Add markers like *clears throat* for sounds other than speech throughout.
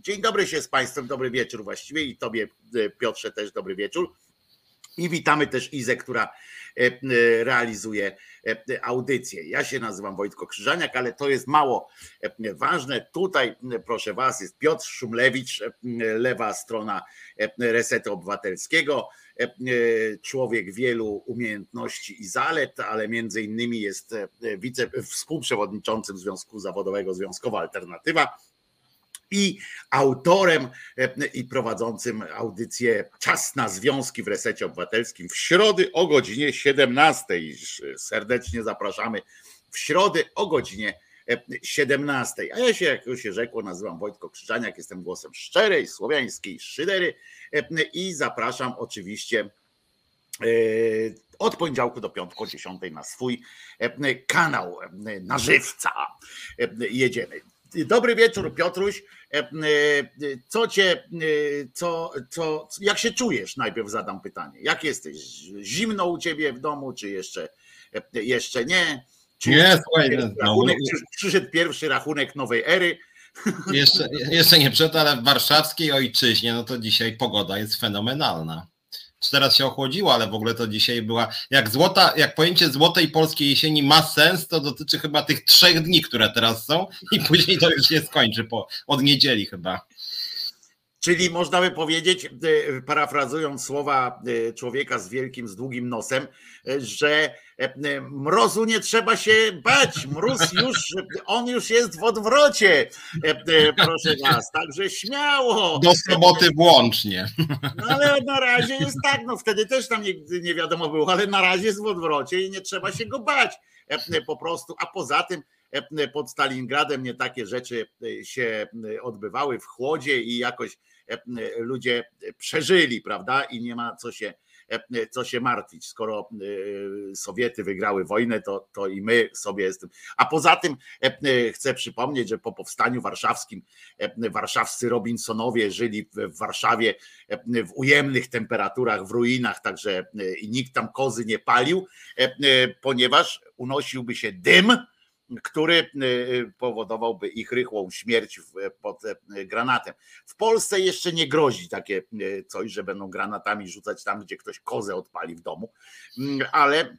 Dzień dobry się z Państwem, dobry wieczór właściwie i Tobie e, Piotrze też dobry wieczór. I witamy też Izę, która e, e, realizuje audycję. Ja się nazywam Wojtko Krzyżaniak, ale to jest mało ważne. Tutaj, proszę Was, jest Piotr Szumlewicz, lewa strona Resetu Obywatelskiego. Człowiek wielu umiejętności i zalet, ale między innymi jest wice, współprzewodniczącym Związku Zawodowego Związkowa Alternatywa i autorem e, i prowadzącym audycję Czas na Związki w Resecie Obywatelskim w środy o godzinie 17. Serdecznie zapraszamy w środę o godzinie 17. A ja się, jak już się rzekło, nazywam Wojtko Krzyżaniak, jestem głosem szczerej, słowiańskiej szydery e, i zapraszam oczywiście e, od poniedziałku do piątku o 10 na swój kanał na żywca. Jedziemy. Dobry wieczór, Piotruś. E, e, co cię, e, co, co, jak się czujesz? Najpierw zadam pytanie. Jak jesteś? Zimno u ciebie w domu, czy jeszcze, jeszcze nie? Czy nie, słuchaj, no, rachunek, no, przyszedł pierwszy rachunek nowej ery. Jeszcze, jeszcze nie przed, ale w warszawskiej ojczyźnie, no to dzisiaj pogoda jest fenomenalna teraz się ochłodziło, ale w ogóle to dzisiaj była, jak złota, jak pojęcie złotej polskiej jesieni ma sens, to dotyczy chyba tych trzech dni, które teraz są i później to już się skończy po, od niedzieli chyba. Czyli można by powiedzieć, e, parafrazując słowa e, człowieka z wielkim, z długim nosem, e, że mrozu nie trzeba się bać. Mróz już, on już jest w odwrocie. Proszę was, także śmiało. Do soboty włącznie. No ale na razie jest tak, no wtedy też tam nie, nie wiadomo było, ale na razie jest w odwrocie i nie trzeba się go bać po prostu. A poza tym pod Stalingradem nie takie rzeczy się odbywały w chłodzie i jakoś ludzie przeżyli, prawda? I nie ma co się, e, co się martwić. Skoro e, Sowiety wygrały wojnę, to, to i my sobie jestem. A poza tym chcę przypomnieć, że po powstaniu warszawskim warszawscy Robinsonowie żyli w Warszawie w ujemnych temperaturach, w ruinach, także i nikt tam kozy nie palił, ponieważ unosiłby się dym który y, y, powodowałby ich rychłą śmierć pod e, granatem. W Polsce jeszcze nie grozi takie y, coś, że będą granatami rzucać tam, gdzie ktoś kozę odpali w domu, mm, ale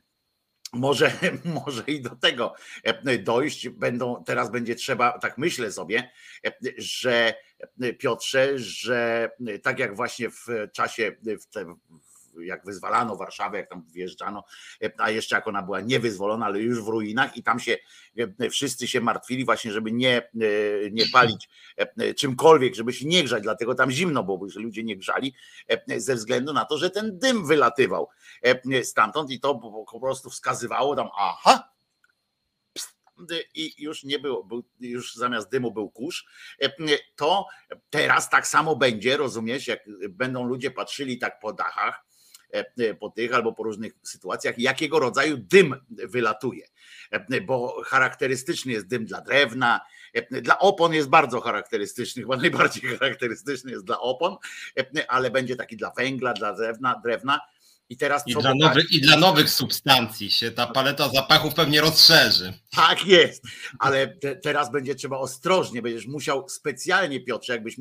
może, *laughs* może i do tego e, dojść. Będą, teraz będzie trzeba, tak myślę sobie, e, że Piotrze, że tak jak właśnie w czasie, w, te, jak wyzwalano Warszawę, jak tam wjeżdżano, a jeszcze jak ona była niewyzwolona, ale już w ruinach i tam się e, wszyscy się martwili właśnie, żeby nie, e, nie palić e, czymkolwiek, żeby się nie grzać, dlatego tam zimno było, że ludzie nie grzali ze względu na to, że ten dym wylatywał stamtąd i to po prostu wskazywało tam, aha, i już nie było, był, już zamiast dymu był kurz, to teraz tak samo będzie, rozumiesz, jak będą ludzie patrzyli tak po dachach, po tych albo po różnych sytuacjach, jakiego rodzaju dym wylatuje. E, bo charakterystyczny jest dym dla drewna, e, dla opon jest bardzo charakterystyczny, chyba najbardziej *laughs* charakterystyczny jest dla opon, ale będzie taki dla węgla, dla drewna, drewna i teraz I dla, nowych, I dla nowych substancji się ta paleta zapachów pewnie rozszerzy. Tak jest, ale te, teraz będzie trzeba ostrożnie, będziesz musiał specjalnie, Piotrze, jakbyś,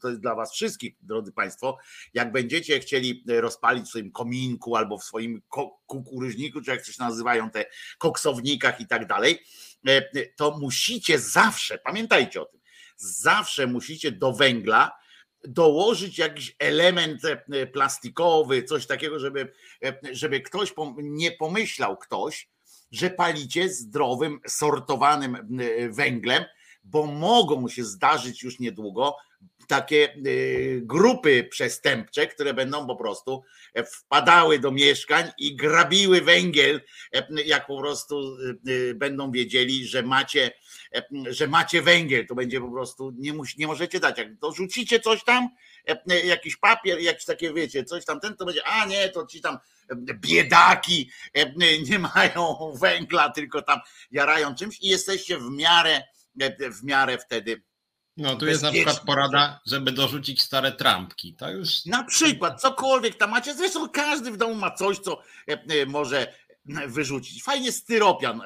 to jest dla was wszystkich, drodzy Państwo, jak będziecie chcieli rozpalić w swoim kominku albo w swoim kukuryźniku, czy jak coś nazywają te koksownikach i tak dalej, e, to musicie zawsze, pamiętajcie o tym, zawsze musicie do węgla dołożyć jakiś element e, plastikowy, coś takiego, żeby, e, żeby ktoś nie pomyślał ktoś, że palicie zdrowym, sortowanym e, węglem, bo mogą się zdarzyć już niedługo takie grupy przestępcze, które będą po prostu wpadały do mieszkań i grabiły węgiel, jak po prostu będą wiedzieli, że macie że macie węgiel, to będzie po prostu, nie, musi, nie możecie dać. Jak dorzucicie coś tam, e, e, jakiś papier, jakiś takie, wiecie, coś tam, ten to będzie, a nie, to ci tam biedaki *laughs* nie mają węgla, tylko tam jarają czymś i jesteście w miarę, w miarę wtedy no tu jest na przykład porada, żeby dorzucić stare trampki. To już... Na przykład, cokolwiek tam macie. Zresztą każdy w domu ma coś, co może wyrzucić. Fajnie styropian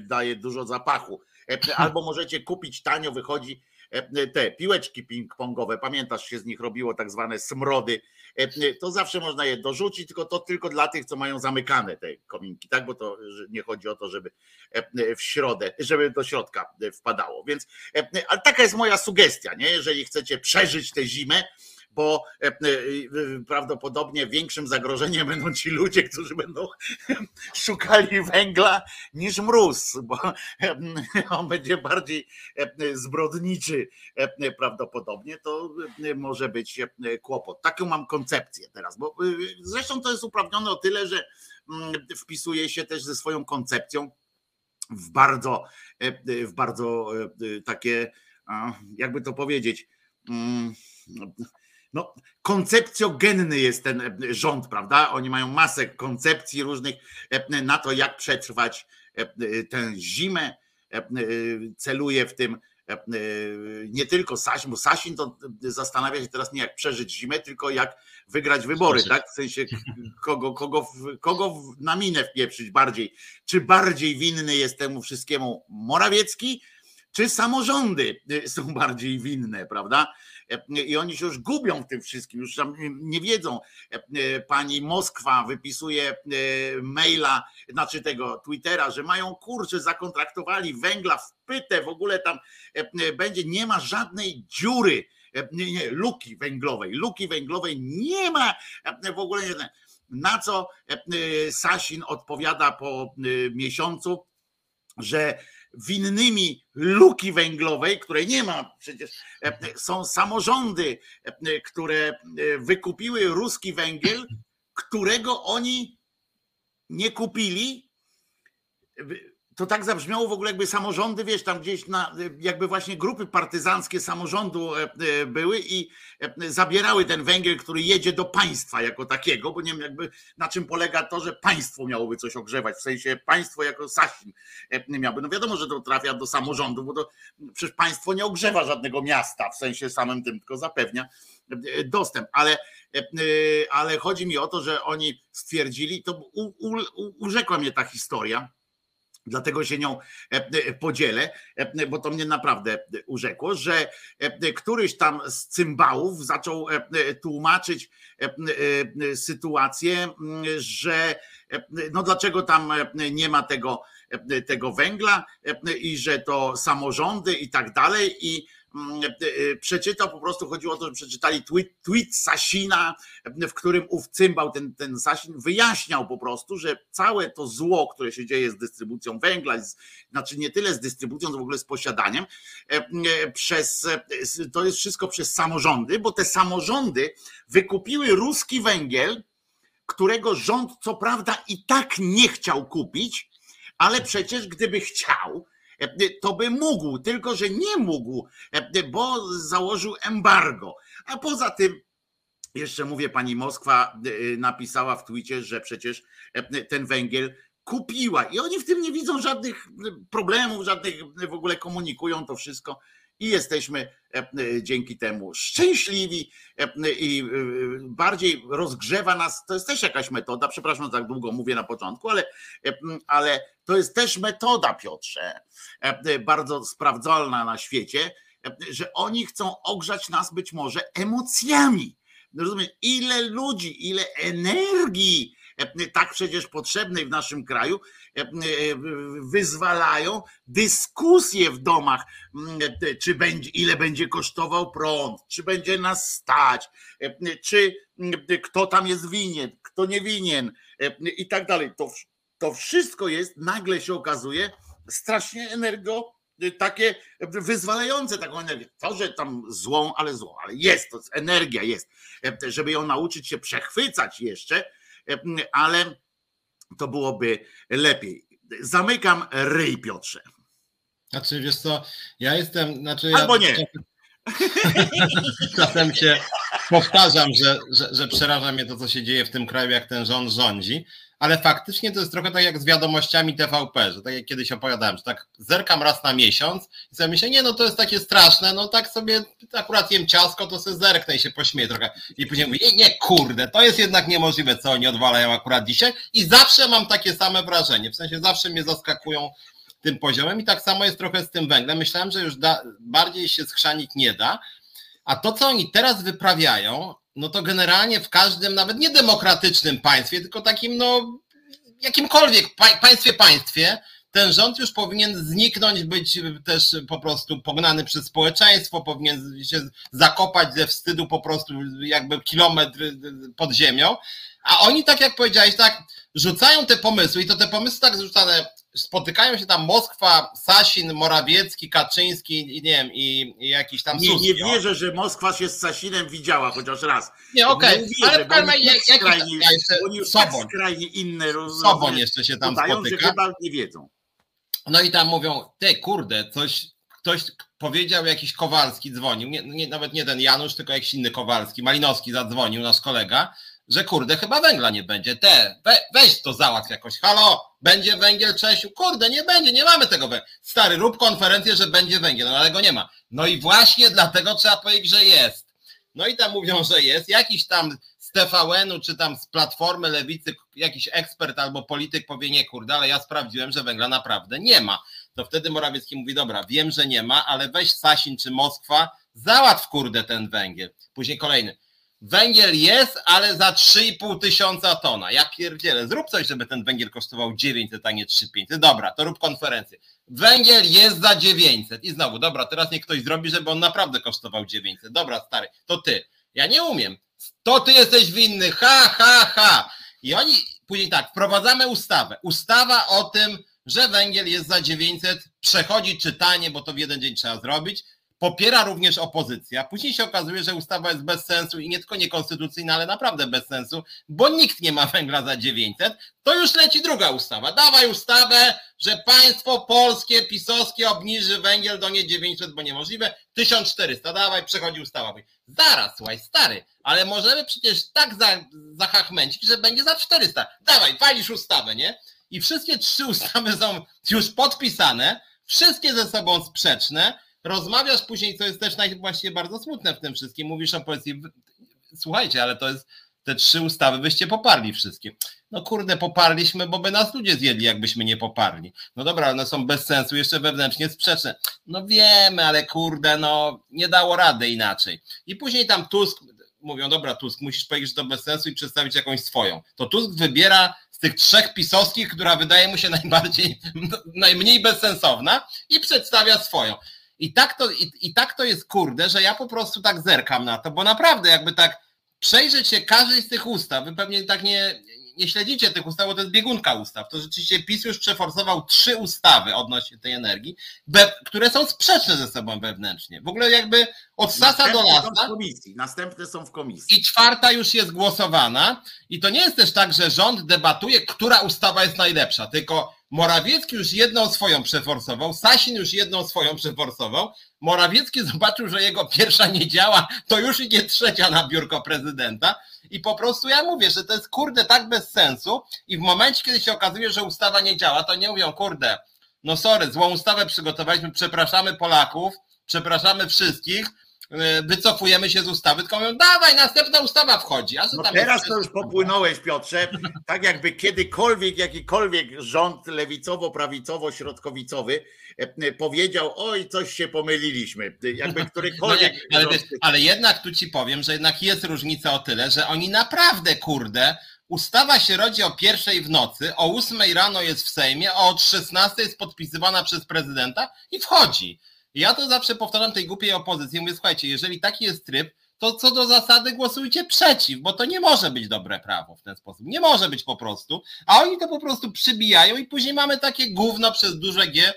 daje dużo zapachu. E, albo możecie kupić tanio, wychodzi te piłeczki ping-pongowe, pamiętasz, się z nich robiło tak zwane smrody, to zawsze można je dorzucić, tylko to tylko dla tych, co mają zamykane te kominki, tak? Bo to nie chodzi o to, żeby w środę, żeby do środka wpadało. Więc, ale taka jest moja sugestia, nie? Jeżeli chcecie przeżyć tę zimę, bo e, e, prawdopodobnie większym zagrożeniem będą ci ludzie, którzy będą *laughs* szukali węgla niż mróz, bo on będzie bardziej e, zbrodniczy prawdopodobnie, to może być kłopot. Taką mam koncepcję teraz, bo zresztą to jest uprawnione o tyle, że mm, wpisuje się też ze swoją koncepcją w bardzo, w bardzo takie, jakby to powiedzieć, mm, no, koncepcjogenny jest ten e, rząd, prawda? Oni mają masę koncepcji różnych e, na to, jak przetrwać e, tę zimę. Celuje w tym nie tylko Sasin, bo Sasin to zastanawia się teraz nie jak przeżyć zimę, tylko jak wygrać wybory, tak? W sensie kogo, kogo, kogo na minę wpieprzyć bardziej. Czy bardziej winny jest temu wszystkiemu Morawiecki, czy samorządy są *laughs* bardziej winne, prawda? i oni się już gubią w tym wszystkim, już nie wiedzą. Pani Moskwa wypisuje e, maila, znaczy tego Twittera, że mają kurczę, zakontraktowali węgla w pytę, w ogóle tam e, będzie, nie ma żadnej dziury, e, nie, nie, luki węglowej, luki węglowej nie ma w ogóle nie. Na co Sasin odpowiada po miesiącu, że winnymi luki węglowej, której nie ma przecież, e, są samorządy, e, które e, wykupiły ruski węgiel, którego oni nie kupili to tak zabrzmiało w ogóle, jakby samorządy, wiesz, tam gdzieś na, jakby właśnie grupy partyzanckie samorządu e, e, były i e, zabierały ten węgiel, który jedzie do państwa jako takiego, bo nie wiem jakby na czym polega to, że państwo miałoby coś ogrzewać, w sensie państwo jako Sasin miałoby. No wiadomo, że to trafia do samorządu, bo to przecież państwo nie ogrzewa żadnego miasta w sensie samym tym, tylko zapewnia dostęp, ale, ale chodzi mi o to, że oni stwierdzili, to u, u, urzekła mnie ta historia, Dlatego się nią e, e, podzielę, e, bo to mnie naprawdę urzekło, że któryś tam z cymbałów zaczął tłumaczyć sytuację, że no dlaczego tam nie ma tego, tego węgla i że to samorządy i tak dalej i Mm, e, przeczytał, po prostu chodziło o to, że przeczytali tweet, tweet Sasina, w którym ów cymbał, ten, ten Sasin wyjaśniał po prostu, że całe to zło, które się dzieje z dystrybucją węgla, z, znaczy nie tyle z dystrybucją, co w ogóle z posiadaniem, e, e, przez, to jest wszystko przez samorządy, bo te samorządy wykupiły ruski węgiel, którego rząd co prawda i tak nie chciał kupić, ale przecież gdyby chciał, E, to by mógł, tylko że nie mógł, e, bo założył embargo. A poza tym, jeszcze mówię, pani Moskwa e, napisała w twicie, że przecież ten węgiel kupiła i oni w tym nie widzą żadnych problemów, żadnych w ogóle komunikują to wszystko i jesteśmy e, e, dzięki temu szczęśliwi e, i bardziej rozgrzewa nas. To jest też jakaś metoda, przepraszam, tak długo mówię na początku, ale, ale to jest też metoda, Piotrze, bardzo sprawdzalna na świecie, że oni chcą ogrzać nas być może emocjami. Rozumiem, ile ludzi, ile energii tak przecież potrzebnej w naszym kraju, wyzwalają dyskusje w domach, czy będzie, ile będzie kosztował prąd, czy będzie nas stać, czy kto tam jest winien, kto nie winien i tak dalej. To, to wszystko jest, nagle się okazuje, strasznie energo takie wyzwalające taką energię. To, że tam złą, ale złą, ale jest to, energia jest, żeby ją nauczyć się przechwycać jeszcze, ale to byłoby lepiej. Zamykam ryj, Piotrze. Znaczy, wiesz co, ja jestem, znaczy Albo ja, nie. *laughs* Czasem się powtarzam, że, że, że przeraża mnie to, co się dzieje w tym kraju, jak ten rząd rządzi, ale faktycznie to jest trochę tak jak z wiadomościami TVP, że tak jak kiedyś opowiadałem, że tak zerkam raz na miesiąc i sobie myślę, nie no to jest takie straszne, no tak sobie akurat jem ciasko, to sobie zerknę i się pośmieję trochę. I później mówię, nie, kurde, to jest jednak niemożliwe, co oni odwalają akurat dzisiaj. I zawsze mam takie same wrażenie, w sensie zawsze mnie zaskakują tym poziomem i tak samo jest trochę z tym węglem. Myślałem, że już da, bardziej się schrzanić nie da, a to, co oni teraz wyprawiają, no to generalnie w każdym, nawet niedemokratycznym państwie, tylko takim, no, jakimkolwiek pa, państwie, państwie, ten rząd już powinien zniknąć, być też po prostu pognany przez społeczeństwo, powinien się zakopać ze wstydu po prostu jakby kilometr pod ziemią. A oni, tak jak powiedziałeś, tak rzucają te pomysły i to te pomysły tak zrzucane, spotykają się tam Moskwa, Sasin, Morawiecki, Kaczyński i nie wiem, i, i jakiś tam Nie, nie wierzę, że Moskwa się z Sasinem widziała chociaż raz. Nie, okej, okay. ale w skrajnie, oni już tak skrajnie inne Sobon jeszcze się tam podają, spotyka. że chyba nie wiedzą. No i tam mówią, ty kurde, coś, ktoś powiedział, jakiś Kowalski dzwonił, nie, nie, nawet nie ten Janusz, tylko jakiś inny Kowalski, Malinowski zadzwonił, nasz kolega, że kurde, chyba węgla nie będzie. Te, we, weź to załatw jakoś. Halo, będzie węgiel, Czesiu? Kurde, nie będzie, nie mamy tego węgla. Stary, rób konferencję, że będzie węgiel, no ale go nie ma. No i właśnie dlatego trzeba powiedzieć, że jest. No i tam mówią, że jest. Jakiś tam z TVN-u czy tam z Platformy Lewicy jakiś ekspert albo polityk powie, nie kurde, ale ja sprawdziłem, że węgla naprawdę nie ma. To wtedy Morawiecki mówi, dobra, wiem, że nie ma, ale weź Sasin czy Moskwa, załatw kurde ten węgiel. Później kolejny. Węgiel jest, ale za 3,5 tysiąca tona. Ja pierdzielę, zrób coś, żeby ten węgiel kosztował 900, a nie 3500. Dobra, to rób konferencję. Węgiel jest za 900. I znowu, dobra, teraz niech ktoś zrobi, żeby on naprawdę kosztował 900. Dobra, stary, to ty. Ja nie umiem. To ty jesteś winny. Ha, ha, ha. I oni później tak, wprowadzamy ustawę. Ustawa o tym, że węgiel jest za 900, przechodzi czytanie, bo to w jeden dzień trzeba zrobić popiera również opozycja. Później się okazuje, że ustawa jest bez sensu i nie tylko niekonstytucyjna, ale naprawdę bez sensu, bo nikt nie ma węgla za 900. To już leci druga ustawa. Dawaj ustawę, że państwo polskie, pisowskie obniży węgiel do nie 900, bo niemożliwe. 1400. Dawaj, przechodzi ustawa. Zaraz, słuchaj, stary, ale możemy przecież tak zahachmęcić, że będzie za 400. Dawaj, walisz ustawę, nie? I wszystkie trzy *laughs* ustawy są już podpisane, wszystkie ze sobą sprzeczne rozmawiasz później, co jest też właśnie bardzo smutne w tym wszystkim, mówisz o policji, słuchajcie, ale to jest, te trzy ustawy byście poparli wszystkie. No kurde, poparliśmy, bo by nas ludzie zjedli, jakbyśmy nie poparli. No dobra, one są bez sensu, jeszcze wewnętrznie sprzeczne. No wiemy, ale kurde, no nie dało rady inaczej. I później tam Tusk, mówią, dobra Tusk, musisz powiedzieć, że to bez sensu i przedstawić jakąś swoją. To Tusk wybiera z tych trzech pisowskich, która wydaje mu się *laughs* najbardziej, najmniej bezsensowna i przedstawia swoją. I tak to, i, i tak to jest kurde, że ja po prostu tak zerkam na to, bo naprawdę jakby tak przejrzeć się każdej z tych ustaw, wy pewnie tak nie, nie śledzicie tych ustaw, bo to jest biegunka ustaw. To rzeczywiście PiS już przeforsował trzy ustawy odnośnie tej energii, które są sprzeczne ze sobą wewnętrznie. W ogóle jakby od sasa do lasa. Komisji. Następne są w komisji. I czwarta już jest głosowana. I to nie jest też tak, że rząd debatuje, która ustawa jest najlepsza, tylko Morawiecki już jedną swoją przeforsował, Sasin już jedną swoją przeforsował. Morawiecki *laughs* zobaczył, że jego pierwsza nie działa, to już idzie trzecia na biurko prezydenta. I po prostu ja mówię, że to jest kurde tak bez sensu. I w momencie, kiedy się okazuje, że ustawa nie działa, to nie mówią, kurde, no sorry, złą ustawę przygotowaliśmy, przepraszamy Polaków, przepraszamy wszystkich, wycofujemy się z ustawy, tylko mówią, dawaj, następna ustawa wchodzi. No teraz to już popłynąłeś, Piotrze. Tak jakby kiedykolwiek jakikolwiek rząd lewicowo-prawicowo-środkowicowy e, powiedział, oj, coś się pomyliliśmy. Jakby *laughs* którykolwiek. No nie, ale, ale jednak tu ci powiem, że jednak jest różnica o tyle, że oni naprawdę, kurde, Ustawa się rodzi o pierwszej w nocy, o ósmej rano jest w Sejmie, a od 16 jest podpisywana przez prezydenta i wchodzi. Ja to zawsze powtarzam tej głupiej opozycji. Mówię, słuchajcie, jeżeli taki jest tryb, to co do zasady głosujcie przeciw, bo to nie może być dobre prawo w ten sposób. Nie może być po prostu, a oni to po prostu przybijają i później mamy takie gówno przez duże G,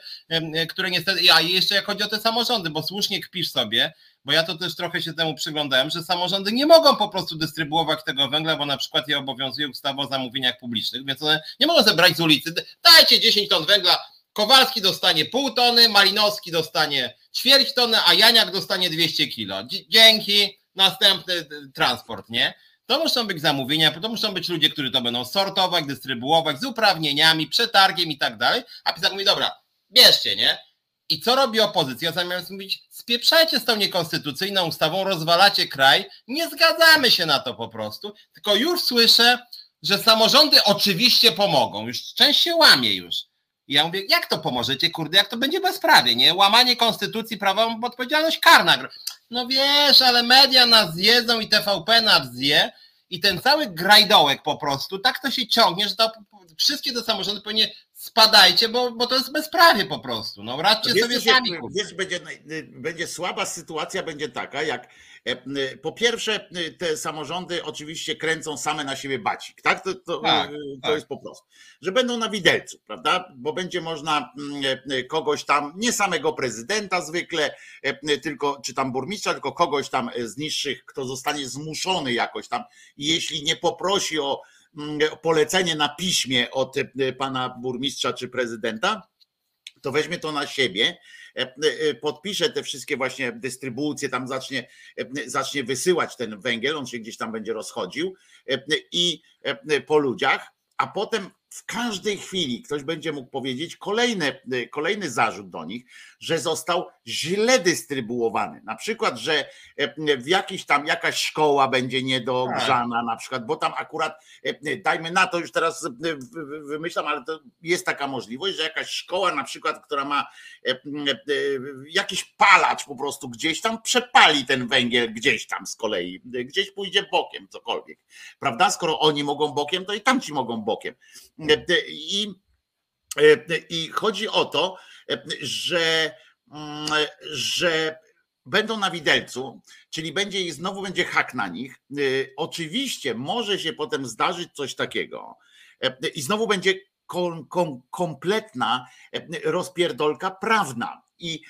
które niestety, a jeszcze jak chodzi o te samorządy, bo słusznie kpisz sobie, bo ja to też trochę się temu przyglądałem, że samorządy nie mogą po prostu dystrybuować tego węgla, bo na przykład je obowiązuje ustawa o zamówieniach publicznych, więc one nie mogą zebrać z ulicy, dajcie 10 ton węgla, Kowalski dostanie pół tony, Malinowski dostanie ćwierć tony, a Janiak dostanie 200 kilo. Dzięki, następny y, transport, nie? To muszą być zamówienia, to muszą być ludzie, którzy to będą sortować, dystrybuować z uprawnieniami, przetargiem i tak dalej. A PiS mówi, dobra, bierzcie, nie? I co robi opozycja? Zamiast mówić, spieprzajcie z tą niekonstytucyjną ustawą, rozwalacie kraj, nie zgadzamy się na to po prostu, tylko już słyszę, że samorządy oczywiście pomogą. Już część się łamie już I ja mówię, jak to pomożecie, kurde, jak to będzie bezprawie, nie? Łamanie konstytucji, prawa, odpowiedzialność karna. No wiesz, ale media nas zjedzą i TVP nas zje i ten cały grajdołek po prostu, tak to się ciągnie, że to wszystkie te samorządy powinien spadajcie, bo, bo to jest bezprawie po prostu. No radźcie wiesz, sobie sami. Wiesz, będzie, będzie słaba sytuacja, będzie taka, jak po pierwsze te samorządy oczywiście kręcą same na siebie bacik, tak? To, to, tak, to tak. jest po prostu. Że będą na widelcu, prawda? Bo będzie można e, kogoś tam, nie samego prezydenta zwykle, e, tylko, czy tam burmistrza, tylko kogoś tam z niższych, kto zostanie zmuszony jakoś tam, jeśli nie poprosi o polecenie na piśmie od e, pana burmistrza czy prezydenta, to weźmie to na siebie, e, e, podpisze te wszystkie właśnie dystrybucje, tam zacznie, zacznie wysyłać ten węgiel, on się gdzieś tam będzie rozchodził i po ludziach, a potem w każdej chwili ktoś będzie mógł powiedzieć kolejny, kolejny zarzut do nich, że został źle dystrybuowany. Na przykład, że e, w jakiś tam jakaś szkoła będzie niedogrzana, na przykład, bo tam akurat, e, dajmy na to, już teraz e, wymyślam, ale to jest taka możliwość, że jakaś szkoła, na przykład, która ma jakiś palacz po prostu gdzieś tam, przepali ten węgiel gdzieś tam z kolei, gdzieś pójdzie bokiem, cokolwiek. Prawda? Skoro oni mogą bokiem, to i tamci mogą bokiem. I, i chodzi o to, że, mm, że będą na widelcu, czyli będzie i znowu będzie hak na nich. Oczywiście może się potem zdarzyć coś takiego i znowu będzie kom, kom, kompletna rozpierdolka prawna. I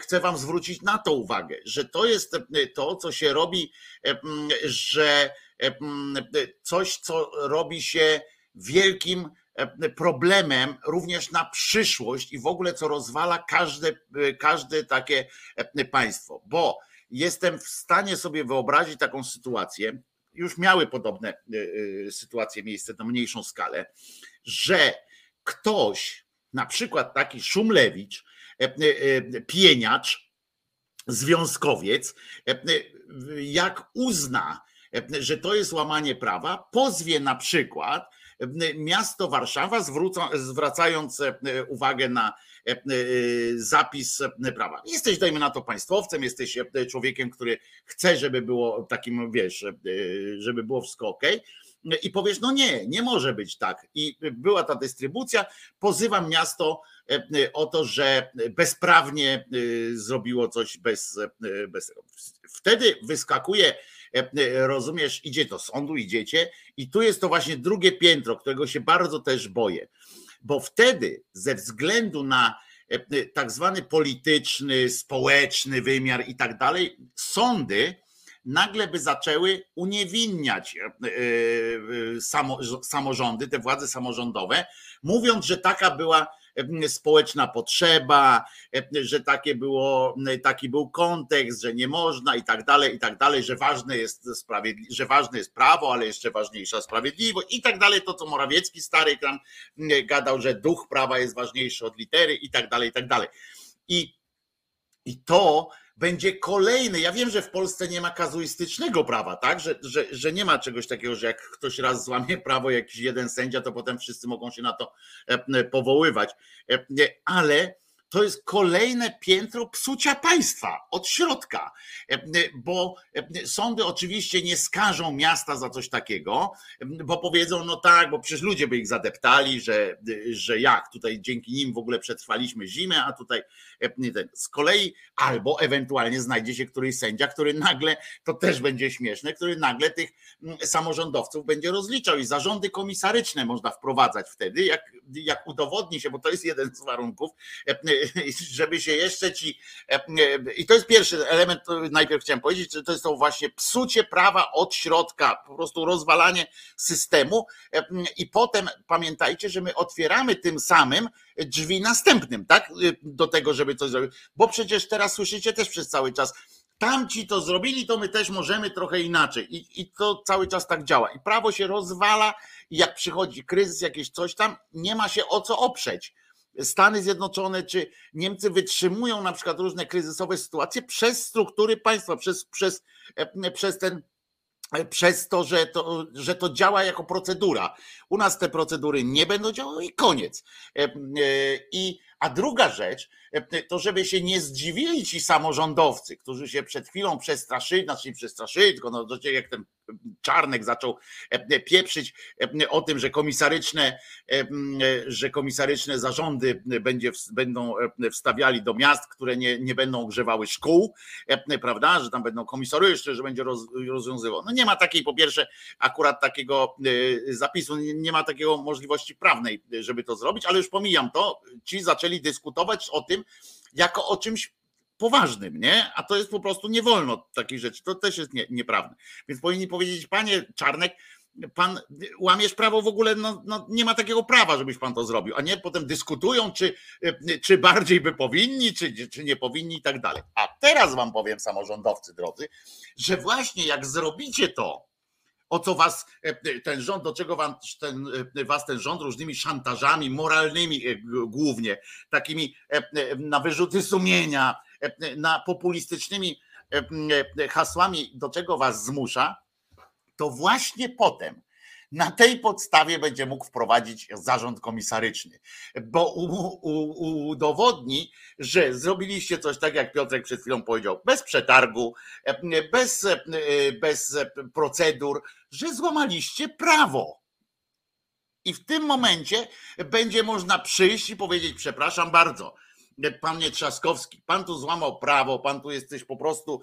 chcę Wam zwrócić na to uwagę, że to jest to, co się robi, że coś, co robi się wielkim e, problemem również na przyszłość i w ogóle co rozwala każde, e, każde takie e, państwo, bo jestem w stanie sobie wyobrazić taką sytuację, już miały podobne sytuacje miejsce na mniejszą skalę, że ktoś, na przykład taki Szumlewicz, pieniacz, związkowiec, jak uzna, że to jest łamanie prawa, pozwie na przykład miasto Warszawa, zwrócą, zwracając e, uwagę na e, e, zapis prawa. Jesteś, dajmy na to, państwowcem, jesteś człowiekiem, który chce, żeby było takim, wiesz, żeby było wszystko ok. I powiesz, no nie, nie może być tak. I była ta dystrybucja, pozywam miasto o to, że bezprawnie zrobiło coś bez, bez. Wtedy wyskakuje rozumiesz, idzie do sądu, idziecie i tu jest to właśnie drugie piętro, którego się bardzo też boję, bo wtedy ze względu na e, tak zwany polityczny, społeczny wymiar i tak dalej, sądy nagle by zaczęły uniewinniać samorządy, te władze samorządowe, mówiąc, że taka była społeczna potrzeba, że takie było, taki był kontekst, że nie można i tak dalej, i tak dalej, że ważne jest że ważne jest prawo, ale jeszcze ważniejsza sprawiedliwość i tak dalej, to co Morawiecki stary tam gadał, że duch prawa jest ważniejszy od litery i tak dalej, i tak dalej. I, i to będzie kolejny. Ja wiem, że w Polsce nie ma kazuistycznego prawa, tak? Że, że, że nie ma czegoś takiego, że jak ktoś raz złamie prawo, jakiś jeden sędzia, to potem wszyscy mogą się na to e, powoływać. E, ale to jest kolejne piętro psucia państwa od środka, e, bo e, sądy oczywiście nie skażą miasta za coś takiego, bo powiedzą, no tak, bo przecież ludzie by ich zadeptali, że, że jak tutaj dzięki nim w ogóle przetrwaliśmy zimę, a tutaj e, z kolei albo ewentualnie znajdzie się któryś sędzia, który nagle, to też będzie śmieszne, który nagle tych samorządowców będzie rozliczał i zarządy komisaryczne można wprowadzać wtedy, jak, jak udowodni się, bo to jest jeden z warunków, *laughs* żeby się jeszcze ci. E, e, I to jest pierwszy element, najpierw chciałem powiedzieć, że to jest to właśnie psucie prawa od środka, po prostu rozwalanie systemu. E, I potem pamiętajcie, że my otwieramy tym samym drzwi następnym, tak? Do tego, żeby coś zrobić. Bo przecież teraz słyszycie też przez cały czas. Tamci to zrobili, to my też możemy trochę inaczej. I, I to cały czas tak działa. I prawo się rozwala, i jak przychodzi kryzys, jakieś coś tam, nie ma się o co oprzeć Stany Zjednoczone czy Niemcy wytrzymują na przykład różne kryzysowe sytuacje przez struktury państwa, przez, przez, e, przez ten przez to że, to, że to działa jako procedura. U nas te procedury nie będą działały i koniec. I, a druga rzecz, to żeby się nie zdziwili ci samorządowcy, którzy się przed chwilą przestraszyli, znaczy nie przestraszyli, tylko no, jak ten Czarnek zaczął e, pieprzyć e, o tym, że komisaryczne, e, że komisaryczne zarządy będzie, będą wstawiali do miast, które nie, nie będą ogrzewały szkół, prawda, że tam będą komisaryczne, że będzie roz, rozwiązywał. No nie ma takiej, po pierwsze, akurat takiego zapisu, nie ma takiego możliwości prawnej, żeby to zrobić, ale już pomijam to, ci zaczęli dyskutować o tym, jako o czymś poważnym, nie? A to jest po prostu nie wolno takich rzeczy. To też jest nie, nieprawda. Więc powinni powiedzieć, panie Czarnek, pan łamiesz prawo w ogóle, no, no, nie ma takiego prawa, żebyś pan to zrobił, a nie potem dyskutują, czy, czy bardziej by powinni, czy, czy nie powinni i tak dalej. A teraz wam powiem, samorządowcy drodzy, że właśnie jak zrobicie to, o co was ten rząd, do czego wam ten, was ten rząd różnymi szantażami moralnymi e, głównie, takimi e, na wyrzuty sumienia, na populistycznymi hasłami, do czego was zmusza, to właśnie potem na tej podstawie będzie mógł wprowadzić zarząd komisaryczny, bo udowodni, że zrobiliście coś tak, jak Piotrek przed chwilą powiedział, bez przetargu, bez, bez procedur, że złamaliście prawo. I w tym momencie będzie można przyjść i powiedzieć: Przepraszam bardzo, panie Trzaskowski, pan tu złamał prawo, pan tu jesteś po prostu,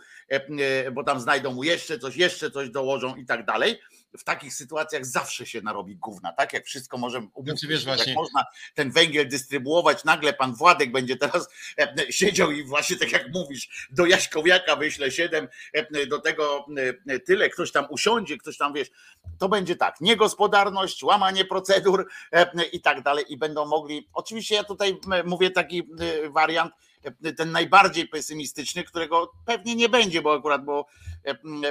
bo tam znajdą mu jeszcze coś, jeszcze coś dołożą i tak dalej. W takich sytuacjach zawsze się narobi gówna, tak? Jak wszystko możemy znaczy, wiesz, właśnie... jak można ten węgiel dystrybuować, nagle pan Władek będzie teraz e, siedział i właśnie tak jak mówisz, do Jaśkowiaka wyśle siedem, do tego tyle, ktoś tam usiądzie, ktoś tam wiesz, to będzie tak, niegospodarność, łamanie procedur i tak dalej i będą mogli, oczywiście ja tutaj mówię taki wariant, ten najbardziej pesymistyczny, którego pewnie nie będzie, bo akurat, bo,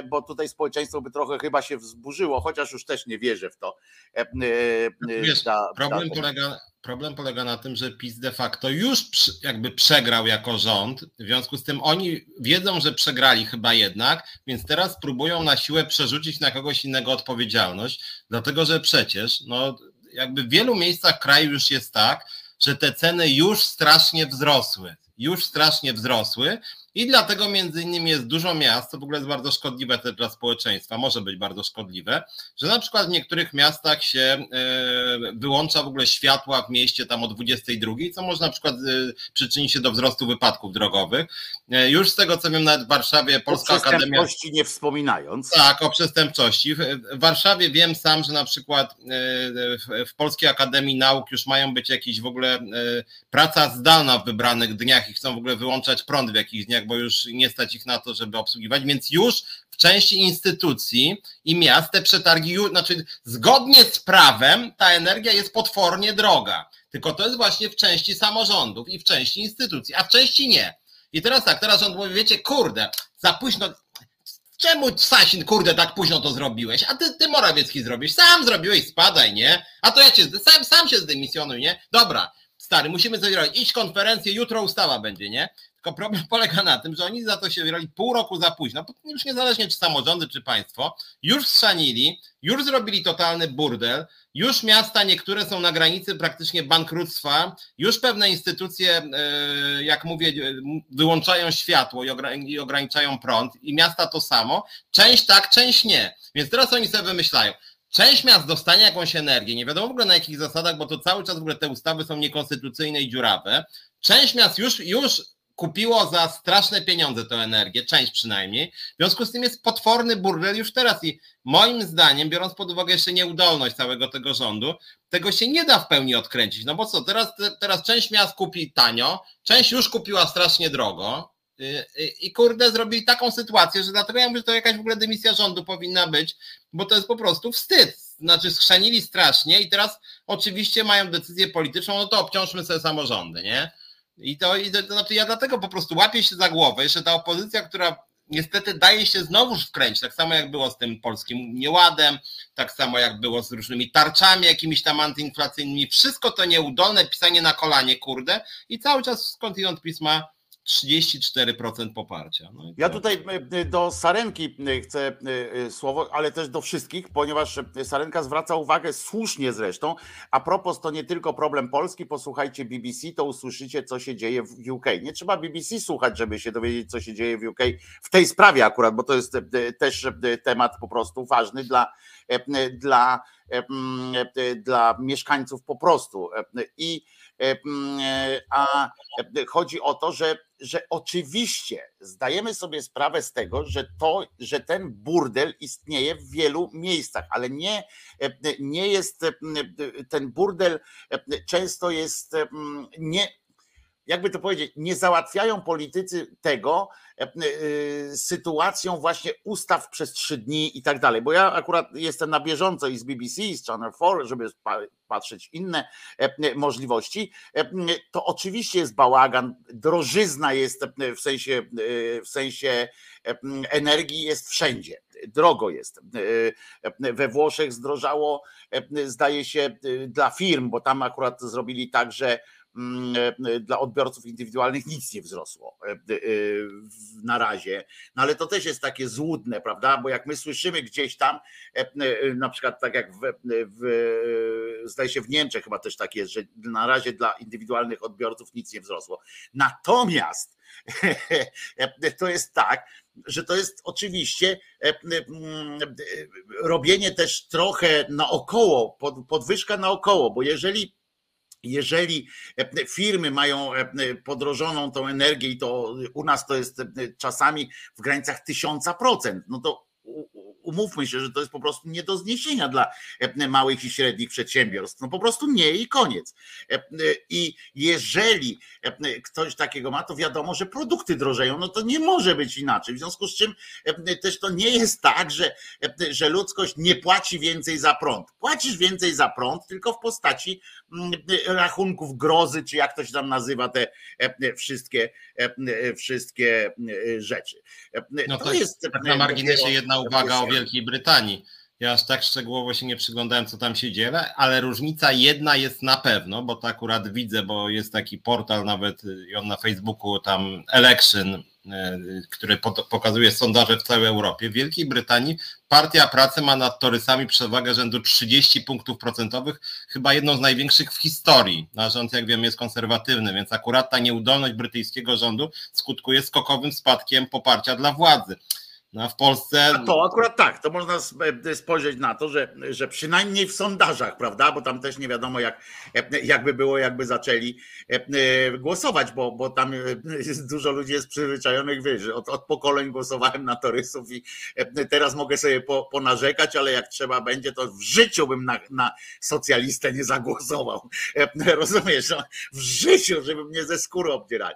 bo tutaj społeczeństwo by trochę chyba się wzburzyło, chociaż już też nie wierzę w to. Wiesz, da, problem, da, polega, problem polega na tym, że PiS de facto już jakby przegrał jako rząd, w związku z tym oni wiedzą, że przegrali chyba jednak, więc teraz próbują na siłę przerzucić na kogoś innego odpowiedzialność, dlatego że przecież no, jakby w wielu miejscach kraju już jest tak, że te ceny już strasznie wzrosły. Już strasznie wzrosły i dlatego między innymi jest dużo miast, co w ogóle jest bardzo szkodliwe też dla społeczeństwa, może być bardzo szkodliwe, że na przykład w niektórych miastach się e, wyłącza w ogóle światła w mieście tam o 22, co może na przykład e, przyczynić się do wzrostu wypadków drogowych. E, już z tego co wiem, nawet w Warszawie Polska Akademia... O przestępczości nie wspominając. Tak, o przestępczości. W Warszawie wiem sam, że na przykład w Polskiej Akademii Nauk już mają być jakieś w ogóle praca zdalna w wybranych dniach i chcą w ogóle wyłączać prąd w jakichś dniach bo już nie stać ich na to, żeby obsługiwać, więc już w części instytucji i miast te przetargi, znaczy zgodnie z prawem ta energia jest potwornie droga, tylko to jest właśnie w części samorządów i w części instytucji, a w części nie. I teraz tak, teraz rząd mówi, wiecie, kurde, za późno, czemu Sasin, kurde, tak późno to zrobiłeś, a ty, ty Morawiecki zrobisz, sam zrobiłeś, spadaj, nie? A to ja cię, sam, sam się zdemisjonuj, nie? Dobra, stary, musimy coś robić, iść konferencję, jutro ustawa będzie, nie? Tylko problem *laughs* polega na tym, że oni za to się wyrali pół roku za późno, już niezależnie czy samorządy, czy państwo, już schrzanili, już zrobili totalny burdel, już miasta niektóre są na granicy praktycznie bankructwa, już pewne instytucje, e, jak mówię, wyłączają światło i ograniczają prąd i miasta to samo. Część tak, część nie. Więc teraz oni sobie wymyślają, Część miast dostanie jakąś energię, nie wiadomo w ogóle na jakich zasadach, bo to cały czas w ogóle te ustawy są niekonstytucyjne i dziurawe. Część miast już, już kupiło za straszne pieniądze tę energię, część przynajmniej. W związku z tym jest potworny burdel już teraz i moim zdaniem, biorąc pod uwagę jeszcze nieudolność całego tego rządu, tego się nie da w pełni odkręcić. No bo co, teraz, teraz część miast kupi tanio, część już kupiła strasznie drogo. Y, y, I kurde, zrobili taką sytuację, że dlatego ja mówię, że to jakaś w ogóle dymisja rządu powinna być, bo to jest po prostu wstyd. Znaczy, schrzanili strasznie i teraz oczywiście mają decyzję polityczną, no to obciążmy sobie samorządy, nie? I to, i to, znaczy ja dlatego po prostu łapię się za głowę, że ta opozycja, która niestety daje się znowuż wkręcić, tak samo jak było z tym polskim nieładem, tak samo jak było z różnymi tarczami jakimiś tam antyinflacyjnymi, wszystko to nieudolne pisanie na kolanie, kurde, i cały czas skądinąd pisma 34% poparcia. No ja tutaj do Sarenki chcę słowo, ale też do wszystkich, ponieważ Sarenka zwraca uwagę, słusznie zresztą, a propos to nie tylko problem Polski, posłuchajcie BBC, to usłyszycie, co się dzieje w UK. Nie trzeba BBC słuchać, żeby się dowiedzieć, co się dzieje w UK w tej sprawie akurat, bo to jest też temat po prostu ważny dla, dla, dla mieszkańców po prostu. I a chodzi o to, że, że oczywiście zdajemy sobie sprawę z tego, że to, że ten burdel istnieje w wielu miejscach, ale nie, nie jest ten burdel często jest nie jakby to powiedzieć, nie załatwiają politycy tego e, e, sytuacją właśnie ustaw przez trzy dni i tak dalej. Bo ja akurat jestem na bieżąco i z BBC, i z Channel 4, żeby patrzeć inne e, możliwości. To oczywiście jest bałagan, drożyzna jest w sensie, w sensie energii jest wszędzie. Drogo jest. We Włoszech zdrożało, zdaje się, dla firm, bo tam akurat zrobili tak, że dla odbiorców indywidualnych nic nie wzrosło e, e, na razie. No ale to też jest takie złudne, prawda? Bo jak my słyszymy gdzieś tam, na przykład tak jak w, w zdaje się w Niemczech chyba też tak jest, że na razie dla indywidualnych odbiorców nic nie wzrosło. Natomiast *laughs* to jest tak, że to jest oczywiście robienie też trochę naokoło, podwyżka naokoło, bo jeżeli jeżeli e, firmy mają e, podrożoną tą energię i to u nas to jest e, czasami w granicach tysiąca procent, no to umówmy się, że to jest po prostu nie do zniesienia dla e, małych i średnich przedsiębiorstw. No po prostu nie i koniec. E, e, I jeżeli ktoś takiego ma, to wiadomo, że produkty drożeją. No to nie może być inaczej. W związku z czym też to nie jest tak, że, że ludzkość nie płaci więcej za prąd. Płacisz więcej za prąd, tylko w postaci mm, rachunków grozy, czy jak to się tam nazywa, te wszystkie, wszystkie rzeczy. No to, to jest tak na marginesie jedna uwaga o Wielkiej Brytanii. Ja aż tak szczegółowo się nie przyglądałem, co tam się dzieje, ale różnica jedna jest na pewno, bo to akurat widzę, bo jest taki portal nawet i on na Facebooku tam Election, e, który pokazuje sondaże w całej Europie. W Wielkiej Brytanii Partia Pracy ma nad Torysami przewagę rzędu 30 punktów procentowych, chyba jedną z największych w historii. A rząd, jak wiemy, jest konserwatywny, więc akurat ta nieudolność brytyjskiego rządu skutkuje skokowym spadkiem poparcia dla władzy. No, w Polsce. A to akurat tak, to można e, spojrzeć na to, że, że przynajmniej w sondażach, prawda? Bo tam też nie wiadomo, jak, e, jakby było, jakby zaczęli e, głosować, bo, bo tam dużo ludzi jest przyzwyczajonych, wiesz, od, od pokoleń głosowałem na torysów i teraz mogę sobie po, ponarzekać, ale jak trzeba będzie, to w życiu bym na, na socjalistę nie zagłosował. Rozumiesz? No, w życiu, żeby mnie ze skóry obdzierali.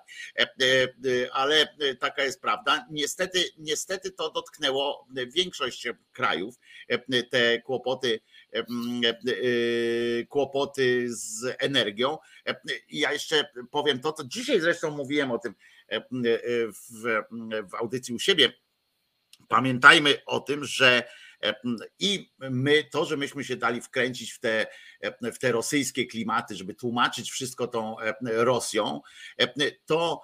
Ale taka jest prawda. Niestety, niestety to to dotknęło większość krajów, te kłopoty, kłopoty z energią. I ja jeszcze powiem to, co dzisiaj zresztą mówiłem o tym w, w audycji u siebie. Pamiętajmy o tym, że i my, to, że myśmy się dali wkręcić w te, w te rosyjskie klimaty, żeby tłumaczyć wszystko tą Rosją, to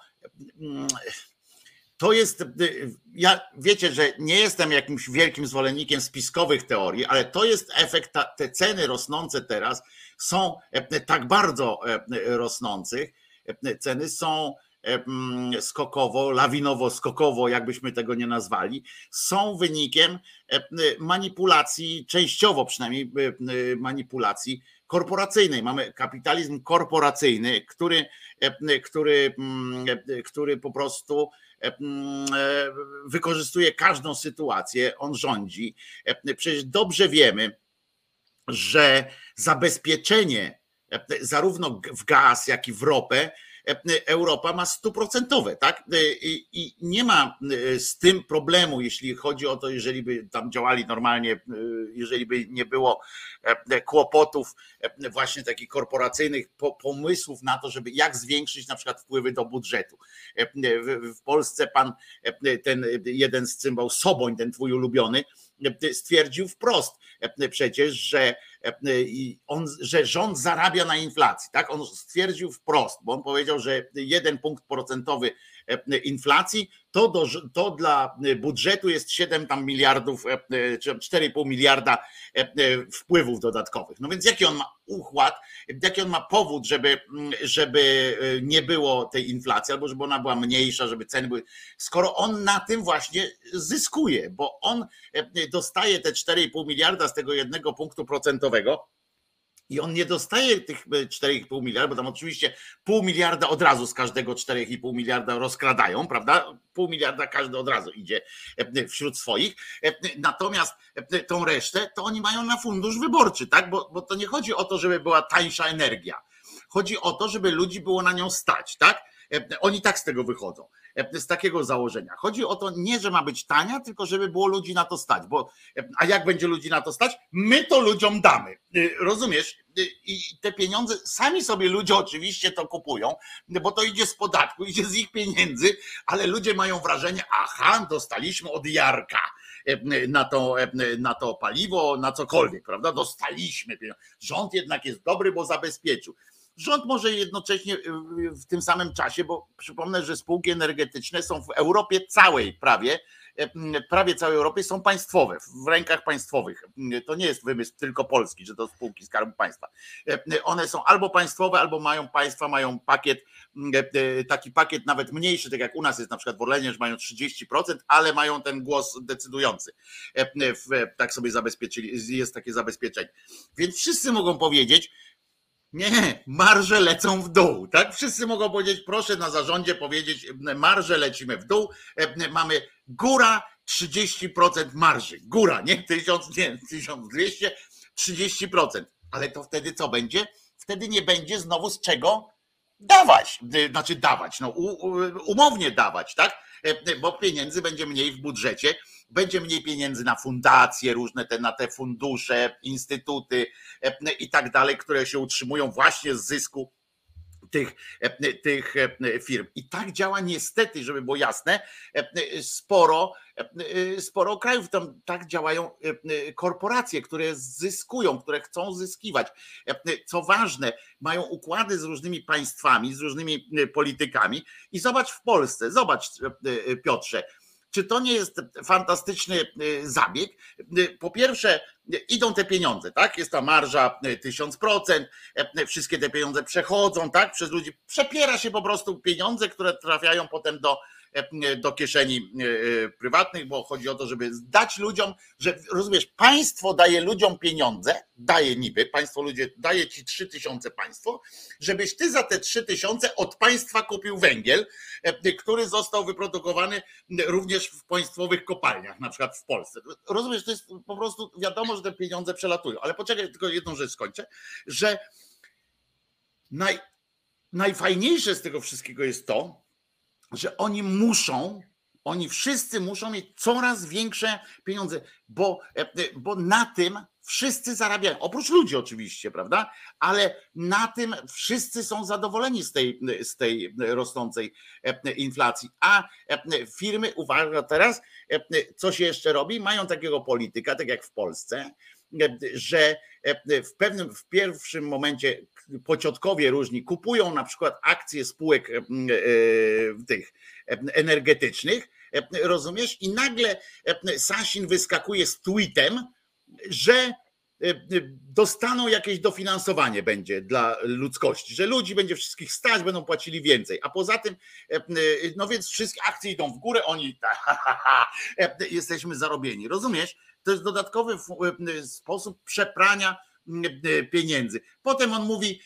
to jest, y, ja wiecie, że nie jestem jakimś wielkim zwolennikiem spiskowych teorii, ale to jest efekt, te ceny rosnące teraz są e, tak bardzo e, rosnących, e, ceny są mm, skokowo, lawinowo, skokowo, jakbyśmy tego nie nazwali, są wynikiem manipulacji, częściowo przynajmniej manipulacji korporacyjnej. Mamy kapitalizm korporacyjny, który, który, mm, który po prostu wykorzystuje każdą sytuację, on rządzi. E, przecież dobrze wiemy, że zabezpieczenie e, zarówno w gaz, jak i w ropę Europa ma stuprocentowe, tak? I nie ma z tym problemu, jeśli chodzi o to, jeżeli by tam działali normalnie, jeżeli by nie było kłopotów właśnie takich korporacyjnych pomysłów na to, żeby jak zwiększyć na przykład wpływy do budżetu. W Polsce pan ten jeden z cymbał Soboń, ten twój ulubiony, stwierdził wprost przecież, że on, że rząd zarabia na inflacji. Tak? On stwierdził wprost, bo on powiedział, że jeden punkt procentowy inflacji, to, do, to dla budżetu jest 7 tam miliardów, czy 4,5 miliarda wpływów dodatkowych. No więc jaki on ma uchład, jaki on ma powód, żeby, żeby nie było tej inflacji, albo żeby ona była mniejsza, żeby ceny były, skoro on na tym właśnie zyskuje, bo on dostaje te 4,5 miliarda z tego jednego punktu procentowego, i on nie dostaje tych 4,5 e, miliarda, bo tam oczywiście pół miliarda od razu z każdego 4,5 miliarda rozkradają, prawda? Pół miliarda każdy od razu idzie e, wśród swoich. E, natomiast tą resztę to oni mają na fundusz wyborczy, tak? Bo, bo to nie chodzi o to, żeby była tańsza energia. Chodzi o to, żeby ludzi było na nią stać, tak? Oni tak z tego wychodzą. E, z takiego założenia. Chodzi o to nie, że ma być tania, tylko żeby było ludzi na to stać. Bo, e, a jak będzie ludzi na to stać? My to ludziom damy. E, rozumiesz? I te pieniądze, sami sobie ludzie oczywiście to kupują, bo to idzie z podatku, idzie z ich pieniędzy, ale ludzie mają wrażenie, aha, dostaliśmy od Jarka na to, na to paliwo, na cokolwiek, prawda? Dostaliśmy. Rząd jednak jest dobry, bo zabezpieczył. Rząd może jednocześnie y, y, w tym samym czasie, bo przypomnę, że spółki energetyczne są w Europie całej prawie, e, prawie całej Europie są państwowe, w rękach państwowych. To nie jest wymysł tylko polski, że to spółki Skarbu Państwa. One są albo państwowe, albo mają państwa, mają pakiet, e, taki pakiet nawet mniejszy, tak jak u nas jest na przykład w Orlenie, że mają 30%, ale mają ten głos decydujący. Tak sobie zabezpieczyli, jest takie zabezpieczenie. Więc wszyscy mogą powiedzieć, nie, marże lecą w dół, tak? Wszyscy mogą powiedzieć, proszę na zarządzie powiedzieć, marże lecimy w dół, e, mamy góra 30% marży, góra, nie 1000, nie 1200, 30%. Ale to wtedy co będzie? Wtedy nie będzie znowu z czego dawać, znaczy dawać, no umownie dawać, tak? E, bo pieniędzy będzie mniej w budżecie, będzie mniej pieniędzy na fundacje, różne te, na te fundusze, instytuty e, i tak dalej, które się utrzymują właśnie z zysku tych, e, tych firm. I tak działa niestety, żeby było jasne, sporo, sporo krajów. Tam tak działają korporacje, które zyskują, które chcą zyskiwać. Co ważne, mają układy z różnymi państwami, z różnymi politykami. I zobacz w Polsce, zobacz Piotrze, czy to nie jest fantastyczny y, zabieg? Y, po pierwsze, idą te pieniądze, tak? Jest ta marża 1000%, y, wszystkie te pieniądze przechodzą, tak? Przez ludzi przepiera się po prostu pieniądze, które trafiają potem do do kieszeni e, e, prywatnych, bo chodzi o to, żeby dać ludziom, że rozumiesz, państwo daje ludziom pieniądze, daje niby, państwo ludzie, daje ci trzy tysiące państwo, żebyś ty za te trzy tysiące od państwa kupił węgiel, który został wyprodukowany również w państwowych kopalniach, na przykład w Polsce. Rozumiesz, to jest po prostu wiadomo, że te pieniądze przelatują, ale poczekaj, tylko jedną rzecz skończę, że naj, najfajniejsze z tego wszystkiego jest to, że oni muszą, oni wszyscy muszą mieć coraz większe pieniądze, bo, e, bo na tym wszyscy zarabiają. Oprócz ludzi oczywiście, prawda? Ale na tym wszyscy są zadowoleni z tej, z tej rosnącej e, inflacji. A e, firmy, uwaga teraz, co się jeszcze robi? Mają takiego polityka, tak jak w Polsce, że w pewnym, w pierwszym momencie pociotkowie różni kupują na przykład akcje spółek e, tych energetycznych, rozumiesz? I nagle Sasin wyskakuje z tweetem, że dostaną jakieś dofinansowanie będzie dla ludzkości, że ludzi będzie wszystkich stać, będą płacili więcej. A poza tym, no więc wszystkie akcje idą w górę, oni *laughs* jesteśmy zarobieni. Rozumiesz? To jest dodatkowy sposób przeprania pieniędzy. Potem on mówi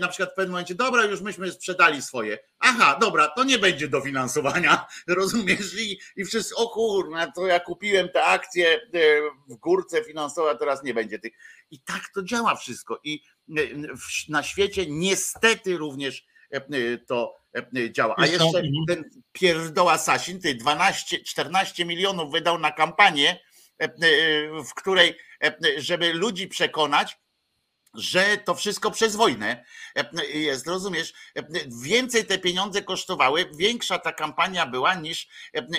na przykład w pewnym momencie, dobra, już myśmy sprzedali swoje. Aha, dobra, to nie będzie dofinansowania, *laughs* rozumiesz? I, i wszyscy, o kurna, to ja kupiłem te akcje w górce finansowe, a teraz nie będzie tych. I tak to działa wszystko. I na świecie niestety również to działa. A jeszcze ten pierdoła Sasin, ty 12, 14 milionów wydał na kampanię, w której, żeby ludzi przekonać, że to wszystko przez wojnę jest, rozumiesz? Więcej te pieniądze kosztowały, większa ta kampania była niż,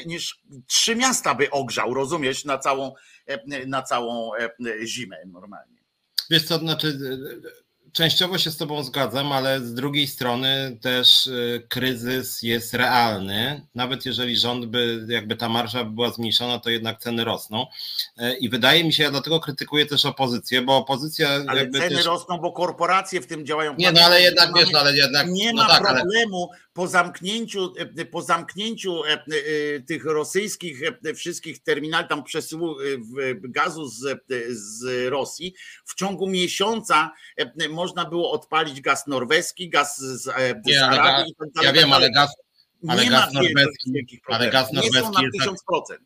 niż trzy miasta by ogrzał, rozumiesz, na całą, na całą zimę normalnie. Wiesz co, znaczy częściowo się z Tobą zgadzam, ale z drugiej strony też y, kryzys jest realny. Nawet jeżeli rząd by, jakby ta marża była zmniejszona, to jednak ceny rosną. Y, I wydaje mi się, ja dlatego krytykuję też opozycję, bo opozycja. Ale jakby ceny też... rosną, bo korporacje w tym działają. Nie, no ale jednak wiesz, no, ale jednak. Nie no ma tak, ale- problemu po zamknięciu, e, po zamknięciu e, e, tych rosyjskich e, wszystkich terminali tam przesyłu e, gazu z, e, z Rosji. W ciągu miesiąca e, można było odpalić gaz norweski, gaz z, e, Nie, z Arabii. i tak dalej, Ja i tak wiem, ale gaz, ale nie gaz ma norweski- ale gaz nie są norweski na jest tak- tysiąc procent.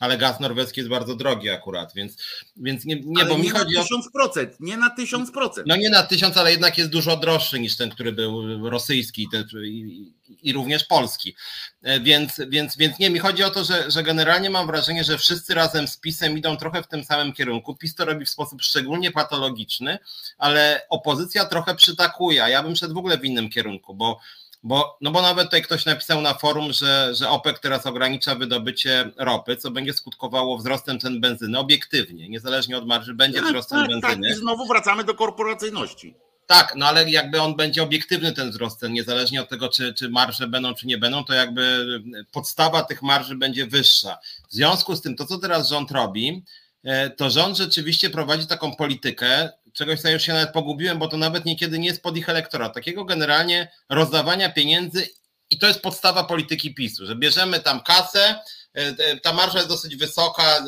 Ale gaz norweski jest bardzo drogi akurat, więc, więc nie, nie Ale bo mi nie chodzi na o. tysiąc procent, nie na tysiąc procent. No nie na tysiąc, ale jednak jest dużo droższy niż ten, który był rosyjski i, i również polski. E, Więc, więc, więc nie, mi chodzi o to, że, że generalnie mam wrażenie, że wszyscy razem z PiSem idą trochę w tym samym kierunku. PiS to robi w sposób szczególnie patologiczny, ale opozycja trochę przytakuje, a ja bym szedł w ogóle w innym kierunku, bo bo, no bo nawet tutaj ktoś napisał na forum, że, że OPEC teraz ogranicza wydobycie ropy, co będzie skutkowało wzrostem cen benzyny obiektywnie, niezależnie od marży, będzie Tak, wzrostem tak, tak. benzyny. I znowu wracamy do korporacyjności. Tak, no ale jakby on będzie obiektywny ten wzrost cen, niezależnie od tego, czy, czy marże będą, czy nie będą, to jakby podstawa tych marży będzie wyższa. W związku z tym, to co teraz rząd robi, e, to rząd rzeczywiście prowadzi taką politykę, czegoś co już się nawet pogubiłem, bo to nawet niekiedy nie jest pod ich elektorat, takiego generalnie rozdawania pieniędzy i to jest podstawa polityki PiSu, że bierzemy tam kasę, e, ta marża jest dosyć wysoka, e,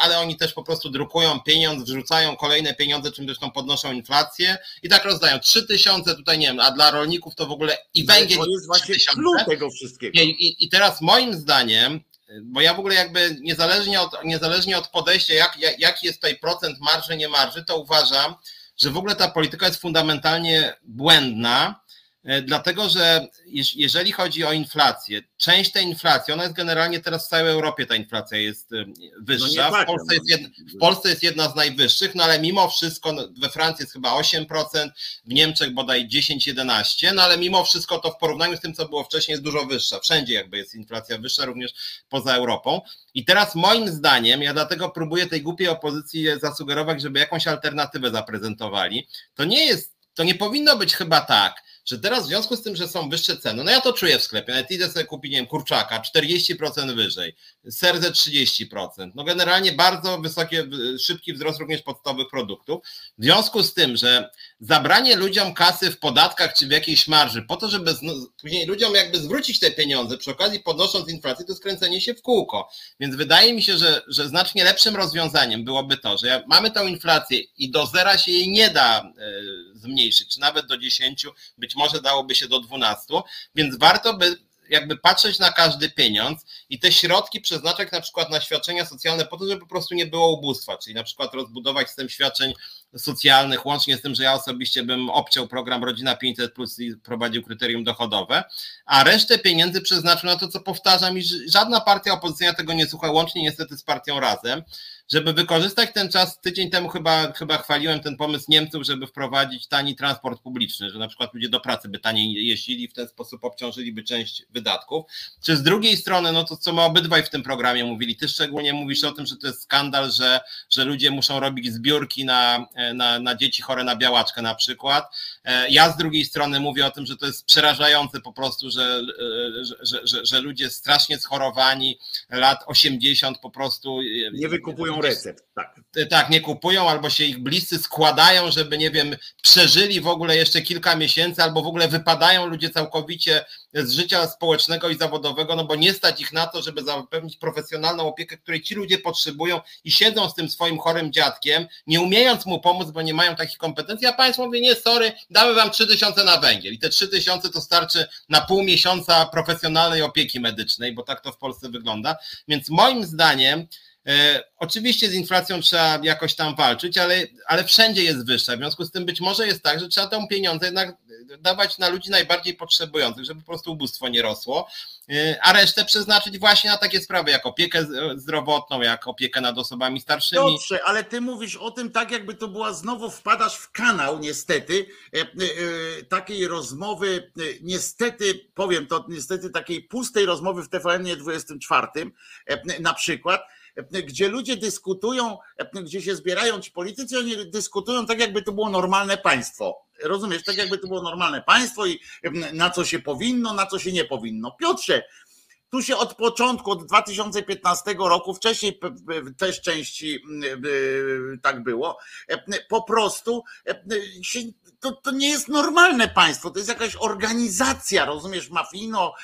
ale oni też po prostu drukują pieniądz, wrzucają kolejne pieniądze, czym zresztą podnoszą inflację i tak rozdają. Trzy tysiące tutaj nie wiem, a dla rolników to w ogóle i węgiel To jest właśnie 3000. clue tego wszystkiego. Nie, I, I teraz moim zdaniem, bo ja w ogóle jakby niezależnie od, niezależnie od podejścia, jak, jak, jaki jest tutaj procent marży, nie marży, to uważam, że w ogóle ta polityka jest fundamentalnie błędna, dlatego że jeż- jeżeli chodzi o inflację, część tej inflacji, ona jest generalnie teraz w całej Europie ta inflacja jest e, wyższa, tak, w, Polsce no. jest jedna, w Polsce jest jedna z najwyższych, no ale mimo wszystko no, we Francji jest chyba 8%, w Niemczech bodaj 10-11, no ale mimo wszystko to w porównaniu z tym, co było wcześniej, jest dużo wyższa. Wszędzie jakby jest inflacja wyższa, również poza Europą. I teraz moim zdaniem, ja dlatego próbuję tej głupiej opozycji zasugerować, żeby jakąś alternatywę zaprezentowali. To nie jest, to nie powinno być chyba tak, że teraz w związku z tym, że są wyższe ceny, no ja to czuję w sklepie, nawet idę sobie kupić, nie wiem, kurczaka 40% wyżej, serze 30%, no generalnie bardzo wysoki, szybki wzrost również podstawowych produktów. W związku z tym, że zabranie ludziom kasy w podatkach czy w jakiejś marży po to, żeby później ludziom jakby zwrócić te pieniądze przy okazji podnosząc inflację, to jest kręcenie się w kółko. Więc wydaje mi się, że, że znacznie lepszym rozwiązaniem byłoby to, że mamy tą inflację i do zera się jej nie da e, zmniejszyć, czy nawet do 10, być może dałoby się do 12, więc warto by jakby patrzeć na każdy pieniądz i te środki przeznaczać na przykład na świadczenia socjalne po to, żeby po prostu nie było ubóstwa, czyli na przykład rozbudować system świadczeń socjalnych, łącznie z tym, że ja osobiście bym obciął program Rodzina 500 Plus i prowadził kryterium dochodowe, a resztę pieniędzy przeznaczył na to, co powtarzam, i żadna partia opozycyjna tego nie słucha, łącznie niestety z partią Razem, żeby wykorzystać ten czas, tydzień temu chyba, chyba chwaliłem ten pomysł Niemców, żeby wprowadzić tani transport publiczny, że na przykład ludzie do pracy by taniej jeździli, w ten sposób obciążyliby część wydatków. Czy z drugiej strony, no to co my obydwaj w tym programie mówili, ty szczególnie mówisz o tym, że to jest skandal, że, że ludzie muszą robić zbiórki na, na, na dzieci chore na białaczkę na przykład. E, Ja z drugiej strony mówię o tym, że to jest przerażające po prostu, że, e, że, że, że, ludzie strasznie schorowani, lat 80 po prostu. e, Nie wykupują recept. Tak. tak, nie kupują, albo się ich bliscy składają, żeby, nie wiem, przeżyli w ogóle jeszcze kilka miesięcy, albo w ogóle wypadają ludzie całkowicie z życia społecznego i zawodowego, no bo nie stać ich na to, żeby zapewnić profesjonalną opiekę, której ci ludzie potrzebują i siedzą z tym swoim chorym dziadkiem, nie umiejąc mu pomóc, bo nie mają takich kompetencji, a państwo mówi, nie, sorry, damy wam 3000 na węgiel i te 3000 to starczy na pół miesiąca profesjonalnej opieki medycznej, bo tak to w Polsce wygląda, więc moim zdaniem E, oczywiście z inflacją trzeba jakoś tam walczyć, ale, ale wszędzie jest wyższa. W związku z tym być może jest tak, że trzeba tę pieniądze jednak dawać na ludzi najbardziej potrzebujących, żeby po prostu ubóstwo nie rosło, e, a resztę przeznaczyć właśnie na takie sprawy jak opiekę zdrowotną, jak opiekę nad osobami starszymi. Dobrze, ale ty mówisz o tym tak, jakby to była znowu wpadasz w kanał, niestety, e, e, e, takiej rozmowy, e, niestety, powiem to, niestety takiej pustej rozmowy w TVN 24 e, na przykład, gdzie ludzie dyskutują, gdzie się zbierają ci politycy, oni dyskutują tak, jakby to było normalne państwo. Rozumiesz, tak jakby to było normalne państwo i na co się powinno, na co się nie powinno. Piotrze, tu się od początku, od 2015 roku, wcześniej też części tak było, po prostu to, to nie jest normalne państwo, to jest jakaś organizacja, rozumiesz, mafijno,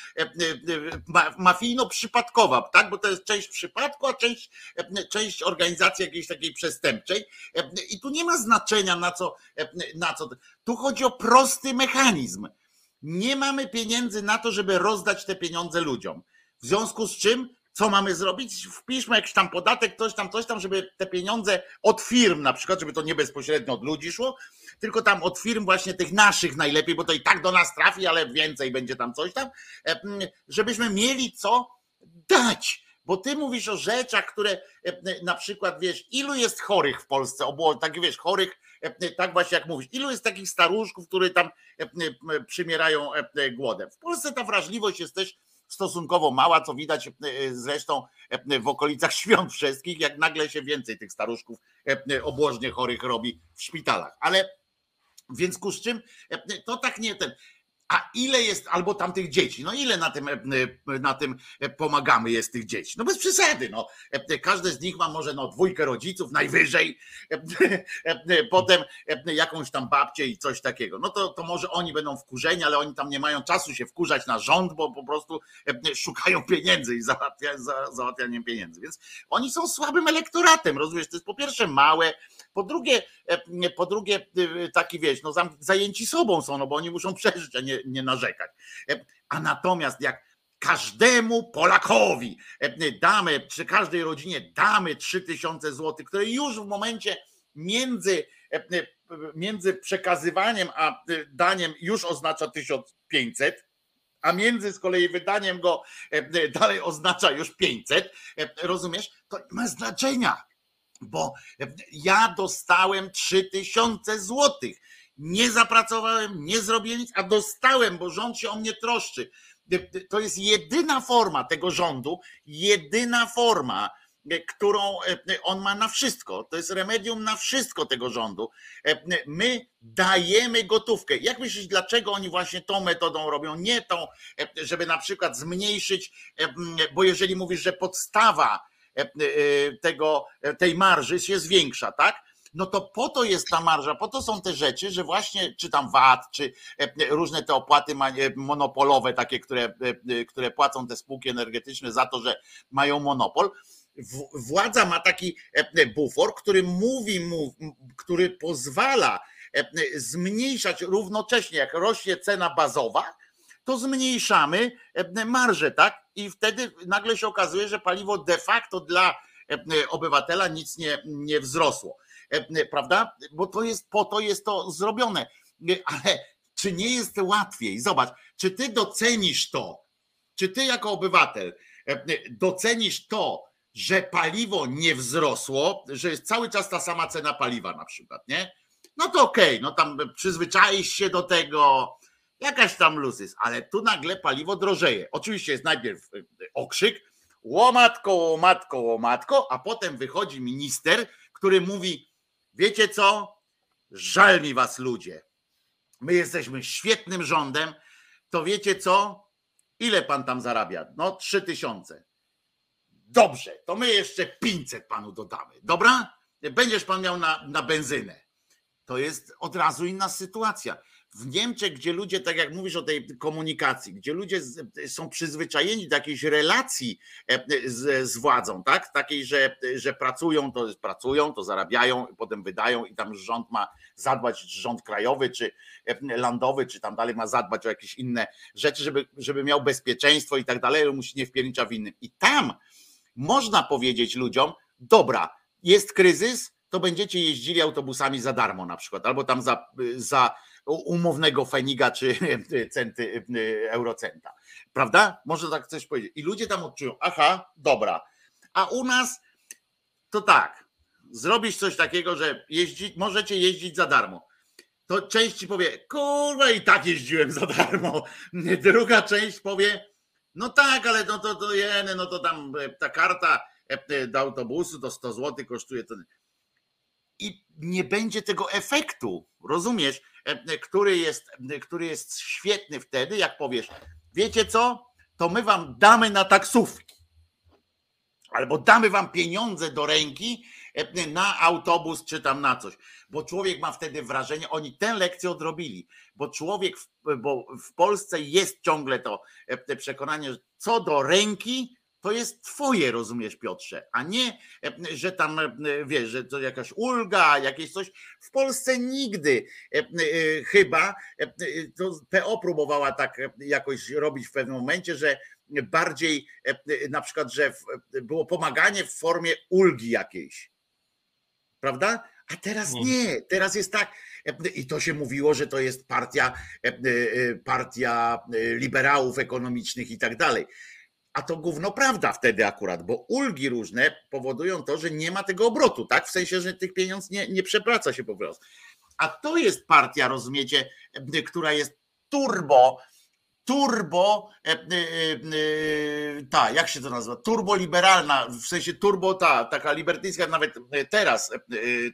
mafijno przypadkowa, tak? Bo to jest część przypadku, a część, część organizacji jakiejś takiej przestępczej. I tu nie ma znaczenia na co, na co. Tu chodzi o prosty mechanizm. Nie mamy pieniędzy na to, żeby rozdać te pieniądze ludziom. W związku z czym, co mamy zrobić? Wpiszmy jakiś tam podatek, coś tam, coś tam, żeby te pieniądze od firm, na przykład, żeby to nie bezpośrednio od ludzi szło, tylko tam od firm właśnie tych naszych najlepiej, bo to i tak do nas trafi, ale więcej będzie tam coś tam, e, żebyśmy mieli co dać. Bo ty mówisz o rzeczach, które e, na przykład wiesz, ilu jest chorych w Polsce, tak wiesz, chorych, e, tak właśnie jak mówisz, ilu jest takich staruszków, które tam przymierają głodem. W Polsce ta wrażliwość jest też stosunkowo mała, co widać e, zresztą e, w okolicach *laughs* świąt wszystkich, jak nagle się więcej tych staruszków e, obłożnie chorych robi w szpitalach. Ale w związku z czym to tak nie ten. A ile jest, albo tam tych dzieci, no ile na tym, e, na tym pomagamy jest tych dzieci? No bez przesady, no. E, każde z nich ma może no dwójkę rodziców najwyżej, e, potem jakąś tam babcię i coś takiego. No to, to może oni będą wkurzeni, ale oni tam nie mają czasu się wkurzać na rząd, bo po prostu szukają pieniędzy i załatwia, załatwianiem pieniędzy. Więc oni są słabym elektoratem, rozumiesz? To jest po pierwsze małe, po drugie, po drugie taki wieś, no zajęci sobą są, no bo oni muszą przeżyć, a nie, nie narzekać. E, a natomiast jak każdemu Polakowi e, damy, przy każdej rodzinie damy 3000 zł, które już w momencie między, e, między przekazywaniem a daniem już oznacza 1500, a między z kolei wydaniem go dalej oznacza już 500, rozumiesz? To nie ma znaczenia, bo ja dostałem 3000 złotych nie zapracowałem, nie zrobiłem nic, a dostałem, bo rząd się o mnie troszczy. To jest jedyna forma tego rządu, jedyna forma, e, którą e, on ma na wszystko. To jest remedium na wszystko tego rządu. E, my dajemy gotówkę. Jak myślisz, dlaczego oni właśnie tą metodą robią? Nie tą, żeby na przykład zmniejszyć, bo jeżeli mówisz, że podstawa tego, tej marży jest większa, tak? no to po to jest ta marża, po to są te rzeczy, że właśnie czy tam VAT, czy e, różne te opłaty monopolowe, takie, które, e, które płacą te spółki energetyczne za to, że mają monopol. Władza ma taki e, bufor, który mówi mu, który pozwala zmniejszać równocześnie, jak rośnie cena bazowa, to zmniejszamy marżę, tak? I wtedy nagle się okazuje, że paliwo de facto dla obywatela nic nie, nie wzrosło. E, prawda? Bo to jest po to jest to zrobione. E, ale czy nie jest łatwiej? Zobacz, czy ty docenisz to, czy ty jako obywatel e, docenisz to, że paliwo nie wzrosło, że jest cały czas ta sama cena paliwa na przykład, nie? No to okej, okay, no tam przyzwyczaisz się do tego, jakaś tam luz jest, ale tu nagle paliwo drożeje. Oczywiście jest najpierw okrzyk, łomatko, łomatko, łomatko, a potem wychodzi minister, który mówi, Wiecie co? Żal mi was ludzie. My jesteśmy świetnym rządem. To wiecie co? Ile pan tam zarabia? No, trzy tysiące. Dobrze, to my jeszcze 500 panu dodamy. Dobra? Będziesz pan miał na, na benzynę. To jest od razu inna sytuacja w Niemczech, gdzie ludzie, tak jak mówisz o tej komunikacji, gdzie ludzie są przyzwyczajeni do jakiejś relacji e, z, z, władzą, tak? Takiej, że, że pracują, to pracują, to zarabiają, potem wydają i tam rząd ma zadbać, rząd krajowy, czy e, landowy, czy tam dalej ma zadbać o jakieś inne rzeczy, żeby, żeby miał bezpieczeństwo i tak dalej, musi nie wpiernicza w innym. I tam można powiedzieć ludziom, dobra, jest kryzys, to będziecie jeździli autobusami za darmo na przykład, albo tam za, za umownego feniga czy *laughs* centy, eurocenta. Prawda? Można tak coś powiedzieć. I ludzie tam odczują, aha, dobra. A u nas to tak, zrobisz coś takiego, że jeździ, możecie jeździć za darmo. To część ci powie, kurwa i tak jeździłem za darmo. *laughs* Druga część powie, no tak, ale no to, to jeny, no to tam ta karta do autobusu, to 100 zł kosztuje. I nie będzie tego efektu, rozumiesz, który jest, który jest świetny wtedy, jak powiesz, wiecie co, to my wam damy na taksówki. Albo damy wam pieniądze do ręki na autobus czy tam na coś. Bo człowiek ma wtedy wrażenie, oni tę lekcję odrobili, bo człowiek, w, bo w Polsce jest ciągle to przekonanie, że co do ręki, to jest twoje, rozumiesz, Piotrze, a nie, że tam, wiesz, że to jakaś ulga, jakieś coś. W Polsce nigdy chyba, to PO próbowała tak jakoś robić w pewnym momencie, że bardziej na przykład, że było pomaganie w formie ulgi jakiejś. Prawda? A teraz no. nie, teraz jest tak, i to się mówiło, że to jest partia, partia liberałów ekonomicznych i tak dalej. A to gówno prawda wtedy akurat, bo ulgi różne powodują to, że nie ma tego obrotu, tak? W sensie, że tych pieniądz nie, nie przepraca się po prostu. A to jest partia, rozumiecie, która jest turbo turbo, e, e, e, ta, jak się to nazywa? Turbo liberalna, w sensie turbo ta, taka libertyńska, nawet teraz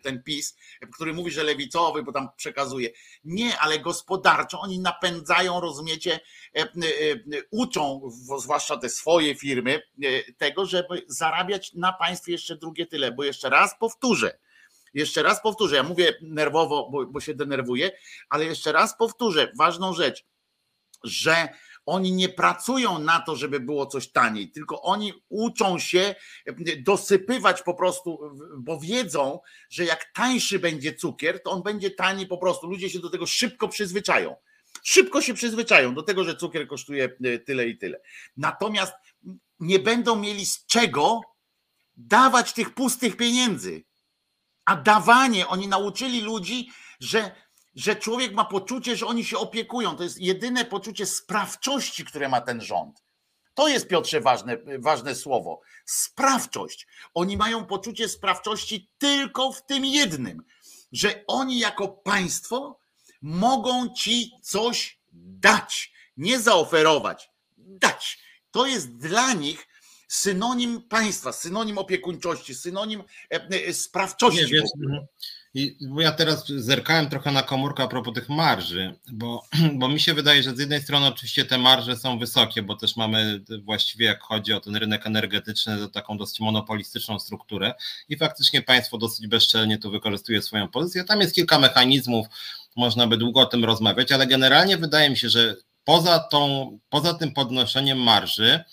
ten PiS, który mówi, że lewicowy, bo tam przekazuje. Nie, ale gospodarczo oni napędzają, rozumiecie, uczą, zwłaszcza te swoje firmy, tego, żeby zarabiać na państwie jeszcze drugie tyle, bo jeszcze raz powtórzę, jeszcze raz powtórzę, ja mówię nerwowo, bo, bo się denerwuję, ale jeszcze raz powtórzę ważną rzecz że oni nie pracują na to, żeby było coś taniej, tylko oni uczą się dosypywać po prostu, bo wiedzą, że jak tańszy będzie cukier, to on będzie tani po prostu. Ludzie się do tego szybko przyzwyczają. Szybko się przyzwyczają do tego, że cukier kosztuje e, tyle i tyle. Natomiast nie będą mieli z czego dawać tych pustych pieniędzy. A dawanie, oni nauczyli ludzi, że że człowiek ma poczucie, że oni się opiekują. To jest jedyne poczucie sprawczości, które ma ten rząd. To jest, Piotrze, ważne, ważne słowo. Sprawczość. Oni mają poczucie sprawczości tylko w tym jednym, że oni jako państwo mogą ci coś dać, nie zaoferować, dać. To jest dla nich synonim państwa, synonim opiekuńczości, synonim e, e, sprawczości. Nie, i, bo ja teraz zerkałem trochę na komórkę a propos tych marży, bo, *clears throat* bo mi się wydaje, że z jednej strony oczywiście te marże są wysokie, bo też mamy właściwie jak chodzi o ten rynek energetyczny, to taką dosyć monopolistyczną strukturę i faktycznie państwo dosyć bezczelnie tu wykorzystuje swoją pozycję. Tam jest kilka mechanizmów, można by długo o tym rozmawiać, ale generalnie wydaje mi się, że poza, tą, poza tym podnoszeniem marży,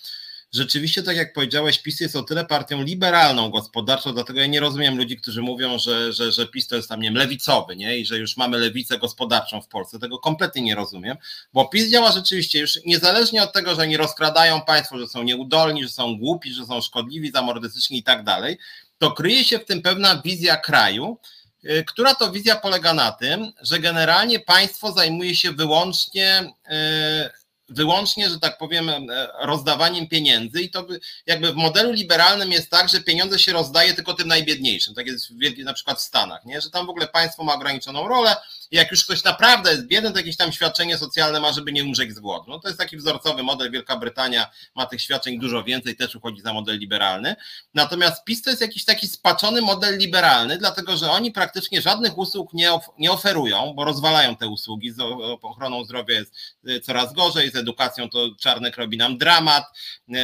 rzeczywiście, tak jak powiedziałeś, PiS jest o tyle partią liberalną gospodarczą, dlatego ja nie rozumiem ludzi, którzy mówią, że, że, że PiS to jest tam, nie wiem, lewicowy, nie? I że już mamy lewicę gospodarczą w Polsce. Tego kompletnie nie rozumiem, bo PiS działa rzeczywiście już niezależnie od tego, że oni rozkradają państwo, że są nieudolni, że są głupi, że są szkodliwi, zamordystyczni i tak dalej, to kryje się w tym pewna wizja kraju, y, która to wizja polega na tym, że generalnie państwo zajmuje się wyłącznie yy, wyłącznie, że tak powiem, e, rozdawaniem pieniędzy i to jakby w modelu liberalnym jest tak, że pieniądze się rozdaje tylko tym najbiedniejszym, tak jest w, na przykład w Stanach, nie? że tam w ogóle państwo ma ograniczoną rolę, jak już ktoś naprawdę jest biedny, to jakieś tam świadczenie socjalne ma, żeby nie umrzeć z głodu. No to jest taki wzorcowy model. Wielka Brytania ma tych świadczeń dużo więcej, też uchodzi za model liberalny. Natomiast PiS to jest jakiś taki spaczony model liberalny, dlatego że oni praktycznie żadnych usług nie, of nie oferują, bo rozwalają te usługi. Z ochroną zdrowia jest y, coraz gorzej, z edukacją to Czarnek robi nam dramat, y,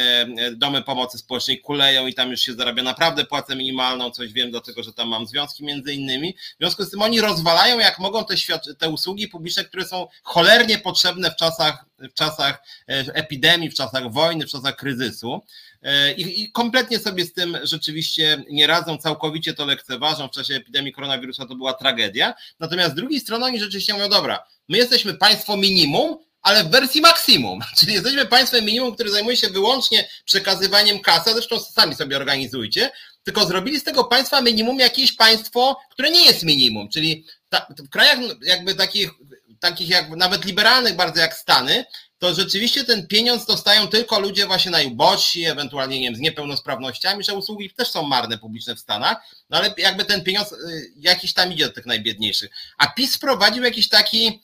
y, domy pomocy społecznej kuleją i tam już się zarabia naprawdę płacę minimalną, coś wiem, dlatego że tam mam związki między innymi. W związku z tym oni rozwalają jak mogą te te, usługi publiczne, które są cholernie potrzebne w czasach, w czasach e, epidemii, w czasach wojny, w czasach kryzysu. E, I, I, kompletnie sobie z tym rzeczywiście nie radzą, całkowicie to lekceważą. W czasie epidemii koronawirusa to była tragedia. Natomiast z drugiej strony oni rzeczywiście mówią, dobra, my jesteśmy państwo minimum, ale w wersji maksimum, *laughs* czyli jesteśmy państwem minimum, które zajmuje się wyłącznie przekazywaniem kasy, zresztą sami sobie organizujcie, tylko zrobili z tego państwa minimum jakieś państwo, które nie jest minimum, czyli w krajach jakby takich, takich jak nawet liberalnych bardzo jak Stany, to rzeczywiście ten pieniądz dostają tylko ludzie właśnie najubożsi, ewentualnie nie wiem, z niepełnosprawnościami, że usługi też są marne publiczne w Stanach, no ale jakby ten pieniądz y, jakiś tam idzie do tych najbiedniejszych. A PiS wprowadził jakiś taki,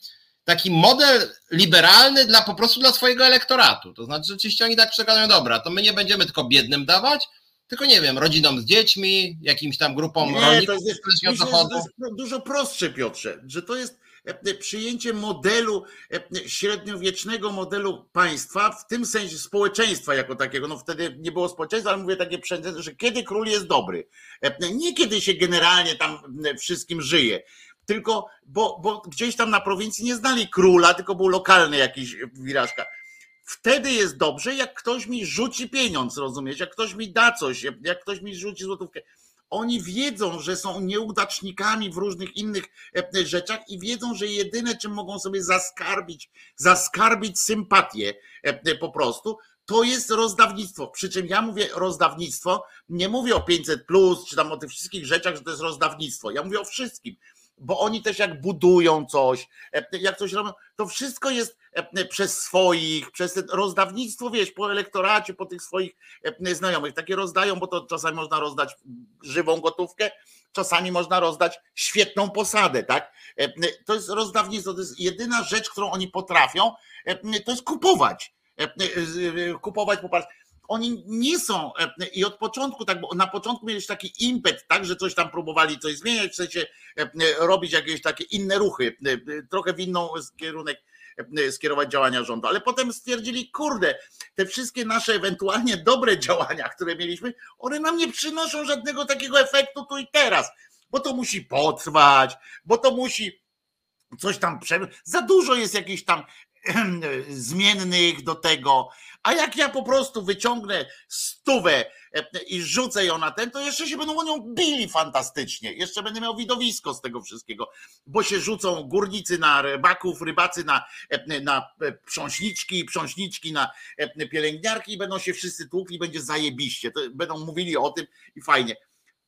taki model liberalny dla po prostu dla swojego elektoratu. To znaczy rzeczywiście oni tak przekazują, dobra, to my nie będziemy tylko biednym dawać, tylko nie wiem, rodzinom z dziećmi, jakimś tam grupom Nie, rolników, to jest, myślę, to jest dużo prostsze, Piotrze, że to jest e, przyjęcie modelu, e, średniowiecznego modelu państwa, w tym sensie społeczeństwa jako takiego. No wtedy nie było społeczeństwa, ale mówię takie przędzę, że kiedy król jest dobry. E, Nie kiedy się generalnie tam wszystkim żyje. Tylko, bo, bo gdzieś tam na prowincji nie znali króla, tylko był lokalny jakiś wirażka wtedy jest dobrze, jak ktoś mi rzuci pieniądz, rozumiesz? Jak ktoś mi da coś, jak ktoś mi rzuci złotówkę. Oni wiedzą, że są nieudacznikami w różnych innych e, rzeczach i wiedzą, że jedyne, czym mogą sobie zaskarbić, zaskarbić sympatię e, po prostu, to jest rozdawnictwo. Przy czym ja mówię rozdawnictwo, nie mówię o 500 plus, czy tam o tych wszystkich rzeczach, że to jest rozdawnictwo. Ja mówię o wszystkim bo oni też jak budują coś, e, jak coś robią, to wszystko jest e, przez swoich, przez rozdawnictwo, wiesz, po elektoracie, po tych swoich e, znajomych. Takie rozdają, bo to czasami można rozdać żywą gotówkę, czasami można rozdać świetną posadę, tak? To jest rozdawnictwo, to jest jedyna rzecz, którą oni potrafią, to jest kupować. Kupować poparcie oni nie są e, i od początku, tak, bo na początku mieli taki impet, tak, że coś tam próbowali coś zmieniać, w sensie e, robić jakieś takie inne ruchy, e, trochę w inną kierunek skierować działania rządu, ale potem stwierdzili, kurde, te wszystkie nasze ewentualnie dobre *laughs* działania, które mieliśmy, one nam nie przynoszą żadnego takiego efektu tu i teraz, bo to musi potrwać, bo to musi coś tam prze... za dużo jest jakichś tam *clears throat* zmiennych do tego, a jak ja po prostu wyciągnę stówę e, i rzucę ją na ten, to jeszcze się będą o nią bili fantastycznie. Jeszcze będę miał widowisko z tego wszystkiego, bo się rzucą górnicy na rybaków, rybacy na, e, na prząśniczki, prząśniczki na e, pielęgniarki i będą się wszyscy tłukli, będzie zajebiście. To będą mówili o tym i fajnie.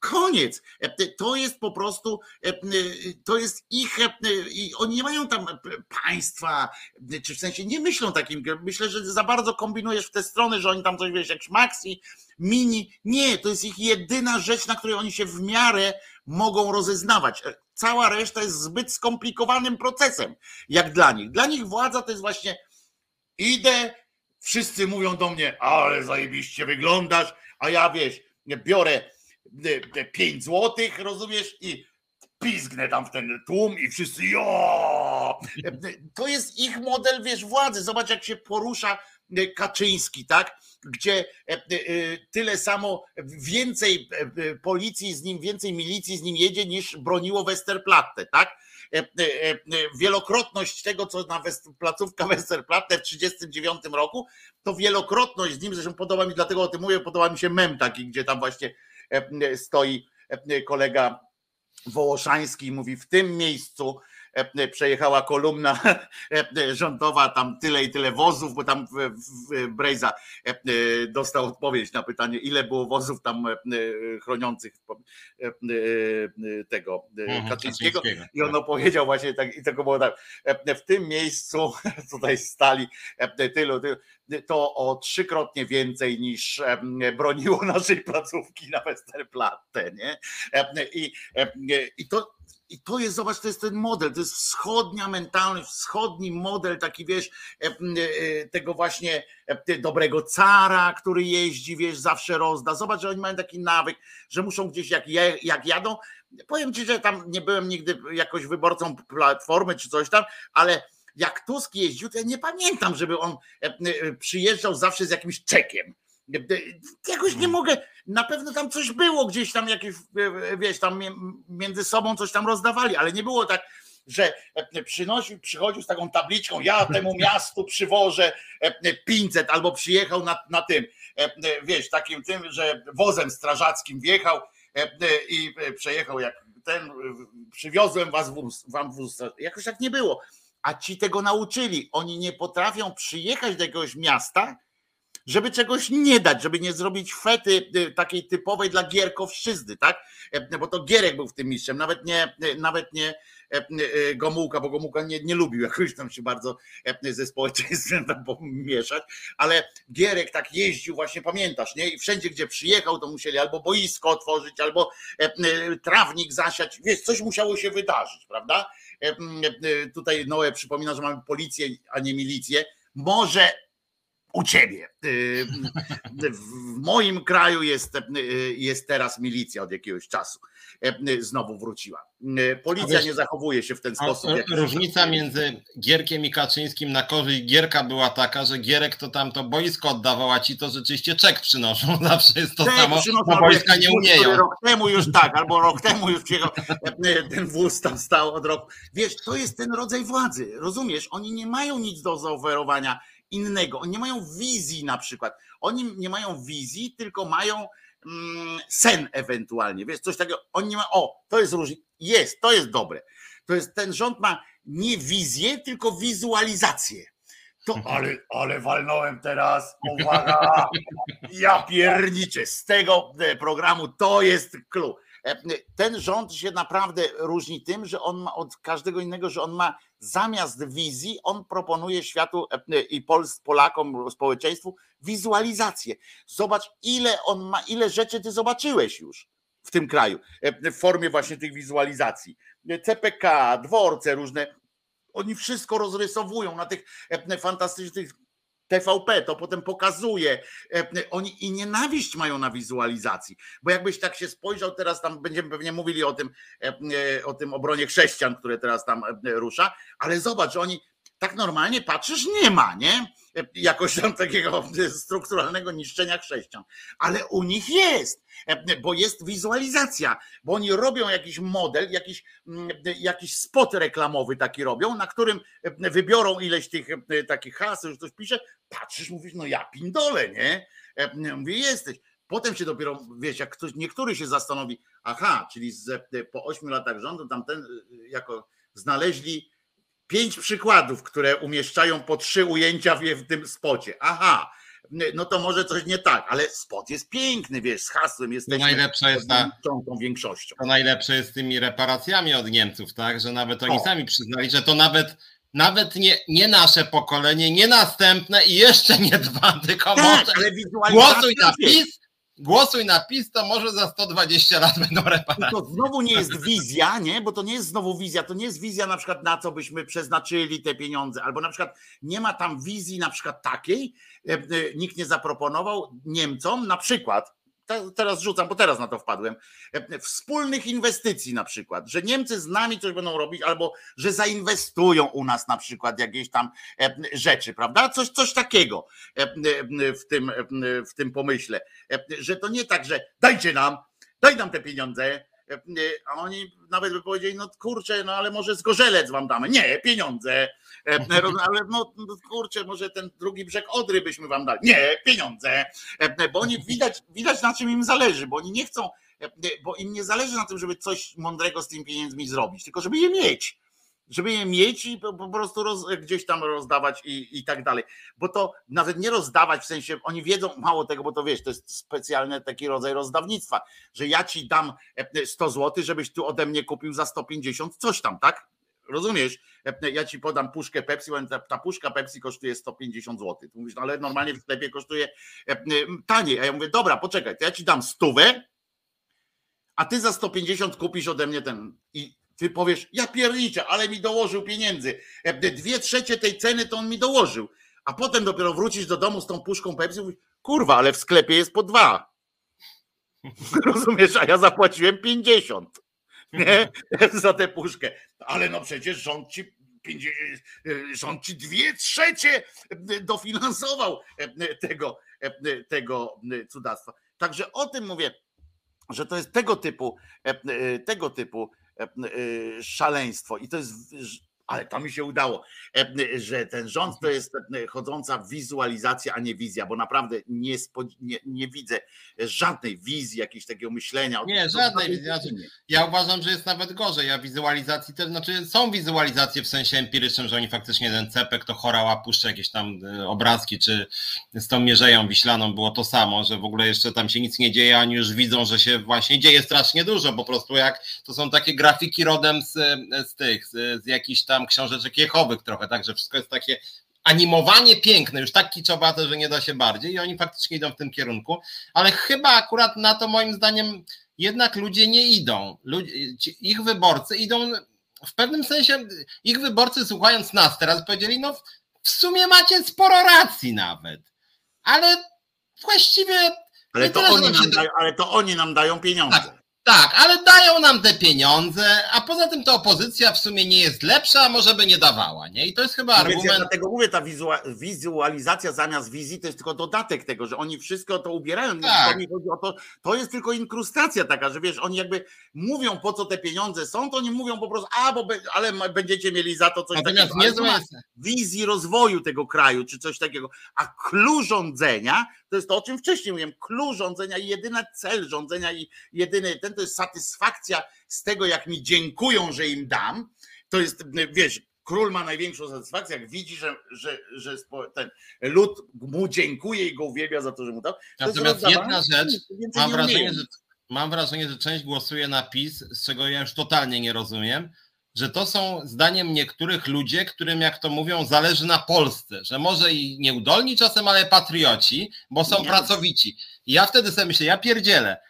Koniec. To jest po prostu, to jest ich, oni nie mają tam państwa, czy w sensie nie myślą takim, myślę, że za bardzo kombinujesz w tę stronę, że oni tam coś wiesz, jak Maxi, Mini. Nie, to jest ich jedyna rzecz, na której oni się w miarę mogą rozeznawać. Cała reszta jest zbyt skomplikowanym procesem, jak dla nich. Dla nich władza to jest właśnie idę, wszyscy mówią do mnie, ale zajebiście wyglądasz, a ja wiesz, biorę 5 złotych, rozumiesz? I pizgnę tam w ten tłum i wszyscy jo! To jest ich model, wiesz, władzy. Zobacz, jak się porusza e, Kaczyński, tak? Gdzie tyle samo, więcej policji z nim, więcej milicji z nim jedzie niż broniło Westerplatte, tak? Wielokrotność tego, co na placówka *laughs* Westerplatte w 1939 roku, to wielokrotność z nim, zresztą podoba mi, dlatego o tym mówię, podoba mi się mem taki, gdzie tam właśnie stoi e, kolega Wołoszański mówi w tym miejscu e, przejechała kolumna *laughs* rządowa, tam tyle i tyle wozów, bo tam Brejza dostał odpowiedź na pytanie, ile było wozów tam chroniących tego mhm, Kaczyńskiego i on tak. opowiedział właśnie tak, i tego było tak, w tym miejscu *laughs* tutaj stali tylu, tylu to o trzykrotnie więcej niż broniło *laughs* naszej placówki na Westerplatte, nie? I, i to, i to jest, zobacz, to jest ten model, to jest wschodnia mentalność, wschodni model, taki wiesz, e, tego właśnie dobrego cara, który jeździ, wiesz, zawsze rozda. Zobacz, że oni mają taki nawyk, że muszą gdzieś, jak, jak jadą, powiem ci, że tam nie byłem nigdy jakoś wyborcą platformy czy coś tam, ale jak Tusk jeździł, to ja nie pamiętam, żeby on e, e, przyjeżdżał zawsze z jakimś czekiem. E, jakoś nie hmm. mogę, na pewno tam coś było gdzieś tam jakieś, wiesz, tam między sobą coś tam rozdawali, ale nie było tak, że przynosił, przychodził z taką tabliczką, ja temu *laughs* miastu przywożę 500 albo przyjechał na, na tym, wiesz, takim tym, że wozem strażackim wjechał i przejechał jak ten, przywiozłem was wóz, wam wóz, jakoś tak nie było a ci tego nauczyli. Oni nie potrafią przyjechać do jakiegoś miasta, żeby czegoś nie dać, żeby nie zrobić fety y, takiej typowej dla Gierkowszczyzny, tak? E, bo to Gierek był w tym mistrzem, nawet nie, y, nawet nie e, Gomułka, bo Gomułka nie, nie lubił jakoś tam się bardzo e, ze społeczeństwem tam mieszać, ale Gierek tak jeździł, właśnie pamiętasz, nie? I wszędzie, gdzie przyjechał, to musieli albo boisko otworzyć, albo trawnik zasiać, wiesz, coś musiało się wydarzyć, prawda? tutaj Noe przypomina, że mamy policję, a nie milicję. Może u ciebie. W moim kraju jest, jest teraz milicja od jakiegoś czasu. Znowu wróciła. Policja wiesz, nie zachowuje się w ten sposób. Różnica między Gierkiem i Kaczyńskim na korzyść Gierka była taka, że Gierek to tam to boisko oddawała ci, to rzeczywiście czek przynoszą. *laughs* Zawsze jest to czek samo, bo boiska nie umieją. Rok temu już tak, albo rok temu już przyjechał, ten wóz tam stał od roku. Wiesz, to jest ten rodzaj władzy, rozumiesz? Oni nie mają nic do zaoferowania innego. Oni nie mają wizji na przykład. Oni nie mają wizji, tylko mają mm, sen ewentualnie. Wiesz, coś takiego. Oni nie mają, o, to jest różnica. Jest, to jest dobre. To jest, ten rząd ma nie wizję, tylko wizualizację. To, *laughs* ale, ale walnąłem teraz, uwaga, *laughs* ja pierniczę, z tego e, programu to jest clue. E, ten rząd się naprawdę różni tym, że on ma od każdego innego, że on ma zamiast wizji, on proponuje światu e, i Polakom, społeczeństwu wizualizację. Zobacz, ile on ma, ile rzeczy ty zobaczyłeś już w tym kraju e, w formie właśnie tych wizualizacji. CPK, dworce różne, oni wszystko rozrysowują na tych fantastycznych TVP to potem pokazuje. E, oni i nienawiść mają na wizualizacji, bo jakbyś tak się spojrzał, teraz tam będziemy pewnie mówili o tym, e, e, o tym obronie chrześcijan, które teraz tam rusza, ale zobacz, oni tak normalnie patrzysz, nie ma, nie? Jakoś tam takiego strukturalnego niszczenia chrześcijan. Ale u nich jest, bo jest wizualizacja, bo oni robią jakiś model, jakiś, mm, jakiś spot reklamowy taki robią, na którym wybiorą ileś tych takich haseł, że ktoś pisze, patrzysz, mówisz, no ja pindole, nie? Mówię, jesteś. Potem się dopiero, wiesz, jak ktoś, niektóry się zastanowi, aha, czyli z, po ośmiu latach rządu tamten jako znaleźli pięć przykładów, które umieszczają po trzy ujęcia w, tym spocie. Aha, no to może coś nie tak, ale spot jest piękny, wiesz, z hasłem jest najlepsze jest ta, tą większością. To najlepsze jest z tymi reparacjami od Niemców, tak, że nawet oni o. sami przyznali, że to nawet nawet nie, nie nasze pokolenie, nie następne i jeszcze nie dwa, tylko tak, może głosuj na PiS, głosuj na PiS, to może za 120 lat *laughs* będą reparacje. To znowu nie jest wizja, nie? Bo to nie jest znowu wizja, to nie jest wizja na przykład na co byśmy przeznaczyli te pieniądze, albo na przykład nie ma tam wizji na przykład takiej, e, e, nikt nie zaproponował Niemcom na przykład, teraz rzucam, bo teraz na to wpadłem, e, wspólnych inwestycji na przykład, że Niemcy z nami coś będą robić, albo że zainwestują u nas na przykład jakieś tam e, rzeczy, prawda? Coś, coś takiego e, w tym, w tym pomyśle, że to nie tak, że dajcie nam, daj nam te pieniądze, a oni nawet by powiedzieli, no kurczę, no ale może zgorzelec wam damy. Nie, pieniądze. Ale no, no kurczę, może ten drugi brzeg Odry byśmy wam dali. Nie, pieniądze. Bo oni widać, widać na czym im zależy, bo oni nie chcą, bo im nie zależy na tym, żeby coś mądrego z tymi pieniędzmi zrobić, tylko żeby je mieć żeby je mieć i po, prostu roz, gdzieś tam rozdawać i, i tak dalej. Bo to nawet nie rozdawać, w sensie oni wiedzą mało tego, bo to wiesz, to jest specjalny taki rodzaj rozdawnictwa, że ja ci dam 100 e, zł, żebyś tu ode mnie kupił za 150 coś tam, tak? Rozumiesz? E, ja ci podam puszkę Pepsi, ta, ta puszka Pepsi kosztuje 150 zł. Mówisz, no ale normalnie w sklepie kosztuje e, taniej. A ja mówię, dobra, poczekaj, to ja ci dam stówę, a ty za 150 kupisz ode mnie ten. I ty powiesz, ja pierniczę, ale mi dołożył pieniędzy. E, dwie trzecie tej ceny to on mi dołożył. A potem dopiero wrócisz do domu z tą puszką Pepsi i mówisz, kurwa, ale w sklepie jest po dwa. *laughs* Rozumiesz, a ja zapłaciłem 50 nie? *laughs* za tę puszkę. Ale no przecież rząd ci, e, rząd ci dwie trzecie dofinansował e, tego, tego cudactwa. Także o tym mówię, że to jest tego typu, tego typu szaleństwo. I to jest ale to mi się udało, e, że ten rząd to jest chodząca wizualizacja, a nie wizja, bo naprawdę nie, nie, nie widzę żadnej wizji, jakiegoś takiego myślenia. Nie, żadnej wizji. Znaczy, ja uważam, że jest nawet gorzej. Ja wizualizacji też, znaczy są wizualizacje w sensie empirycznym, że oni faktycznie ten cepek to chorała puszcza jakieś tam e, obrazki, czy z tą Mierzeją Wiślaną było to samo, że w ogóle jeszcze tam się nic nie dzieje, oni już widzą, że się właśnie dzieje strasznie dużo, po prostu jak to są takie grafiki rodem z, z tych, z, z jakichś tam tam książeczek jechowych trochę, także wszystko jest takie animowanie piękne, już tak kiczowate, że nie da się bardziej i oni faktycznie idą w tym kierunku, ale chyba akurat na to moim zdaniem jednak ludzie nie idą. Ludzie, ich wyborcy idą w pewnym sensie, ich wyborcy słuchając nas teraz powiedzieli, no w sumie macie sporo racji nawet. ale właściwie. Ale to, oni nam dają, ale to oni nam dają pieniądze. Tak. Tak, ale dają nam te pieniądze, a poza tym ta opozycja w sumie nie jest lepsza, a może by nie dawała, nie? I to jest chyba no argument. Więc ja dlatego mówię, ta wizualizacja zamiast wizji to jest tylko dodatek tego, że oni wszystko to ubierają. Tak. To, to, to jest tylko inkrustacja taka, że wiesz, oni jakby mówią po co te pieniądze są, to oni mówią po prostu, a bo be, ale będziecie mieli za to coś Natomiast takiego. Nie wizji rozwoju tego kraju, czy coś takiego. A klucz rządzenia to jest to, o czym wcześniej mówiłem, klucz rządzenia i jedyny cel rządzenia i jedyny ten to jest satysfakcja z tego, jak mi dziękują, że im dam. To jest, wiesz, król ma największą satysfakcję, jak widzi, że, że, że ten lud mu dziękuje i go uwielbia za to, że mu dał. Natomiast jedna rzecz, mam wrażenie, że, mam wrażenie, że część głosuje na PiS, z czego ja już totalnie nie rozumiem, że to są zdaniem niektórych ludzie, którym jak to mówią, zależy na Polsce, że może i nieudolni czasem, ale patrioci, bo są nie. pracowici. I ja wtedy sobie myślę, ja pierdzielę,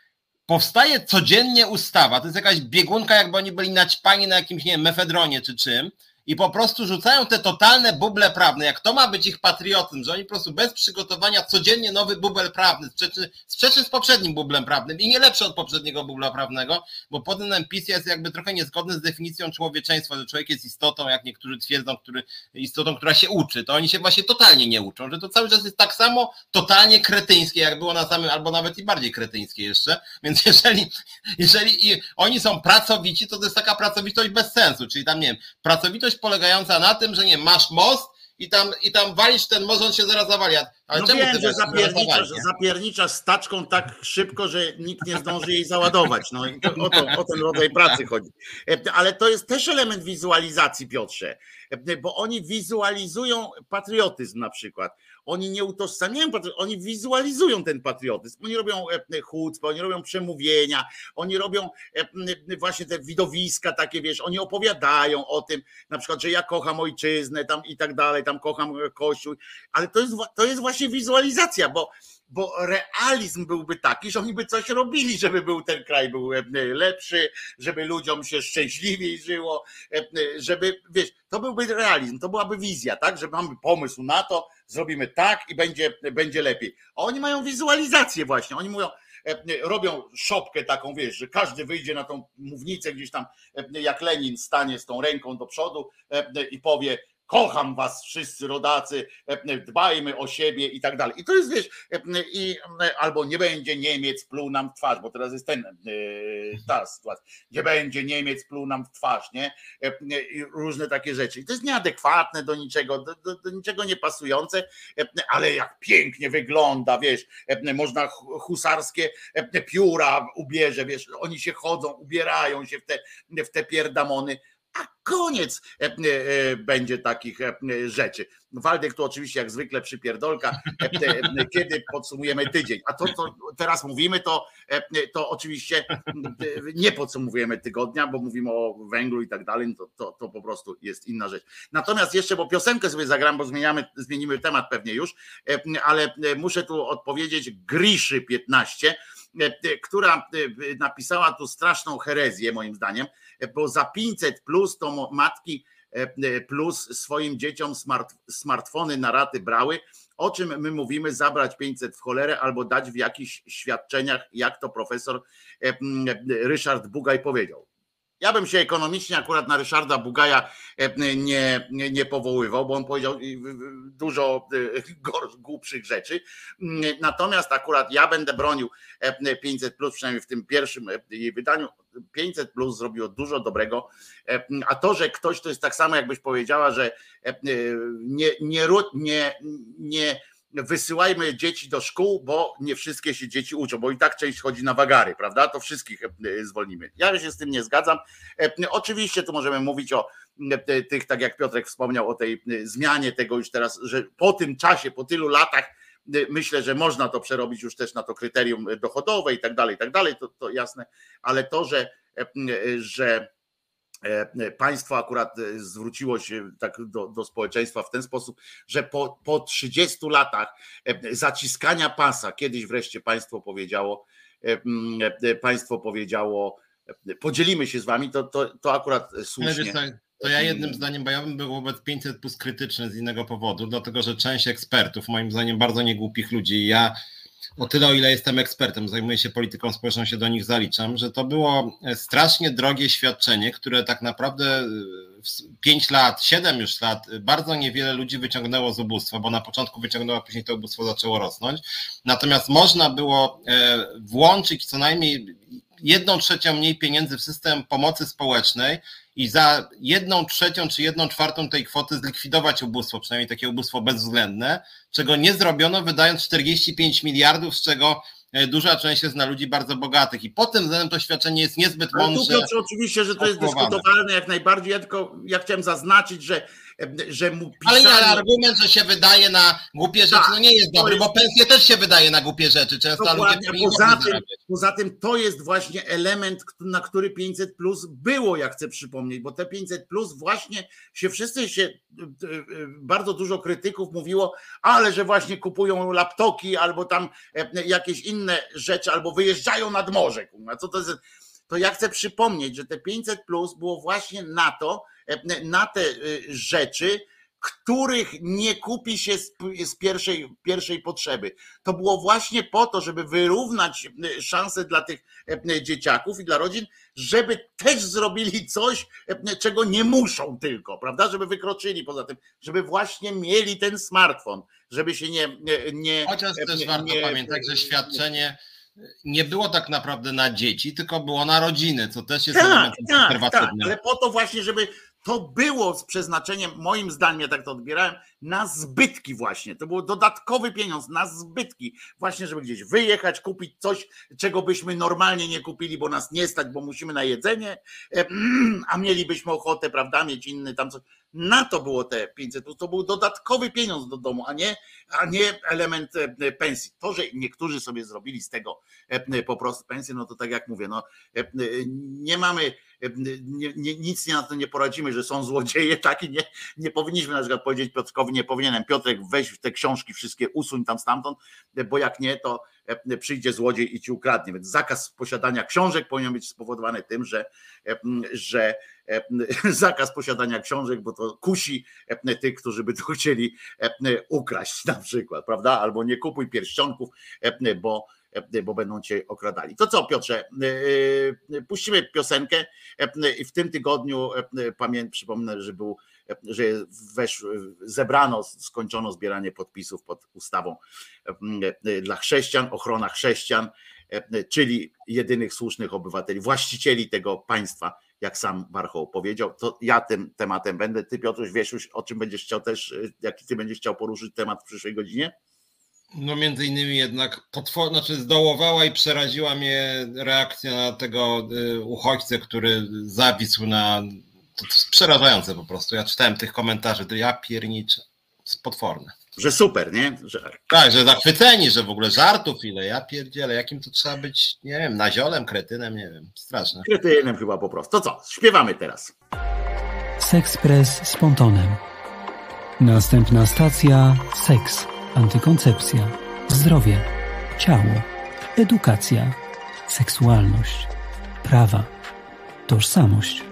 powstaje codziennie ustawa, to jest jakaś biegunka, jakby oni byli naćpani na jakimś, nie wiem, mefedronie czy czym, i po prostu rzucają te totalne buble prawne, jak to ma być ich patriotyzm, że oni po prostu bez przygotowania codziennie nowy bubel prawny, sprzeczny, sprzeczny z poprzednim bublem prawnym i nie lepszy od poprzedniego bubla prawnego, bo potem PiS jest jakby trochę niezgodny z definicją człowieczeństwa, że człowiek jest istotą, jak niektórzy twierdzą, który, istotą, która się uczy, to oni się właśnie totalnie nie uczą, że to cały czas jest tak samo totalnie kretyńskie, jak było na samym, albo nawet i bardziej kretyńskie jeszcze, więc *laughs* jeżeli, jeżeli oni są pracowici, to to jest taka pracowitość bez sensu, czyli tam, nie wiem, pracowitość polegająca na tym, że nie masz most i tam, i tam walisz ten most, on się zaraz zawali. Ale no czemu wiem, że zapierniczasz, zapierniczasz staczką tak szybko, że nikt nie zdąży jej załadować. No o, to, o ten rodzaj pracy chodzi. E, ale to jest też element wizualizacji, Piotrze, e, bo oni wizualizują patriotyzm na przykład oni nie utożsamiają, oni wizualizują ten patriotyzm. Oni robią e, chucpę, oni robią przemówienia, oni robią e, właśnie te widowiska takie, wiesz, oni opowiadają o tym, na przykład, że ja kocham ojczyznę tam i tak dalej, tam kocham kościół, ale to jest, to jest właśnie wizualizacja, bo bo realizm byłby taki, że oni by coś robili, żeby był ten kraj był e, lepszy, żeby ludziom się szczęśliwiej żyło, żeby, wiesz, to byłby realizm, to byłaby wizja, tak, że mamy pomysł na to, zrobimy tak i będzie, będzie lepiej. A oni mają wizualizację właśnie, oni mówią, e, robią szopkę taką, wiesz, że każdy wyjdzie na tą mównicę gdzieś tam, e, jak Lenin stanie z tą ręką do przodu e, i powie, kocham was wszyscy rodacy, e, dbajmy o siebie i tak dalej. I to jest, wiesz, e, i, e, albo nie będzie Niemiec pluł nam w twarz, bo teraz jest ten, ta sytuacja, nie będzie Niemiec pluł nam w twarz, nie? I różne takie rzeczy. I to jest nieadekwatne do niczego, do, do, do niczego niepasujące, ale jak pięknie wygląda, wiesz, można husarskie pióra ubierze, wiesz, oni się chodzą, ubierają się w te, w te pierdamony, a koniec e, e, będzie takich e, rzeczy. Waldek tu oczywiście jak zwykle przypierdolka, kiedy podsumujemy tydzień. A to, co teraz mówimy, to, to oczywiście nie podsumujemy tygodnia, bo mówimy o węglu i tak dalej, to, to, to po prostu jest inna rzecz. Natomiast jeszcze, bo piosenkę sobie zagram, bo zmieniamy, zmienimy temat pewnie już, ale muszę tu odpowiedzieć Griszy 15, która napisała tu straszną herezję moim zdaniem, bo za 500 plus to matki e, plus swoim dzieciom smart, smartfony na raty brały. O czym my mówimy, zabrać 500 w cholerę albo dać w jakichś świadczeniach, jak to profesor e, Ryszard Bugaj powiedział. Ja bym się ekonomicznie akurat na Ryszarda Bugaja e, nie, nie, powoływał, bo on powiedział dużo e, głupszych rzeczy. Natomiast akurat ja będę bronił 500, plus, przynajmniej w tym pierwszym jej wydaniu. 500 plus zrobiło dużo dobrego. A to, że ktoś to jest tak samo, jakbyś powiedziała, że nie, nie, nie, nie wysyłajmy dzieci do szkół, bo nie wszystkie się dzieci uczą, bo i tak część chodzi na wagary, prawda? To wszystkich e, zwolnimy. Ja się z tym nie zgadzam. E, oczywiście tu możemy mówić o e, tych, tak jak Piotrek wspomniał, o tej zmianie tego już teraz, że po tym czasie, po tylu latach, myślę, że można to przerobić już też na to kryterium dochodowe i tak dalej, i tak dalej, to, to jasne, ale to, że, że E, e, państwo akurat e, zwróciło się tak do, do społeczeństwa w ten sposób, że po, po 30 latach zaciskania pasa, kiedyś wreszcie państwo powiedziało, państwo powiedziało, podzielimy się z wami, to, to, to akurat słusznie. to ja jednym zdaniem, bo ja bym był wobec 500 plus krytyczny z innego powodu, dlatego że część ekspertów, moim zdaniem bardzo niegłupich ludzi, ja o tyle, o ile jestem ekspertem, zajmuję się polityką społeczną, się do nich zaliczam, że to było strasznie drogie świadczenie, które tak naprawdę 5 lat, 7 już lat, bardzo niewiele ludzi wyciągnęło z ubóstwa, bo na początku wyciągnęło, później to ubóstwo zaczęło rosnąć. Natomiast można było e, włączyć co najmniej jedną trzecią mniej pieniędzy w system pomocy społecznej i za jedną trzecią czy jedną czwartą tej kwoty zlikwidować ubóstwo, przynajmniej takie ubóstwo bezwzględne, czego nie zrobiono, wydając 45 miliardów, z czego e, duża część jest na ludzi bardzo bogatych. I pod tym względem to świadczenie jest niezbyt tu, oczywiście, że to jest dyskutowalne jak najbardziej. Ja tylko ja chciałem zaznaczyć, że że mu pisali... Ale argument, że się wydaje na głupie rzeczy, tak, no nie jest dobry, jest... bo pensje też się wydaje na głupie rzeczy. Często ludzie poza tym, poza tym to jest właśnie element, na który 500 plus było, ja chcę przypomnieć, bo te 500 plus właśnie się wszyscy się, e, e, bardzo dużo krytyków mówiło, ale że właśnie kupują laptoki albo tam e, jakieś inne rzeczy, albo wyjeżdżają nad morze. Co to jest? To ja chcę przypomnieć, że te 500 plus było właśnie na to, na te y, rzeczy, których nie kupi się z, pierwszej, pierwszej potrzeby. To było właśnie po to, żeby wyrównać y, szanse dla tych e, dzieciaków i dla rodzin, żeby też zrobili coś, e, czego nie muszą tylko, prawda? Żeby wykroczyli poza tym, żeby właśnie mieli ten smartfon, żeby się nie. nie Chociaż też warto nie, pamiętać, że świadczenie nie było tak naprawdę na dzieci, tylko było na rodziny, co też jest tak, elementem tak, tak, ale po to właśnie, żeby to było z przeznaczeniem, moim zdaniem, ja tak to odbierałem, na zbytki właśnie. To był dodatkowy pieniądz na zbytki, właśnie, żeby gdzieś wyjechać, kupić coś, czego byśmy normalnie nie kupili, bo nas nie stać, bo musimy na jedzenie, e, *clears throat* a mielibyśmy ochotę, prawda, mieć inny tam coś. Na to było te 500, to był dodatkowy pieniądz do domu, a nie, a nie element e, pensji. To, że niektórzy sobie zrobili z tego e, po prostu pensję, no to tak jak mówię, no nie mamy nie, nie, nic na to nie poradzimy, że są złodzieje, *laughs* tak i nie, nie powinniśmy na przykład powiedzieć Piotrkowi, nie powinienem, Piotrek weź te książki wszystkie, usuń tam stamtąd, bo jak nie, to e, przyjdzie złodziej i ci ukradnie. Więc zakaz posiadania książek powinien być spowodowany tym, że, e, że e, *laughs* zakaz posiadania książek, bo to kusi tych, którzy by to chcieli ukraść na przykład, prawda? Albo nie kupuj pierścionków, bo E, bo będą cię okradali. To co, Piotrze, e, e, puścimy piosenkę i w tym tygodniu pamiętam, przypomnę, że był, że wesz, zebrano, skończono zbieranie podpisów pod ustawą dla chrześcijan, ochrona chrześcijan, czyli jedynych słusznych obywateli, właścicieli tego państwa, jak sam Warchoł powiedział, to ja tym tematem będę. Ty, Piotruś, wiesz już, o czym będziesz chciał też, jaki ty będziesz chciał poruszyć temat w przyszłej godzinie? No między innymi jednak potwor, znaczy zdołowała i przeraziła mnie reakcja na tego y, uchodźcę, który zawisł na. To jest przerażające po prostu. Ja czytałem tych komentarzy, to ja pierniczę. Jest potworne. Że super, nie? Że... Tak, że zachwyceni, że w ogóle żartów ile. Ja pierdzielę, jakim to trzeba być, nie wiem, naziolem, kretynem, nie wiem. Straszne. Kretynem chyba po prostu. To co? Śpiewamy teraz. Sexpress z pontonem. Następna stacja seks antykoncepcja, zdrowie, ciało, edukacja, seksualność, prawa, tożsamość.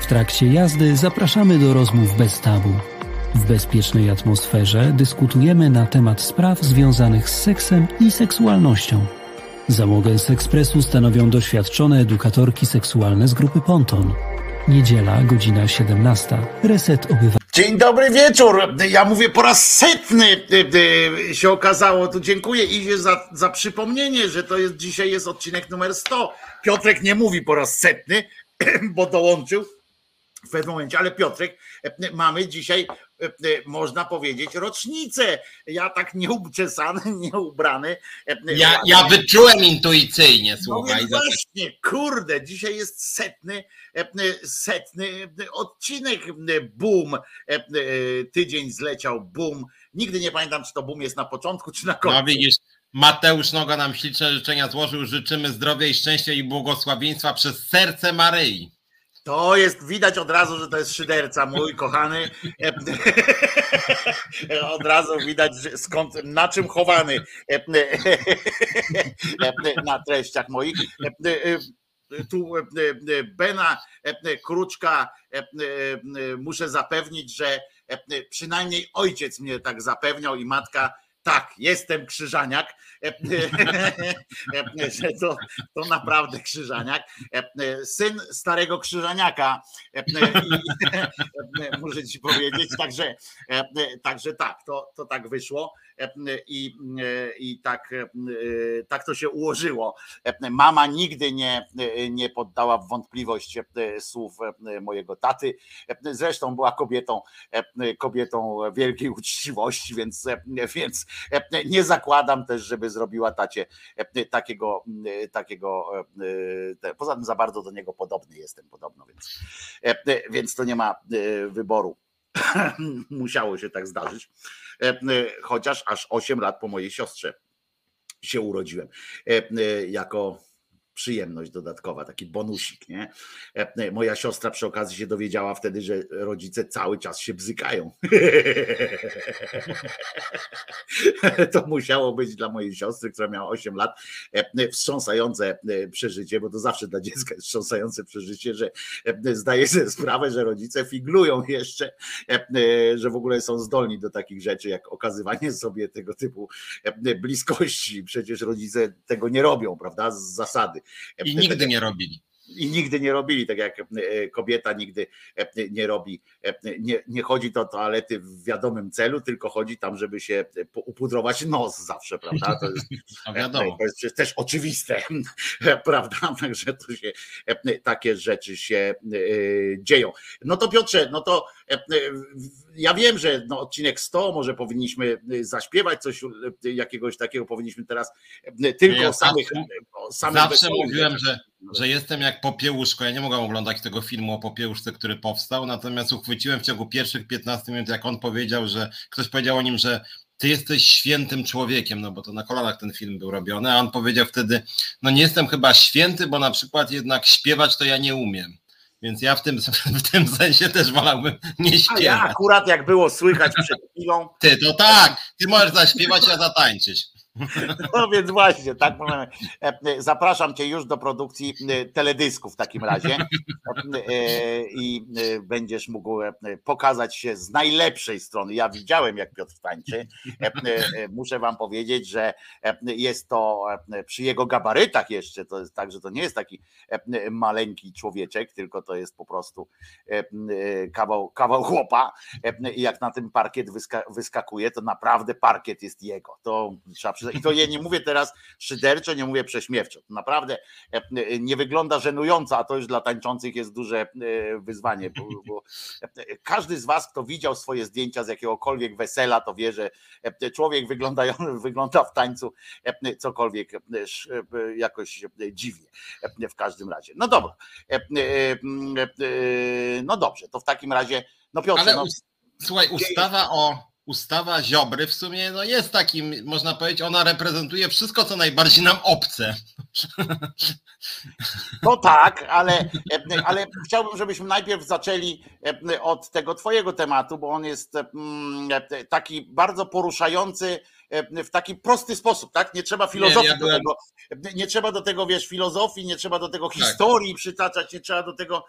W trakcie jazdy zapraszamy do rozmów bez tabu. W bezpiecznej atmosferze dyskutujemy na temat spraw związanych z seksem i seksualnością. Załogę z ekspresu stanowią doświadczone edukatorki seksualne z grupy Ponton. Niedziela, godzina 17. Reset Obywatelski. Dzień dobry wieczór. Ja mówię po raz setny y, y, się okazało. Tu dziękuję Izie za, za przypomnienie, że to jest dzisiaj jest odcinek numer 100. Piotrek nie mówi po raz setny, *clears throat* bo dołączył w pewnym momencie, ale Piotrek, mamy dzisiaj, można powiedzieć, rocznicę. Ja tak nieuczesany, *laughs* nieubrany. Ja, ja wyczułem intuicyjnie, no słuchaj. No właśnie, kurde, dzisiaj jest setny E, setny odcinek. Boom. E, e, tydzień zleciał, boom. Nigdy nie pamiętam, czy to boom jest na początku, czy na końcu. No widzisz, Mateusz Noga nam śliczne życzenia złożył. Życzymy zdrowia i szczęścia i błogosławieństwa przez serce Maryi. To jest, widać od razu, że to jest szyderca, mój kochany. *laughs* Od razu widać, skąd, na czym chowany na treściach moich. tu Bena Kruczka muszę zapewnić, że przynajmniej ojciec mnie tak zapewniał i matka tak, jestem krzyżaniak. to, to naprawdę krzyżaniak. Syn starego krzyżaniaka, muszę ci powiedzieć. Także, także tak, to, to tak wyszło i, i tak, tak to się ułożyło. Mama nigdy nie, nie poddała w wątpliwość słów mojego taty. Zresztą była kobietą, kobietą wielkiej uczciwości, więc, więc nie zakładam też, żeby zrobiła tacie takiego, takiego poza tym za bardzo do niego podobny jestem podobno, więc, więc to nie ma wyboru. *laughs* Musiało się tak zdarzyć. Chociaż aż 8 lat po mojej siostrze się urodziłem. Jako przyjemność dodatkowa, taki bonusik, nie? Moja siostra przy okazji się dowiedziała wtedy, że rodzice cały czas się bzykają. *laughs* To musiało być dla mojej siostry, która miała 8 lat, wstrząsające przeżycie, bo to zawsze dla dziecka jest wstrząsające przeżycie, że zdaje sobie sprawę, że rodzice figlują jeszcze, że w ogóle są zdolni do takich rzeczy, jak okazywanie sobie tego typu bliskości. Przecież rodzice tego nie robią, prawda? Z zasady. I nigdy nie robili. I nigdy nie robili, tak jak kobieta nigdy nie robi, nie, nie chodzi do toalety w wiadomym celu, tylko chodzi tam, żeby się upudrować nos zawsze, prawda? To jest, *laughs* no. To jest też oczywiste, *laughs* prawda? Także to się, takie rzeczy się dzieją. No to Piotrze, no to ja wiem, że no odcinek 100 może powinniśmy zaśpiewać coś jakiegoś takiego, powinniśmy teraz tylko Ja o samych, samych Zawsze wesołych mówiłem, że, że jestem jak popiełuszko. Ja nie mogłem oglądać tego filmu o popiełuszce, który powstał, natomiast uchwyciłem w ciągu pierwszych 15 minut, jak on powiedział, że ktoś powiedział o nim, że ty jesteś świętym człowiekiem, no bo to na kolanach ten film był robiony, a on powiedział wtedy, no nie jestem chyba święty, bo na przykład jednak śpiewać to ja nie umiem. Więc ja w tym, *laughs* w tym sensie też wolałbym nie A ja śpiewać. akurat jak było słychać przed chwilą, Ty, to tak, ty możesz zaśpiewać, a zatańczyć. No więc właśnie, tak możemy. E, Zapraszam Cię już do produkcji e, teledysku w takim razie E, i e, będziesz mógł e, pokazać się z najlepszej strony. Ja widziałem, jak Piotr tańczy. E, e, Muszę Wam powiedzieć, że e, jest to e, przy jego gabarytach jeszcze, to jest tak, że to nie jest taki e, maleńki człowieczek, tylko to jest po prostu e, e, kawał, kawał chłopa. E, I jak na tym parkiet wyska, wyskakuje, to naprawdę parkiet jest jego. To trzeba. I to ja nie mówię teraz szyderczo, nie mówię prześmiewczo. To naprawdę e, e, nie wygląda żenująco, a to już dla tańczących jest duże e, wyzwanie, bo, bo e, każdy z was, kto widział swoje zdjęcia z jakiegokolwiek wesela, to wie, że e, człowiek wygląda, wygląda w tańcu e, cokolwiek e, e, jakoś e, dziwnie e, w każdym razie. No dobra. E, e, mm, e, e, No dobrze, to w takim razie, no Piotrze, Ale no, słuchaj, ustawa o ustawa Ziobry w sumie no jest takim, można powiedzieć, ona reprezentuje wszystko, co najbardziej nam obce. No tak, ale, ale chciałbym, żebyśmy najpierw zaczęli od tego Twojego tematu, bo on jest mm, taki bardzo poruszający w taki prosty sposób, tak? Nie trzeba filozofii ja do byłem- tego, nie trzeba do tego, wiesz, filozofii, nie trzeba do tego Tak. historii przytaczać, nie trzeba do tego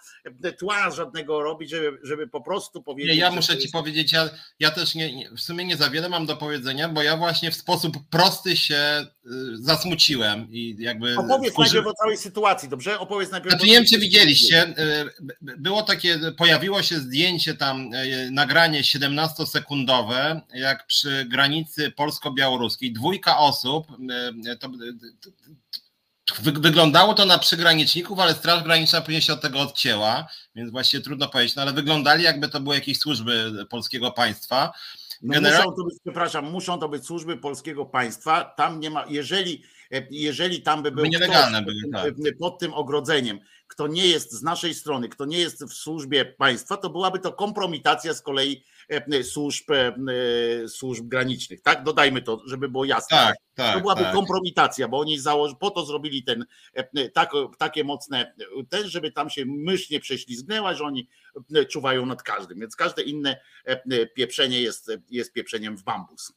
tła żadnego robić, żeby, żeby po prostu powiedzieć. Nie, ja muszę ci jest- powiedzieć, ja, ja też nie, nie, w sumie nie za wiele mam do powiedzenia, bo ja właśnie w sposób prosty się y, zasmuciłem i jakby... Opowiedz wkurzy- najpierw o całej sytuacji, dobrze? Opowiedz najpierw. Znaczy, nie wiem, czy widzieliście, y, było takie, pojawiło się zdjęcie tam, y, nagranie 17-sekundowe, jak przy granicy polsko-białoruskiej, dwójka osób, y, to, wy- wyglądało to na przygraniczników, ale Straż Graniczna później się od tego odcięła, więc właściwie trudno powiedzieć, no ale wyglądali jakby to były jakieś służby polskiego państwa. No Generalnie- Muszą to być, przepraszam, muszą to być służby polskiego państwa. Tam nie ma, jeżeli, e, jeżeli tam by był By nielegalne ktoś były, tym- pod tym ogrodzeniem, kto nie jest z naszej strony, kto nie jest w służbie państwa, to byłaby to kompromitacja z kolei e, służb, e, służb granicznych. Tak, dodajmy to, żeby było jasne. Tak, tak. To byłaby tak. kompromitacja, bo oni założy, po to zrobili ten, e, tak, takie mocne, e, ten, żeby tam się mysz nie prześlizgnęła, że oni e, czuwają nad każdym, więc każde inne e, pieprzenie jest, jest pieprzeniem w bambus.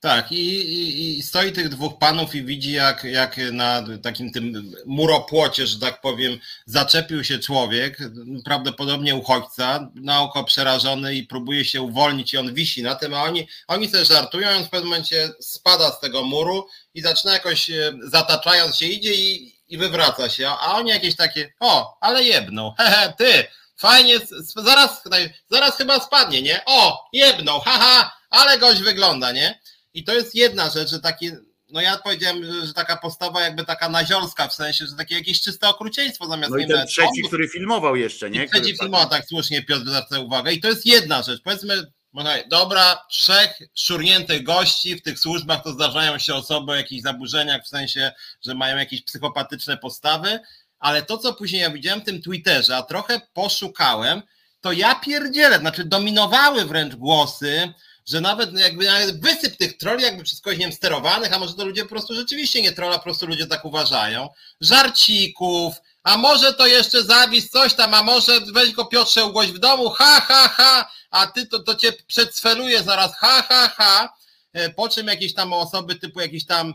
Tak, i, i, i, stoi tych dwóch panów i widzi, jak, jak na takim tym muropłocie, że tak powiem, zaczepił się człowiek, prawdopodobnie uchodźca, na oko przerażony i próbuje się uwolnić i on wisi na tym, a oni, oni sobie żartują, on w pewnym momencie spada z tego muru i zaczyna jakoś e, zataczając się, idzie i, i wywraca się, a oni jakieś takie, o, ale jebną, *laughs* hehe, ty, fajnie, zaraz, zaraz chyba spadnie, nie? O, jebną, haha, ale gość wygląda, nie? I to jest jedna rzecz, że takie, no ja powiedziałem, że taka postawa jakby taka naziorska, w sensie, że takie jakieś czyste okrucieństwo zamiast... No i ten trzeci, który filmował jeszcze, nie? Trzeci filmował, tak słusznie Piotr zwraca uwagę. I to jest jedna rzecz, powiedzmy, dobra, trzech szurniętych gości, w tych służbach to zdarzają się osoby o jakichś zaburzeniach, w sensie, że mają jakieś psychopatyczne postawy, ale to, co później ja widziałem w tym Twitterze, a trochę poszukałem, to ja pierdzielę, znaczy dominowały wręcz głosy, że nawet jakby nawet wysyp tych troli jakby przez kogoś wiem, sterowanych, a może to ludzie po prostu rzeczywiście nie trola, po prostu ludzie tak uważają, żarcików, a może to jeszcze zawis coś tam, a może weź go Piotrze ugłoś w domu, ha, ha, ha, a ty to, to cię przedsfeluje zaraz, ha, ha, ha, e, po czym jakieś tam osoby typu jakiś tam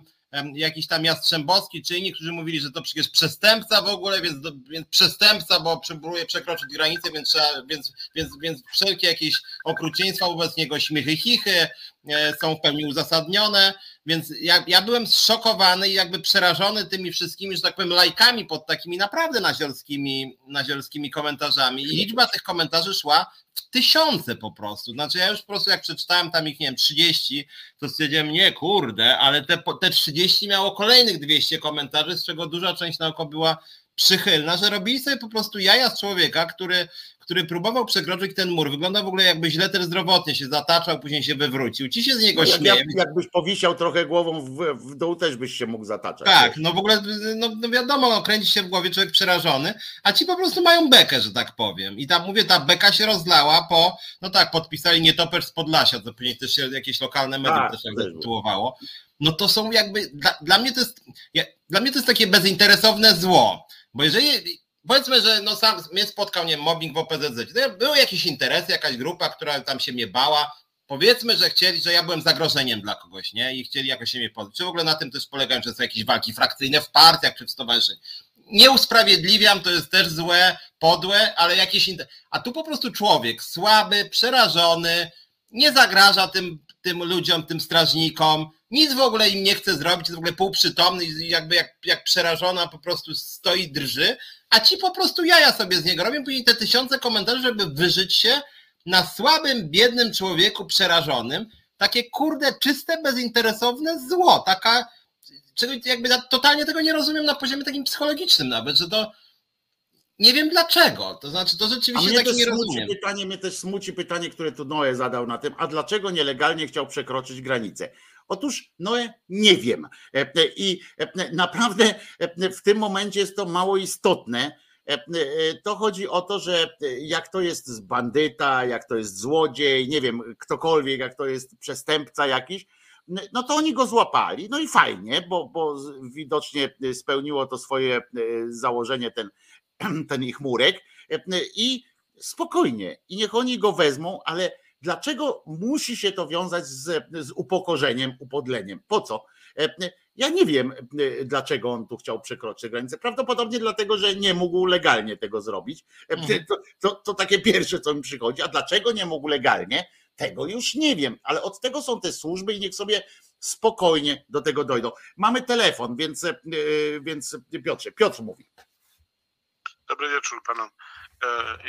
jakiś tam Jastrzębowski czy inni, którzy mówili, że to przecież przestępca w ogóle, więc, więc przestępca, bo próbuje przekroczyć granicę, więc, trzeba, więc, więc, więc wszelkie jakieś okrucieństwa wobec niego, śmiechy, chichy e, są w pełni uzasadnione, więc ja, ja byłem zszokowany i jakby przerażony tymi wszystkimi, że tak powiem, lajkami pod takimi naprawdę naziorskimi, naziorskimi komentarzami. I liczba tych komentarzy szła tysiące po prostu. Znaczy ja już po prostu jak przeczytałem tam ich, nie wiem, 30, to stwierdziłem, nie, kurde, ale te, te 30 miało kolejnych 200 komentarzy, z czego duża część na oko była przychylna, że robili sobie po prostu jaja z człowieka, który, który próbował przekroczyć ten mur. Wygląda w ogóle jakby źle też zdrowotnie się zataczał, później się wywrócił. Ci się z niego no, śmieje. Jak, jakbyś powisiał trochę głową w, w dół, też byś się mógł zataczać. Tak, no w ogóle, no, no wiadomo, no, kręci się w głowie człowiek przerażony, a ci po prostu mają bekę, że tak powiem. I tam mówię, ta beka się rozlała po, no tak, podpisali nietoperz z Podlasia, to później też się jakieś lokalne medium tak, też tak zatytułowało. No to są jakby, dla, dla mnie to jest, ja, dla mnie to jest takie bezinteresowne zło bo jeżeli, powiedzmy, że no sam mnie spotkał, nie mobbing w OPZZ, to były jakieś interesy, jakaś grupa, która tam się mnie bała, powiedzmy, że chcieli, że ja byłem zagrożeniem dla kogoś, nie? I chcieli jakoś się mnie pozbyć. Czy w ogóle na tym też polegają, że są jakieś walki frakcyjne w partiach czy w. Nie usprawiedliwiam, to jest też złe, podłe, ale jakieś interesy. A tu po prostu człowiek słaby, przerażony, nie zagraża tym, tym ludziom, tym strażnikom, nic w ogóle im nie chce zrobić, jest w ogóle półprzytomny jakby jak, jak przerażona po prostu stoi, drży, a ci po prostu jaja sobie z niego robią, później te tysiące komentarzy, żeby wyżyć się na słabym, biednym człowieku przerażonym, takie kurde, czyste, bezinteresowne zło, taka, czego jakby totalnie tego nie rozumiem na poziomie takim psychologicznym nawet, że to nie wiem dlaczego, to znaczy to rzeczywiście tak nie rozumiem. Pytanie, mnie też smuci pytanie, które tu Noe zadał na tym, a dlaczego nielegalnie chciał przekroczyć granicę? Otóż Noe nie wiem. E, e, I e, naprawdę w tym momencie jest to mało istotne. To chodzi o to, że jak to jest bandyta, jak to jest złodziej, nie wiem, ktokolwiek, jak to jest przestępca jakiś, no to oni go złapali. No i fajnie, bo, bo widocznie spełniło to swoje założenie, ten, *clears throat* ten ich murek. I spokojnie, i niech oni go wezmą, ale Dlaczego musi się to wiązać z, z upokorzeniem, upodleniem? Po co? E, ja nie wiem, e, dlaczego on tu chciał przekroczyć granicę. Prawdopodobnie dlatego, że nie mógł legalnie tego zrobić. E, mhm. To, to, to takie pierwsze, co mi przychodzi. A dlaczego nie mógł legalnie? Tego już nie wiem, ale od tego są te służby i niech sobie spokojnie do tego dojdą. Mamy telefon, więc, więc Piotrze, Piotr mówi. Dobry wieczór panom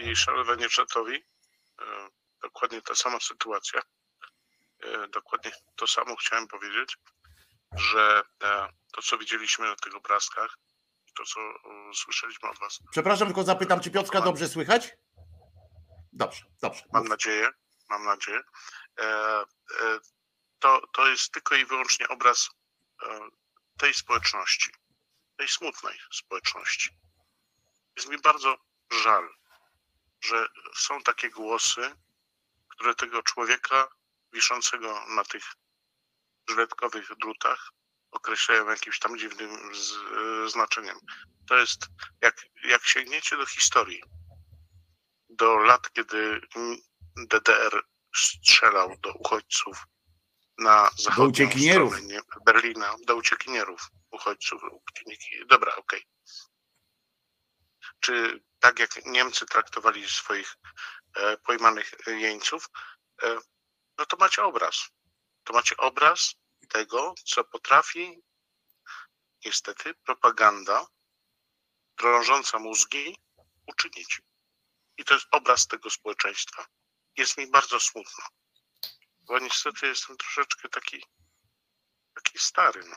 i szanowanie czatowi dokładnie ta sama sytuacja. E, dokładnie to samo chciałem powiedzieć, że e, to, co widzieliśmy na tych obrazkach, to, co słyszeliśmy od Was. Przepraszam, tylko zapytam, czy Piotrka dobrze słychać? Dobrze, dobrze. Mam nadzieję, mam nadzieję. E, to, to jest tylko i wyłącznie obraz tej społeczności, tej smutnej społeczności. Jest mi bardzo żal, że są takie głosy, które tego człowieka wiszącego na tych żyletkowych drutach określają jakimś tam dziwnym z, e, znaczeniem. To jest, jak, jak sięgniecie do historii, do lat, kiedy DDR strzelał do uchodźców na zachodnią uciekinierów. stronę Berlina, do uciekinierów, uchodźców. uciekiniki. Dobra, okej. Czy tak jak Niemcy traktowali swoich pojmanych jeńców, e, no to macie obraz. To macie obraz tego, co potrafi niestety propaganda drążąca mózgi uczynić. I to jest obraz tego społeczeństwa. Jest mi bardzo smutno, bo niestety jestem troszeczkę taki, taki stary. No.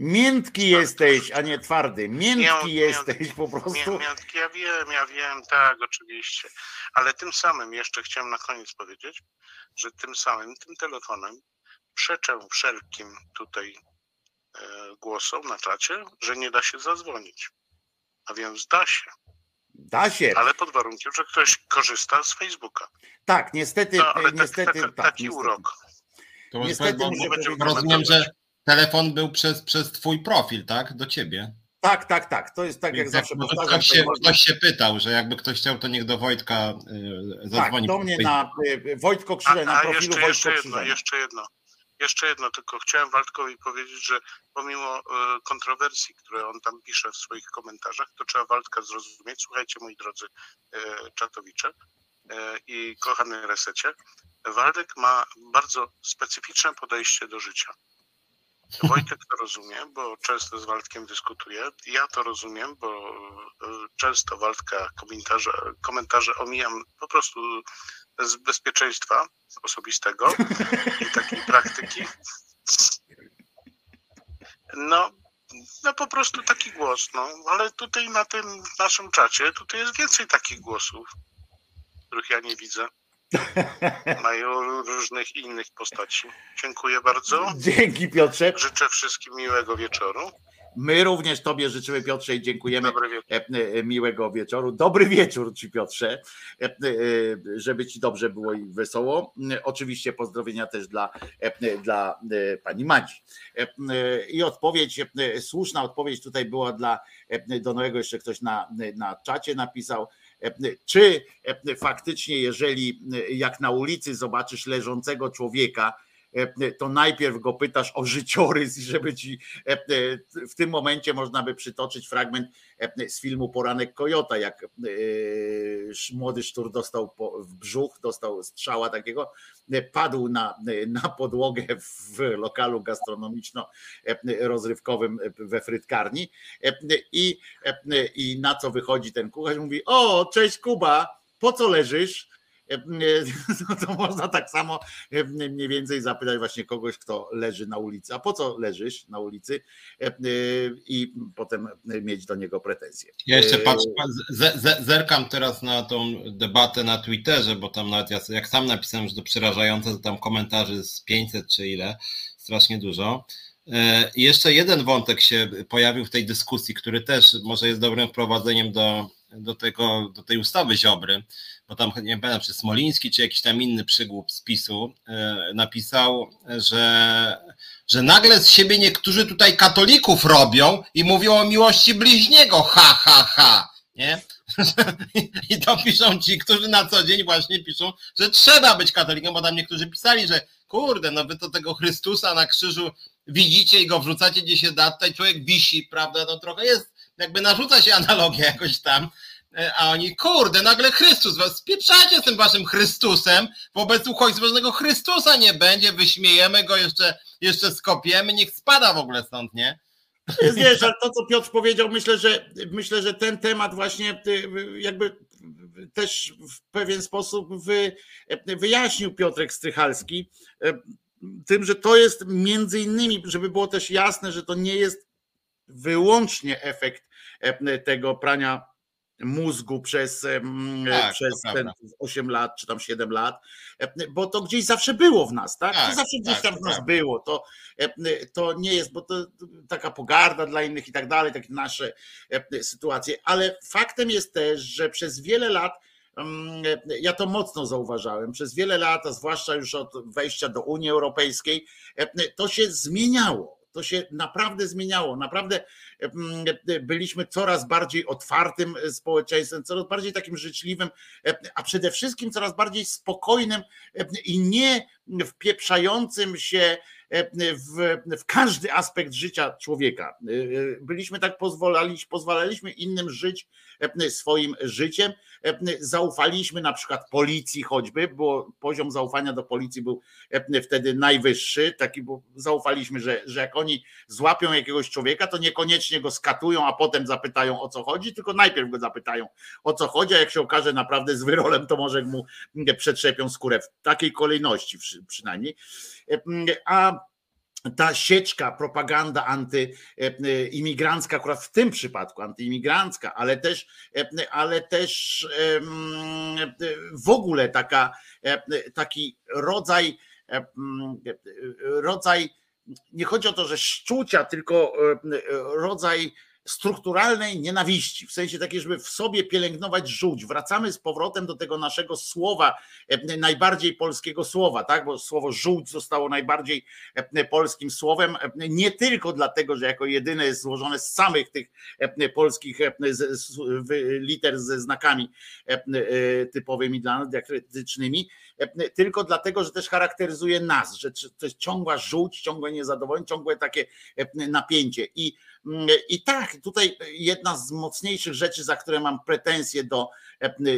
Miętki jesteś, a nie twardy. Miętki Mię- jesteś po Mię- prostu. Miętki, ja wiem, ja wiem, tak, oczywiście. Ale tym samym jeszcze chciałem na koniec powiedzieć, że tym samym, tym telefonem przeczę wszelkim tutaj e, głosom na czacie, że nie da się zadzwonić. A więc da się, Da się. ale pod warunkiem, że ktoś korzysta z Facebooka. Tak, niestety, No, ale tak, niestety, tak, tak, taki niestety. urok. To Niestety rozumiem, że telefon był przez, przez twój profil, tak? Do ciebie. Tak, tak, tak. To jest tak, jak Więc zawsze powtarzam. ktoś, to się, można- ktoś się pytał, że jakby ktoś chciał, to niech do Wojtka y, Tak, zadzwoni. do po mnie na y, Wojtko na profilu jeszcze, Wojtko jeszcze jedno, jeszcze jedno. Jeszcze jedno, tylko chciałem Waldkowi powiedzieć, że pomimo e, kontrowersji, które on tam pisze w swoich komentarzach, to trzeba Waldka zrozumieć. Słuchajcie, moi drodzy e, czatowicze e, i kochany resecie, Waldek ma bardzo specyficzne podejście do życia. Wojtek to rozumie, bo często z Waldkiem dyskutuje. Ja to rozumiem, bo e, często Waldka komentarze, komentarze omijam po prostu z bezpieczeństwa osobistego i takiej praktyki. No, no po prostu taki głos, no. Ale tutaj na tym naszym czacie, tutaj jest więcej takich głosów, których ja nie widzę. Mają różnych innych postaci. Dziękuję bardzo. Dzięki Piotrze. Życzę wszystkim miłego wieczoru. My również Tobie życzymy Piotrze i dziękujemy. Wieczór. E, e, miłego wieczoru. Dobry wieczór Ci Piotrze, E, e, żeby Ci dobrze było i wesoło. E, Oczywiście pozdrowienia też dla, e, dla e, Pani Madzi. E, e, I odpowiedź, e, słuszna odpowiedź tutaj była dla e, Donowego, jeszcze ktoś na, na czacie napisał, e, czy e, faktycznie jeżeli e, jak na ulicy zobaczysz leżącego człowieka, e, to najpierw go pytasz o życiorys i żeby ci e, e, w tym momencie można by przytoczyć fragment e, z filmu Poranek Kojota, jak e, młody sztur dostał w brzuch, dostał strzała takiego, e, padł na, e, na podłogę w lokalu gastronomiczno-rozrywkowym we frytkarni e, i, e, i na co wychodzi ten kucharz, mówi, o cześć Kuba, po co leżysz? No *laughs* to można tak samo e, mniej więcej zapytać właśnie kogoś, kto leży na ulicy. A po co leżysz na ulicy? E, e, I potem mieć do niego pretensje. Ja jeszcze patrzę, ze, ze, zerkam teraz na tą debatę na Twitterze, bo tam nawet ja, jak sam napisałem, że to przerażające, to tam komentarzy z 500 czy ile, strasznie dużo. I jeszcze jeden wątek się pojawił w tej dyskusji, który też może jest dobrym wprowadzeniem do, do, tego, do tej ustawy Ziobry, bo tam nie pamiętam, czy Smoliński, czy jakiś tam inny przygłup z PiSu e, napisał, że, że nagle z siebie niektórzy tutaj katolików robią i mówią o miłości bliźniego, ha, ha, ha, nie? *laughs* I to piszą ci, którzy na co dzień właśnie piszą, że trzeba być katolikiem, bo tam niektórzy pisali, że kurde, no wy to tego Chrystusa na krzyżu widzicie i go wrzucacie gdzie się da, tutaj człowiek wisi, prawda, no trochę jest, jakby narzuca się analogia jakoś tam, E, a oni, kurde, nagle Chrystus, was spieprzacie z tym waszym Chrystusem, wobec uchodźców żadnego Chrystusa nie będzie, wyśmiejemy go, jeszcze, jeszcze skopiemy, niech spada w ogóle stąd, nie? Wiesz, ale to co Piotr powiedział, myślę, że myślę, że ten temat właśnie y, jakby też w pewien sposób wy, wyjaśnił Piotrek Strychalski e, tym, że to jest między innymi, żeby było też jasne, że to nie jest wyłącznie efekt e, tego prania mózgu przez, em, Tak, przez ten prawda. 8 lat czy tam 7 lat, e, bo to gdzieś zawsze było w nas, tak? Tak, to zawsze gdzieś tak, tam w nas było. To, e, to nie jest, bo to taka pogarda dla innych i tak dalej, takie nasze e, sytuacje, ale faktem jest też, że przez wiele lat mm, e, ja to mocno zauważałem. Przez wiele lat, a zwłaszcza już od wejścia do Unii Europejskiej, e, to się zmieniało. To się naprawdę zmieniało. Naprawdę mm, byliśmy coraz bardziej otwartym społeczeństwem, coraz bardziej takim życzliwym, e, a przede wszystkim coraz bardziej spokojnym e, i nie wpieprzającym się w, w każdy aspekt życia człowieka. Byliśmy tak pozwalaliśmy, pozwalaliśmy innym żyć swoim życiem. Zaufaliśmy na przykład policji choćby, bo poziom zaufania do policji był wtedy najwyższy, taki, bo zaufaliśmy, że, że jak oni złapią jakiegoś człowieka, to niekoniecznie go skatują, a potem zapytają o co chodzi, tylko najpierw go zapytają o co chodzi, a jak się okaże naprawdę z wyrolem, to może mu przetrzepią skórę w takiej kolejności przynajmniej. A ta sieczka, propaganda antyimigrancka, akurat w tym przypadku antyimigrancka, ale też, ale też w ogóle taka, taki rodzaj, rodzaj, nie chodzi o to, że szczucia, tylko rodzaj strukturalnej nienawiści, w sensie takiej, żeby w sobie pielęgnować żółć. Wracamy z powrotem do tego naszego słowa, e, najbardziej polskiego słowa, tak? Bo słowo żółć zostało najbardziej e, polskim słowem, e, nie tylko dlatego, że jako jedyne jest złożone z samych tych polskich liter ze znakami typowymi dla nas, diakrytycznymi, tylko dlatego, że też charakteryzuje nas, że to jest ciągła żółć, ciągłe niezadowolenie, ciągłe takie napięcie. I i tak, tutaj jedna z mocniejszych rzeczy, za które mam pretensje do,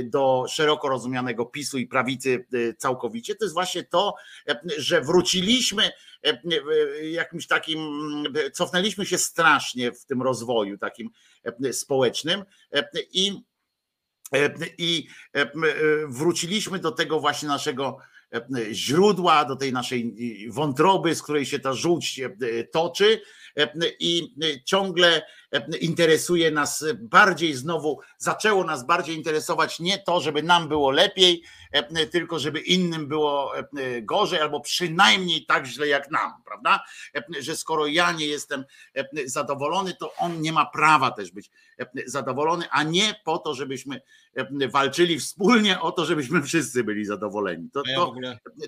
do szeroko rozumianego PiSu i prawicy e, całkowicie, to jest właśnie to, że wróciliśmy jakimś takim, cofnęliśmy się strasznie w tym rozwoju takim społecznym i i wróciliśmy do tego właśnie naszego źródła, do tej naszej wątroby, z której się ta żółć toczy. I ciągle interesuje nas bardziej znowu, zaczęło nas bardziej interesować nie to, żeby nam było lepiej, tylko żeby innym było gorzej, albo przynajmniej tak źle jak nam, prawda? Że skoro ja nie jestem zadowolony, to on nie ma prawa też być zadowolony, a nie po to, żebyśmy walczyli wspólnie o to, żebyśmy wszyscy byli zadowoleni. To, to,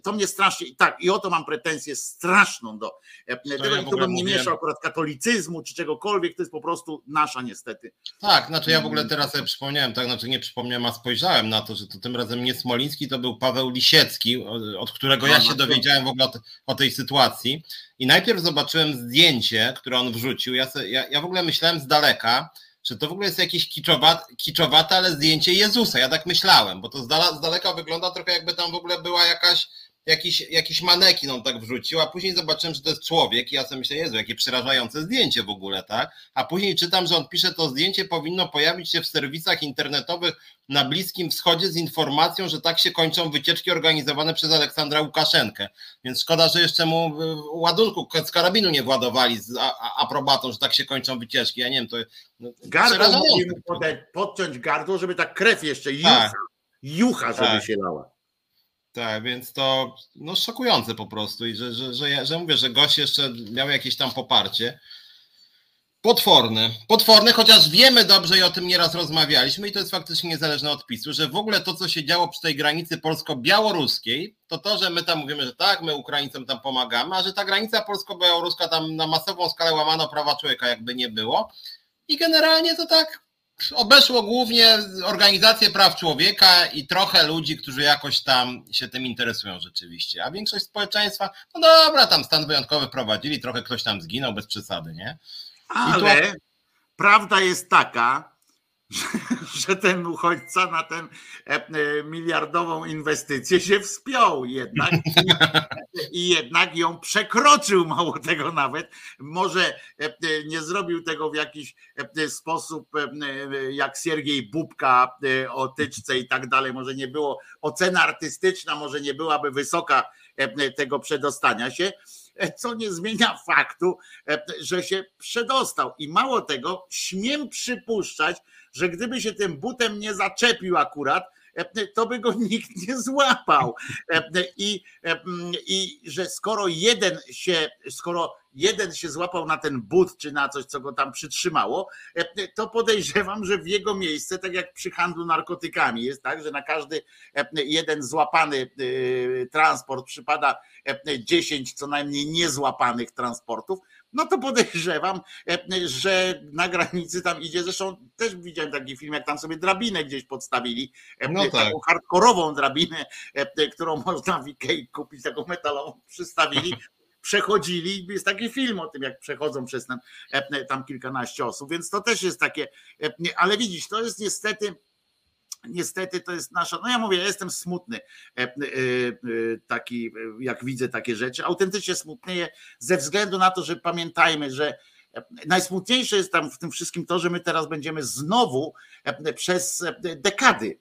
to mnie strasznie, tak, i o to mam pretensję straszną do tego, ja tu bym nie mieszał akurat katolicyzmu czy czegokolwiek, to jest po prostu nasza niestety. Tak, znaczy ja w ogóle teraz sobie przypomniałem, tak, znaczy nie przypomniałem, a spojrzałem na to, że to tym razem nie Smoliński, to był Paweł Lisiecki, od którego ja się dowiedziałem w ogóle o, tej sytuacji i najpierw zobaczyłem zdjęcie, które on wrzucił, ja, ja, ja w ogóle myślałem z daleka, że to w ogóle jest jakieś kiczowate, kiczowate, ale zdjęcie Jezusa. Ja tak myślałem, bo to z, dala, z daleka wygląda trochę jakby tam w ogóle była jakaś jakiś, jakiś manekin on tak wrzucił, a później zobaczyłem, że to jest człowiek i ja sobie myślę, Jezu, jakie przerażające zdjęcie w ogóle, tak? A później czytam, że on pisze, to zdjęcie powinno pojawić się w serwisach internetowych na Bliskim Wschodzie z informacją, że tak się kończą wycieczki organizowane przez Aleksandra Łukaszenkę. Więc szkoda, że jeszcze mu e, ładunku z karabinu nie władowali z aprobatą, że tak się kończą wycieczki. Ja nie wiem, to no, Gardło musimy podciąć gardło, żeby ta krew jeszcze jucha, tak. jucha żeby tak. się lała. Tak, więc to no, szokujące po prostu i że, że, że, ja, że mówię, że gość jeszcze miał jakieś tam poparcie. Potworne. Potworne, chociaż wiemy dobrze i o tym nieraz rozmawialiśmy i to jest faktycznie niezależne od PiSu, że w ogóle to, co się działo przy tej granicy polsko-białoruskiej, to to, że my tam mówimy, że tak, my Ukraińcom tam pomagamy, a że ta granica polsko-białoruska tam na masową skalę łamano prawa człowieka jakby nie było. I generalnie to tak obeszło głównie organizacje praw człowieka i trochę ludzi, którzy jakoś tam się tym interesują rzeczywiście. A większość społeczeństwa, no dobra, tam stan wyjątkowy prowadzili, trochę ktoś tam zginął bez przesady, nie? Ale tu... prawda jest taka, *laughs* że ten uchodźca na tę e, e, miliardową inwestycję się wspiął jednak. *laughs* I jednak ją przekroczył, mało tego nawet. Może e, nie zrobił tego w jakiś sposób jak Siergiej Bubka o tyczce i tak dalej, może nie było, ocena artystyczna może nie byłaby wysoka tego przedostania się, *laughs* co nie zmienia faktu, że się przedostał. I mało tego, śmiem przypuszczać, że gdyby się tym butem nie zaczepił akurat, e, to by go *laughs* nikt nie złapał. I, I że skoro jeden się, skoro jeden się złapał na ten but, czy na coś, co go tam przytrzymało, to podejrzewam, że w jego miejsce, tak jak przy handlu narkotykami, jest tak, że na każdy jeden złapany transport przypada 10 co najmniej niezłapanych transportów, no to podejrzewam, że na granicy tam idzie, zresztą też widziałem taki film, jak tam sobie drabinę gdzieś podstawili, no tak. taką hardkorową drabinę, którą można w Ikei kupić, taką metalową, przystawili, *laughs* przechodzili. Jest taki film o tym, jak przechodzą przez ten, tam kilkanaście osób, więc to też jest takie, ale widzisz, to jest niestety niestety to jest nasza, no ja mówię, ja jestem smutny e, e, e, taki, jak widzę takie rzeczy, autentycznie smutny ze względu na to, że pamiętajmy, że najsmutniejsze jest tam w tym wszystkim to, że my teraz będziemy znowu przez dekady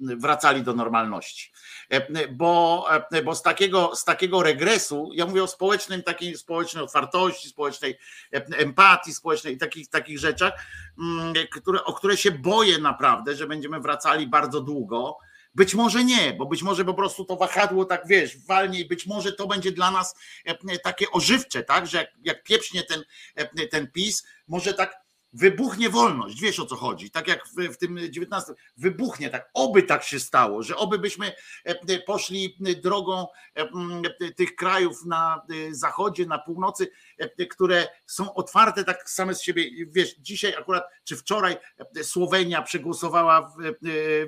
wracali do normalności. E, bo, e, bo z, takiego, z takiego regresu, ja mówię o społecznym, takiej społecznej otwartości, społecznej e, empatii, społecznej takich, takich rzeczach, mm, które, o które się boję naprawdę, że będziemy wracali bardzo długo. Być może nie, bo być może po prostu to wahadło tak wiesz, walnie i być może to będzie dla nas takie ożywcze, tak, że jak, jak pieprznie ten, ten PiS, może tak wybuchnie wolność, wiesz o co chodzi, tak jak w, w tym 19, wybuchnie tak, oby tak się stało, że oby byśmy e, poszli drogą e, tych krajów na e, zachodzie, na północy, które są otwarte tak same z siebie, wiesz, dzisiaj akurat, czy wczoraj Słowenia przegłosowała,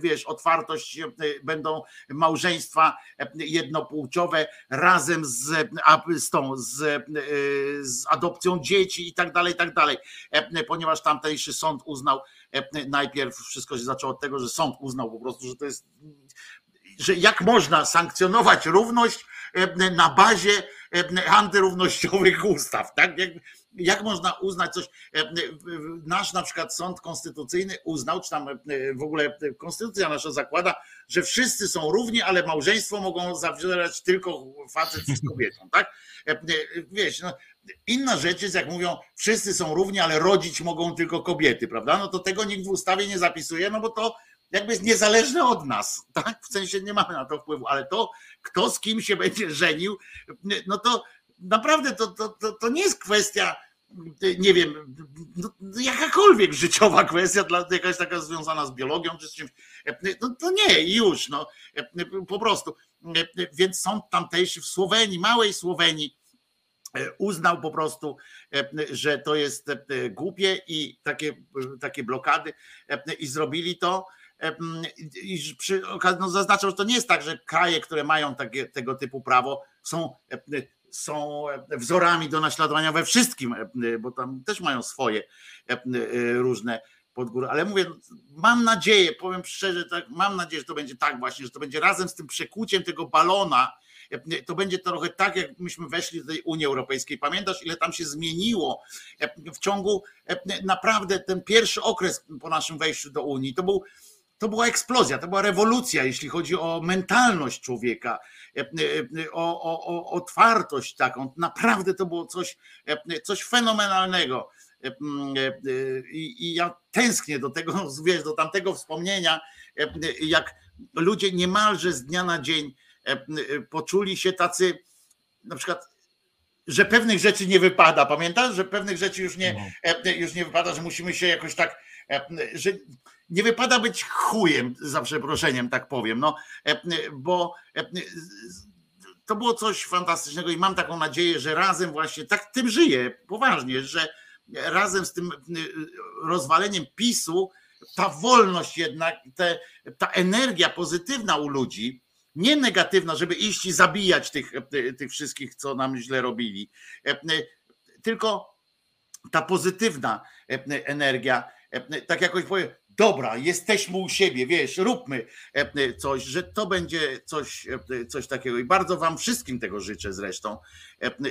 wiesz, otwartość, będą małżeństwa jednopłciowe razem z, z tą, z, z adopcją dzieci i tak dalej, i tak dalej, ponieważ tamtejszy sąd uznał, e, najpierw wszystko się zaczęło od tego, że sąd uznał po prostu, że to jest, że jak można sankcjonować równość e, na bazie e, antyrównościowych ustaw, tak? Jak, jak można uznać coś? Nasz na przykład sąd konstytucyjny uznał, czy tam w ogóle konstytucja nasza zakłada, że wszyscy są równi, ale małżeństwo mogą zawierać tylko facet z *laughs* kobietą, tak? Wiesz, no, Inna rzecz jest, jak mówią, wszyscy są równi, ale rodzić mogą tylko kobiety, prawda? No to tego nikt w ustawie nie zapisuje, no bo to jakby jest niezależne od nas, tak? W sensie nie mamy na to wpływu, ale to, kto z kim się będzie żenił, no to naprawdę to, to, to, to nie jest kwestia, nie wiem, no, jakakolwiek życiowa kwestia, jakaś taka związana z biologią czy z czymś, no to nie, już, no po prostu. Więc sąd tamtejszy w Słowenii, małej Słowenii, uznał po prostu, że to jest głupie i takie, takie blokady i zrobili to. I przy, no zaznaczał, że to nie jest tak, że kraje, które mają takie, tego typu prawo, są, są wzorami do naśladowania we wszystkim, bo tam też mają swoje różne podgóry. Ale mówię, mam nadzieję, powiem szczerze, tak, mam nadzieję, że to będzie tak właśnie, że to będzie razem z tym przekuciem tego balona, to będzie trochę tak, jak myśmy weszli do tej Unii Europejskiej. Pamiętasz, ile tam się zmieniło w ciągu naprawdę ten pierwszy okres po naszym wejściu do Unii? To był to była eksplozja, to była rewolucja, jeśli chodzi o mentalność człowieka, o, o, o otwartość taką. Naprawdę to było coś, coś fenomenalnego. I, I, ja tęsknię do tego, *laughs* wiesz, do tamtego wspomnienia, jak ludzie niemalże z dnia na dzień E, e, poczuli się tacy, na przykład, że pewnych rzeczy nie wypada. Pamiętasz, że pewnych rzeczy już nie, no. e, już nie wypada, że musimy się jakoś tak, że nie wypada być chujem, za przeproszeniem, tak powiem, no, bo to było coś fantastycznego i mam taką nadzieję, że razem właśnie, tak tym żyję, poważnie, że razem z tym rozwaleniem PiSu, ta wolność jednak, te, ta energia pozytywna u ludzi, nie negatywna, żeby iść i zabijać tych, e, tych wszystkich, co nam źle robili, e, e, tylko ta pozytywna energia, tak jakoś powie, dobra, jesteśmy u siebie, wiesz, róbmy coś, że to będzie coś, coś takiego. I bardzo Wam wszystkim tego życzę zresztą,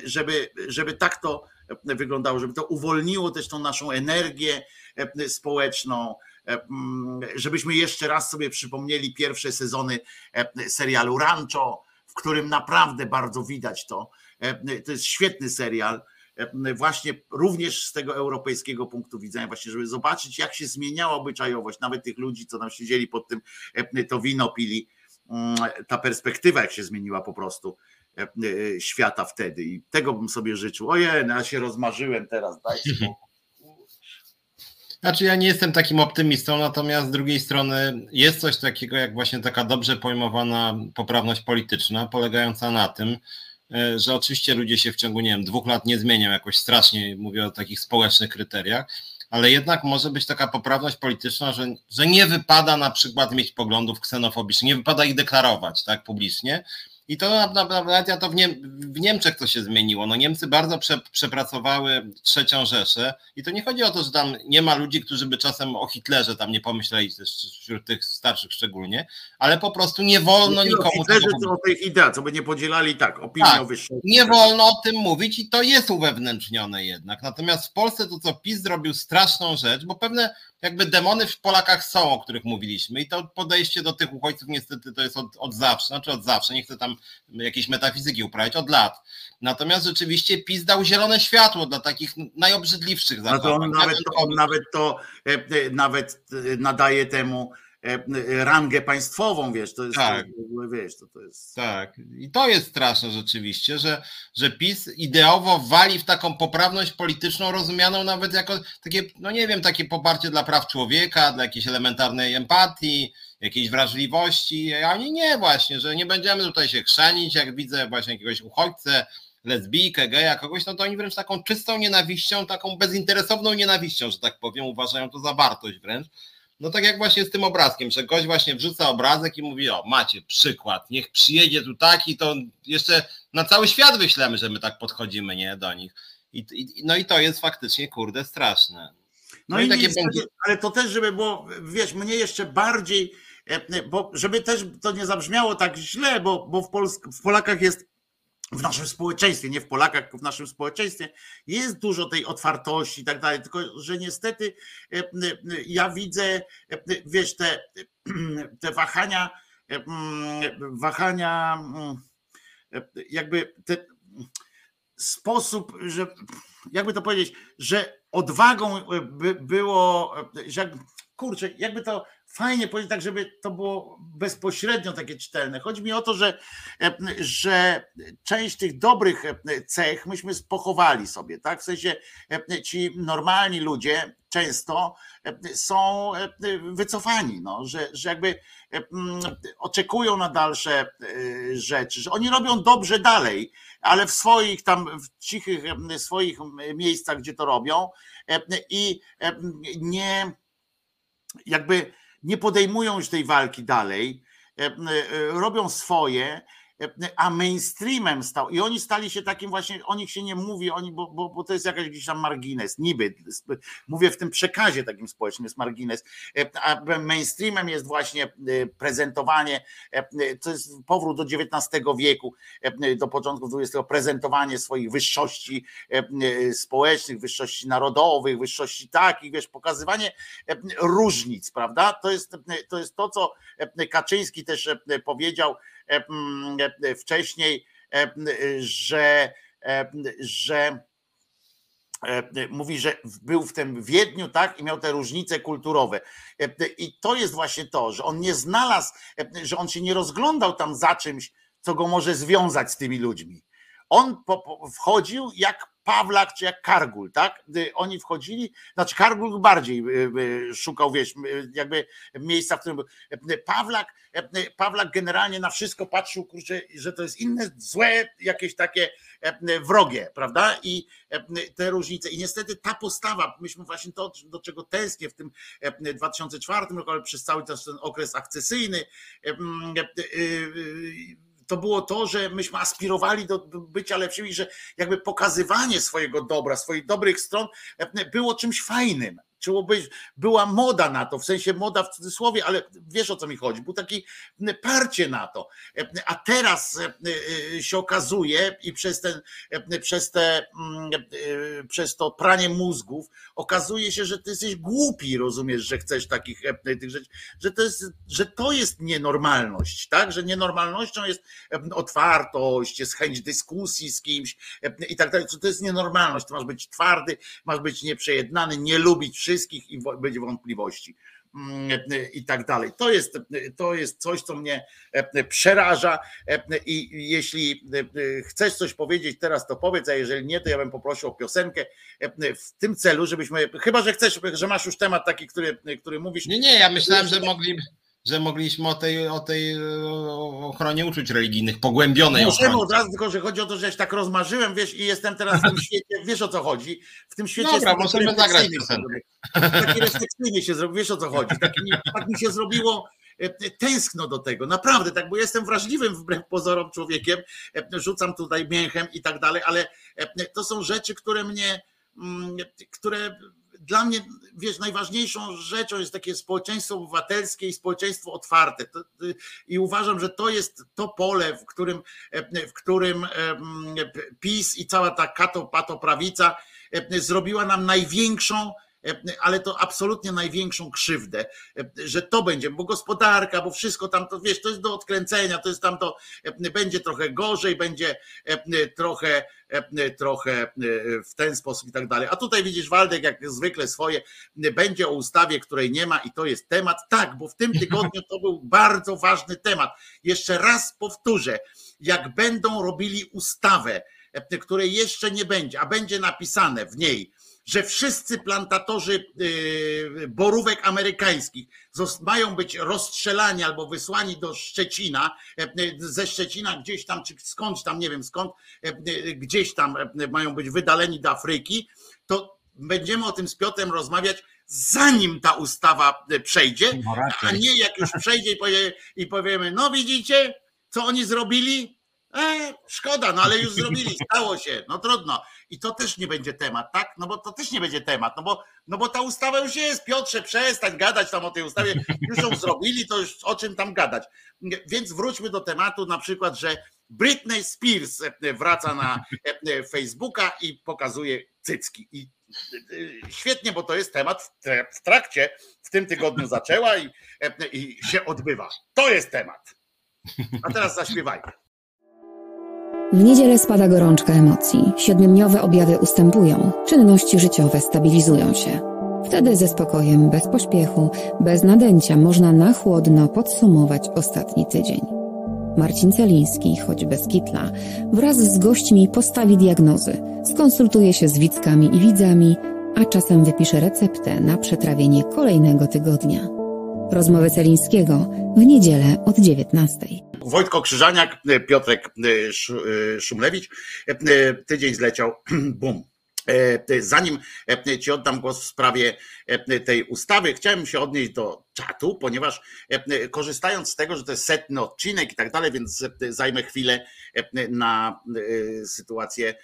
żeby, żeby tak to wyglądało, żeby to uwolniło też tą naszą energię społeczną, E, mm, żebyśmy jeszcze raz sobie przypomnieli pierwsze sezony e, serialu Rancho, w którym naprawdę bardzo widać to. E, to jest świetny serial, właśnie również z tego europejskiego punktu widzenia, właśnie, żeby zobaczyć, jak się zmieniała obyczajowość, nawet tych ludzi, co tam siedzieli pod tym, to wino pili, mm, ta perspektywa, jak się zmieniła po prostu świata wtedy. I tego bym sobie życzył. Ojej, no ja się rozmarzyłem teraz, daj spokój. Znaczy ja nie jestem takim optymistą, natomiast z drugiej strony jest coś takiego jak właśnie taka dobrze pojmowana poprawność polityczna, polegająca na tym, e, że oczywiście ludzie się w ciągu, nie wiem, dwóch lat nie zmienią jakoś strasznie, mówię o takich społecznych kryteriach, ale jednak może być taka poprawność polityczna, że, że nie wypada na przykład mieć poglądów ksenofobicznych, nie wypada ich deklarować tak publicznie, i to nawet ja to w, w, Niemczech to się zmieniło. No Niemcy bardzo prze, przepracowały trzecią Rzeszę i to nie chodzi o to, że tam nie ma ludzi, którzy by czasem o Hitlerze tam nie pomyśleli, wśród tych starszych szczególnie, ale po prostu nie wolno nie nikomu... Hitlerze tego... to o tych ideach, co by nie podzielali tak, opinii tak, o wyższej. Nie wolno o tym mówić i to jest uwewnętrznione jednak. Natomiast w Polsce to, co PiS zrobił straszną rzecz, bo pewne jakby demony w Polakach są, o których mówiliśmy i to podejście do tych uchodźców niestety to jest od, od zawsze, znaczy od zawsze, nie chcę tam jakieś metafizyki uprawiać, od lat. Natomiast rzeczywiście PiS dał zielone światło dla takich najobrzydliwszych zachowań. No to on nawet to, on nawet to e, nawet e, nadaje temu E, rangę państwową, wiesz, to jest, tak. wiesz, to, to jest... Tak, i to jest straszne rzeczywiście, że, że PiS ideowo wali w taką poprawność polityczną, rozumianą nawet jako takie, no nie wiem, takie poparcie dla praw człowieka, dla jakiejś elementarnej empatii, jakiejś wrażliwości, a oni nie właśnie, że nie będziemy tutaj się chrzanić, jak widzę właśnie jakiegoś uchodźcę, lesbijkę, geja, kogoś, no to oni wręcz taką czystą nienawiścią, taką bezinteresowną nienawiścią, że tak powiem, uważają to za wartość wręcz. No tak jak właśnie z tym obrazkiem, że gość właśnie wrzuca obrazek i mówi, o macie przykład, niech przyjedzie tu taki, to jeszcze na cały świat wyślemy, że my tak podchodzimy, nie, do nich. I, i, no i to jest faktycznie, kurde, straszne. No, no i, i takie ale to też, żeby było, wiesz, mnie jeszcze bardziej, e, bo żeby też to nie zabrzmiało tak źle, bo, bo w, Polsk w Polakach jest w naszym społeczeństwie, nie w Polakach, tylko w naszym społeczeństwie. Jest dużo tej otwartości i tak dalej, tylko że niestety e, ja widzę, e, wiesz, te, *clears throat* te wahania, e, wahania, jakby ten sposób, że jakby to powiedzieć, że odwagą by było, że kurczę, jakby to fajnie powiedzieć tak, żeby to było bezpośrednio takie czytelne. Chodzi mi o to, że, że część tych dobrych cech myśmy pochowali sobie, tak? W sensie ci normalni ludzie często są wycofani, no, że, że jakby oczekują na dalsze rzeczy, że oni robią dobrze dalej, ale w swoich tam, w cichych swoich miejscach, gdzie to robią i nie jakby nie podejmują już tej walki dalej, e, e, robią swoje, a mainstreamem stał i oni stali się takim właśnie, o nich się nie mówi, oni, bo, bo, bo to jest jakaś gdzieś tam margines, niby, mówię w tym przekazie takim społecznym jest margines, a mainstreamem jest właśnie e, prezentowanie, to jest powrót do XIX wieku, do początku XX, prezentowanie swoich wyższości społecznych, wyższości narodowych, wyższości takich, wiesz, pokazywanie różnic, prawda? To jest to, jest to co Kaczyński też powiedział, E, e, wcześniej, że, że mówi, że był w tym Wiedniu, tak, i miał te różnice kulturowe. I to jest właśnie to, że on nie znalazł, że on się nie rozglądał tam za czymś, co go może związać z tymi ludźmi. On wchodził jak Pawlak czy jak Kargul, tak? Oni wchodzili, znaczy Kargul bardziej y, y, szukał, wiesz, jakby miejsca, w którym Pawlak, Pawlak generalnie na wszystko patrzył, kurczę, że to jest inne, złe, jakieś takie wrogie, prawda? I te różnice. I niestety ta postawa, myśmy właśnie to, do czego tęsknię w tym 2004 roku, ale przez cały ten okres akcesyjny, y, to było to, że myśmy aspirowali do bycia lepszymi, że jakby pokazywanie swojego dobra, swoich dobrych stron e, było czymś fajnym. Być, była moda na to, w sensie moda w cudzysłowie, ale wiesz o co mi chodzi, był taki parcie na to. A teraz e, e, się okazuje i przez, ten, przez, te, mm, e, przez to pranie mózgów okazuje się, że ty jesteś głupi, rozumiesz, że chcesz takich tych rzeczy, że to jest, że to jest nienormalność, tak? Że nienormalnością jest otwartość, jest chęć dyskusji z kimś i tak dalej. To jest nienormalność. Ty masz być twardy, masz być nieprzejednany, nie lubić wszystkich i będzie wątpliwości mm, i tak dalej. To jest, to jest coś, co mnie e, przeraża e, i jeśli e, chcesz coś powiedzieć teraz, to powiedz, a jeżeli nie, to ja bym poprosił o piosenkę w tym celu, żebyśmy, chyba, że chcesz, że masz już temat taki, który, który mówisz. Nie, nie, ja myślałem, że mogliby że mogliśmy o tej, o tej ochronie uczuć religijnych, pogłębionej Możemy od razu, tylko że chodzi o to, że ja się tak rozmarzyłem, wiesz, i jestem teraz w tym *laughs* świecie, wiesz o co chodzi, w tym świecie Dobra, możemy zagrać piosenkę. Taki refleksyjnie się zrobił, wiesz o co chodzi, tak mi, tak mi się zrobiło e, tęskno do tego, naprawdę, tak, bo jestem wrażliwym wbrew pozorom człowiekiem, e, rzucam tutaj mięchem i tak dalej, ale e, to są rzeczy, które mnie, mm, które dla mnie, wiesz, najważniejszą rzeczą jest takie społeczeństwo obywatelskie i społeczeństwo otwarte. I uważam, że to jest to pole, w którym, w którym PiS i cała ta katopatoprawica zrobiła nam największą E, ale to absolutnie największą krzywdę, e, że to będzie, bo gospodarka, bo wszystko tam, to wiesz, to jest do odkręcenia, to jest tam to, e, będzie trochę gorzej, będzie trochę, trochę w ten sposób i tak dalej. A tutaj widzisz, Waldek, jak zwykle swoje, będzie o ustawie, której nie ma i to jest temat. Tak, bo w tym tygodniu to był bardzo ważny temat. Jeszcze raz powtórzę, jak będą robili ustawę, której jeszcze nie będzie, a będzie napisane w niej, że wszyscy plantatorzy y, borówek amerykańskich mają być rozstrzelani albo wysłani do Szczecina, e, e, ze Szczecina gdzieś tam, czy skądś tam, nie wiem skąd, e, gdzieś tam mają być wydaleni do Afryki, to będziemy o tym z Piotrem rozmawiać zanim ta ustawa przejdzie, no a nie jak już przejdzie i, powie, i powiemy, no widzicie, co oni zrobili? E, szkoda, no ale już zrobili, stało się, no trudno i to też nie będzie temat, tak? No bo to też nie będzie temat, no bo, no bo ta ustawa już jest, Piotrze, przestań gadać tam o tej ustawie, już ją zrobili, to już o czym tam gadać. Więc wróćmy do tematu na przykład, że Britney Spears wraca na Facebooka i pokazuje cycki. I świetnie, bo to jest temat w trakcie, w tym tygodniu zaczęła i, i się odbywa. To jest temat. A teraz zaśpiewajmy. W niedzielę spada gorączka emocji, siedmiodniowe objawy ustępują, czynności życiowe stabilizują się. Wtedy ze spokojem, bez pośpiechu, bez nadęcia można na chłodno podsumować ostatni tydzień. Marcin Celiński, choć bez kitla, wraz z gośćmi postawi diagnozy, skonsultuje się z widzkami i widzami, a czasem wypisze receptę na przetrawienie kolejnego tygodnia. Rozmowy Celińskiego w niedzielę od 19. Wojtko Krzyżaniak, Piotrek e, Szumlewicz. E, tydzień zleciał, *clears throat* bum. E, zanim Ci oddam głos w sprawie tej ustawy, chciałem się odnieść do czatu, ponieważ korzystając z tego, że to jest setny odcinek i tak dalej, więc zajmę chwilę na sytuację E,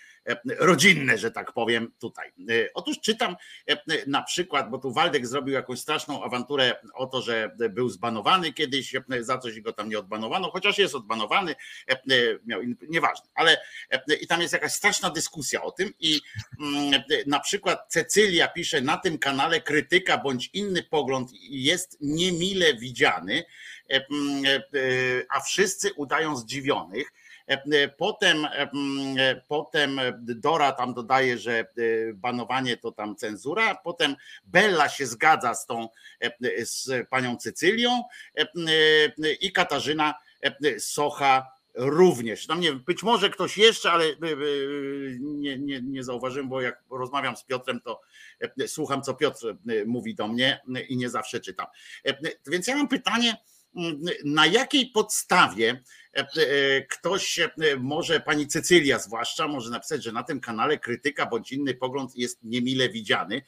rodzinne, że tak powiem, tutaj. E, otóż czytam e, na przykład, bo tu Waldek zrobił jakąś straszną awanturę o to, że był zbanowany kiedyś, za coś go tam nie odbanowano, chociaż jest odbanowany, miał, nieważne, ale i tam jest jakaś straszna dyskusja o tym i mm, na przykład Cecylia pisze na tym kanale krytyka bądź inny pogląd jest niemile widziany, mm, a wszyscy udają zdziwionych. E, e, potem, e, potem Dora tam dodaje, że banowanie to tam cenzura, potem Bella się zgadza z tą z panią Cecylią i Katarzyna Socha również. Tam nie wiem, być może ktoś jeszcze, ale nie, nie, nie zauważyłem, bo jak rozmawiam z Piotrem, to słucham, co Piotr mówi do mnie i nie zawsze czytam. Więc ja mam pytanie, na jakiej podstawie E, e, ktoś e, może, pani Cecylia zwłaszcza, może napisać, że na tym kanale krytyka bądź inny pogląd jest niemile widziany.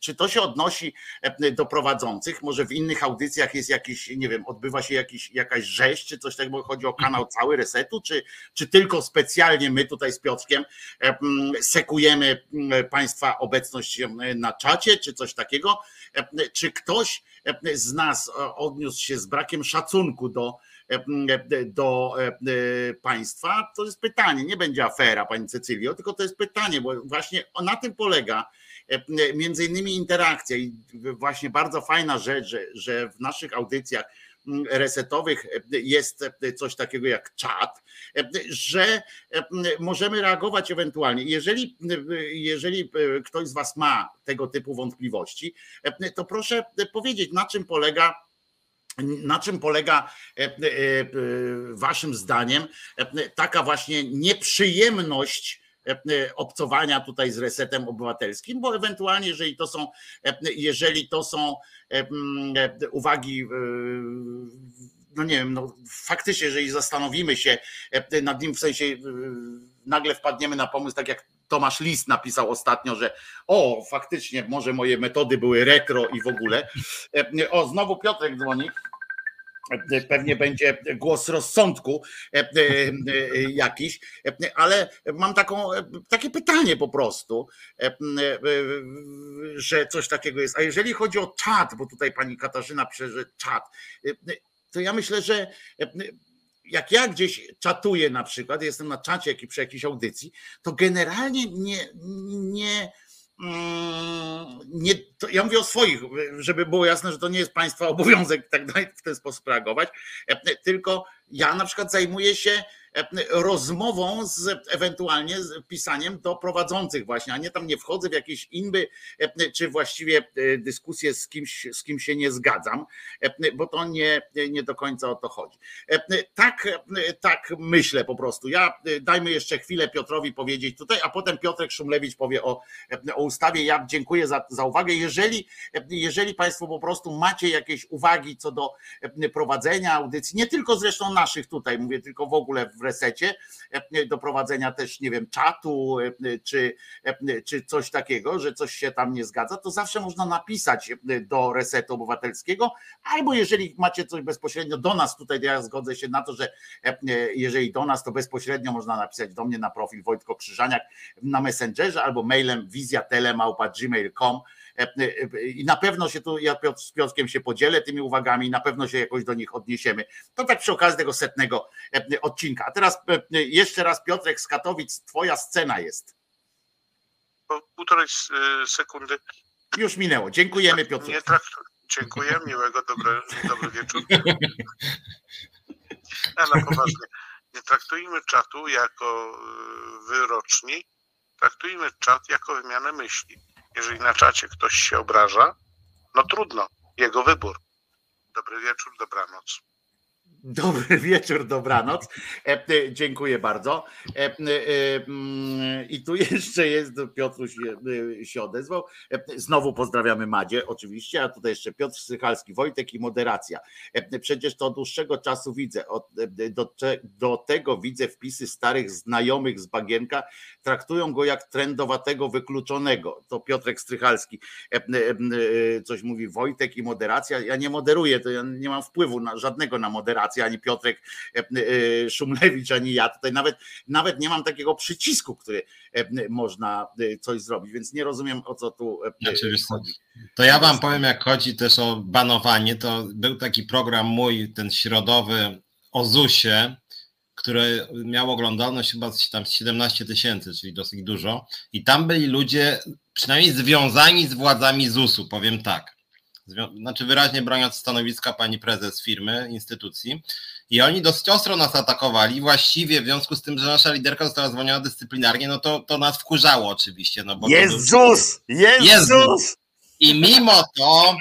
Czy to się odnosi do prowadzących? Może w innych audycjach jest jakiś, nie wiem, odbywa się jakiś, jakaś rzeź, czy coś takiego, chodzi o kanał cały resetu, czy, czy tylko specjalnie my tutaj z Piotrkiem sekujemy Państwa obecność na czacie, czy coś takiego? Czy ktoś z nas odniósł się z brakiem szacunku do, do państwa? To jest pytanie, nie będzie afera, pani Cecylio, tylko to jest pytanie, bo właśnie na tym polega między innymi interakcja i właśnie bardzo fajna rzecz, że, że w naszych audycjach resetowych jest coś takiego jak czat, że możemy reagować ewentualnie. Jeżeli, jeżeli ktoś z Was ma tego typu wątpliwości, to proszę powiedzieć, na czym polega na czym polega Waszym zdaniem taka właśnie nieprzyjemność obcowania tutaj z resetem obywatelskim, bo ewentualnie, jeżeli to są, jeżeli to są uwagi no nie wiem, no faktycznie, jeżeli zastanowimy się nad nim, w sensie nagle wpadniemy na pomysł, tak jak Tomasz List napisał ostatnio, że o, faktycznie, może moje metody były retro i w ogóle. O, znowu Piotrek dzwoni. Pewnie będzie głos rozsądku jakiś, ale mam taką, takie pytanie po prostu, że coś takiego jest. A jeżeli chodzi o czat, bo tutaj pani Katarzyna przeży czat, to ja myślę, że jak ja gdzieś czatuję na przykład, jestem na czacie przy jakiejś audycji, to generalnie nie, nie, nie to ja mówię o swoich, żeby było jasne, że to nie jest państwa obowiązek tak dalej w ten sposób reagować, tylko ja na przykład zajmuję się rozmową z ewentualnie z pisaniem do prowadzących właśnie, a nie tam nie wchodzę w jakieś inby, czy właściwie e, dyskusje z kimś, z kim się nie zgadzam, bo to nie, nie do końca o to chodzi. Tak, tak myślę po prostu. Ja dajmy jeszcze chwilę Piotrowi powiedzieć tutaj, a potem Piotrek Szumlewicz powie o, o ustawie. Ja dziękuję za, za uwagę. Jeżeli, jeżeli Państwo po prostu macie jakieś uwagi co do prowadzenia audycji, nie tylko zresztą naszych tutaj, mówię tylko w ogóle w resecie, e, do prowadzenia też, nie wiem, czatu e, czy, e, czy coś takiego, że coś się tam nie zgadza, to zawsze można napisać do resetu obywatelskiego, albo jeżeli macie coś bezpośrednio do nas, tutaj ja zgodzę się na to, że jeżeli do nas, to bezpośrednio można napisać do mnie na profil Wojtko Krzyżaniak na Messengerze albo mailem wizjatelemałpa.gmail.com I na pewno się tu, ja z Piotrkiem się podzielę tymi uwagami, na pewno się jakoś do nich odniesiemy. To tak przy okazji tego setnego e, odcinka. A teraz jeszcze raz Piotrek z Katowic, twoja scena jest. Po półtorej sekundy. Już minęło. Dziękujemy Piotr. Nie traktuj. Dziękuję, miłego, dobry, dobry wieczór. A na poważnie. Nie traktujmy czatu jako wyroczni, traktujmy czat jako wymianę myśli. Jeżeli na czacie ktoś się obraża, no trudno, jego wybór. Dobry wieczór, dobranoc. Dobry wieczór, dobranoc. E, e, dziękuję bardzo. E, mm, I tu *laughs* jeszcze jest, Piotruś się odezwał. Znowu pozdrawiamy Madzie, oczywiście, a tutaj jeszcze Piotr Sychalski, Wojtek i moderacja. Przecież to od dłuższego czasu widzę. Do, do tego widzę wpisy starych znajomych z Bagienka. Traktują go jak trendowatego, wykluczonego. To Piotrek Strychalski coś mówi, Wojtek i moderacja. Ja nie moderuję, to ja nie mam wpływu na, żadnego na moderację ani Piotrek e, e, Szumlewicz, ani ja. Tutaj nawet, nawet nie mam takiego przycisku, który e, można coś zrobić, więc nie rozumiem o co tu chodzi. To ja wam powiem, jak chodzi też o banowanie, to był taki program mój, ten środowy o ZUSie, który miał oglądalność chyba tam 17 tysięcy, czyli dosyć dużo. I tam byli ludzie, przynajmniej związani z władzami ZUS-u, powiem tak znaczy wyraźnie broniąc stanowiska pani prezes firmy, instytucji. I oni dosyć ostro nas atakowali. Właściwie w związku z tym, że nasza liderka została zwolniona dyscyplinarnie, no to, to nas wkurzało oczywiście. No bo Jezus! Jezus! Jezus! I mimo to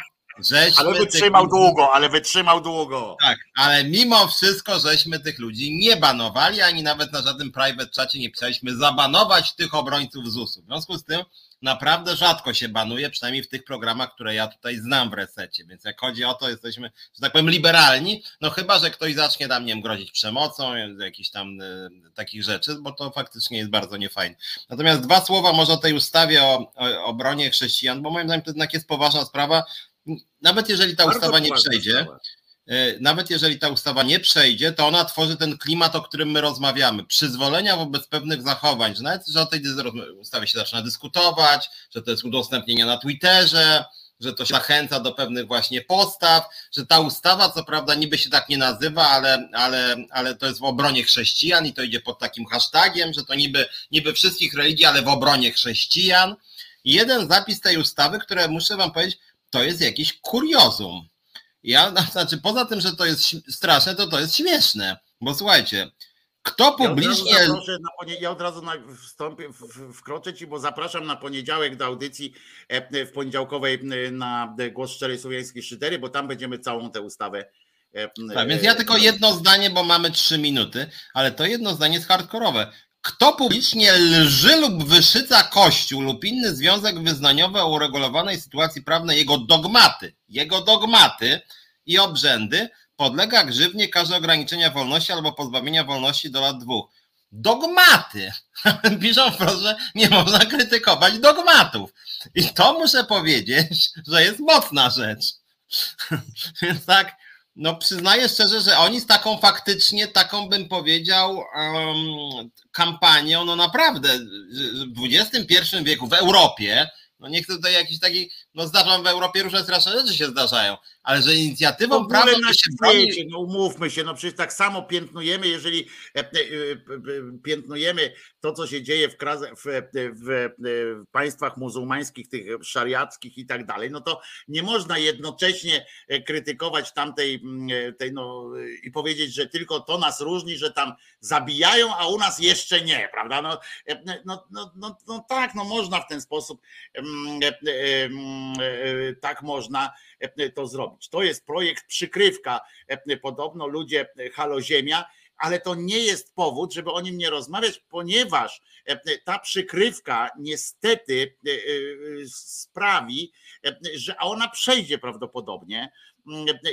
Żeśmy ale wytrzymał tych... długo, ale wytrzymał długo. Tak, ale mimo wszystko żeśmy tych ludzi nie banowali, ani nawet na żadnym private czacie nie pisaliśmy zabanować tych obrońców ZUS-u. W związku z tym naprawdę rzadko się banuje, przynajmniej w tych programach, które ja tutaj znam w resecie. Więc jak chodzi o to, jesteśmy, że tak powiem, liberalni, no chyba, że ktoś zacznie tam, nie wiem, grozić przemocą, jakichś tam y, takich rzeczy, bo to faktycznie jest bardzo niefajne. Natomiast dwa słowa może o tej ustawie o, o obronie chrześcijan, bo moim zdaniem to jednak jest poważna sprawa. Nawet jeżeli ta bardzo ustawa nie przejdzie, sprawa nawet jeżeli ta ustawa nie przejdzie, to ona tworzy ten klimat, o którym my rozmawiamy. Przyzwolenia wobec pewnych zachowań, że nawet, że o tej ustawie się zaczyna dyskutować, że to jest udostępnienie na Twitterze, że to się zachęca do pewnych właśnie postaw, że ta ustawa, co prawda, niby się tak nie nazywa, ale, ale, ale to jest w obronie chrześcijan i to idzie pod takim hashtagiem, że to niby, niby wszystkich religii, ale w obronie chrześcijan. Jeden zapis tej ustawy, które muszę Wam powiedzieć, to jest jakiś kuriozum ja, znaczy, poza tym, że to jest straszne, to to jest śmieszne. Bo słuchajcie, kto publicznie. Ja od razu, ja od razu wstąpię, wkroczę ci, bo zapraszam na poniedziałek do audycji e, w poniedziałkowej na Głos Szczerej Słowiańskiej Szydery, bo tam będziemy całą tę ustawę. E, tak, więc ja tylko jedno zdanie, bo mamy trzy minuty, ale to jedno zdanie jest hardkorowe. Kto publicznie lży lub wyszyca Kościół lub inny związek wyznaniowy o uregulowanej sytuacji prawnej, jego dogmaty, jego dogmaty i obrzędy, podlega grzywnie karze ograniczenia wolności albo pozbawienia wolności do lat dwóch. Dogmaty. *laughs* Piszą wprost, że nie można krytykować dogmatów. I to muszę powiedzieć, że jest mocna rzecz. *laughs* Więc tak, no przyznaję szczerze, że oni z taką faktycznie, taką bym powiedział, um, kampanią, no naprawdę w XXI wieku w Europie, no nie chcę tutaj jakiś taki, no zdarzam w Europie różne straszne rzeczy się zdarzają, ale że inicjatywą prawną na się broni... No umówmy się, no przecież tak samo piętnujemy, jeżeli e, e, e, piętnujemy to, co się dzieje w, w, w, w państwach muzułmańskich, tych szariackich i tak dalej, no to nie można jednocześnie krytykować tamtej tej, no, i powiedzieć, że tylko to nas różni, że tam zabijają, a u nas jeszcze nie, prawda? No, no, no, no, no tak, no można w ten sposób tak można to zrobić. To jest projekt przykrywka. Podobno ludzie Halo Ziemia ale to nie jest powód, żeby o nim nie rozmawiać, ponieważ ta przykrywka niestety sprawi, że ona przejdzie prawdopodobnie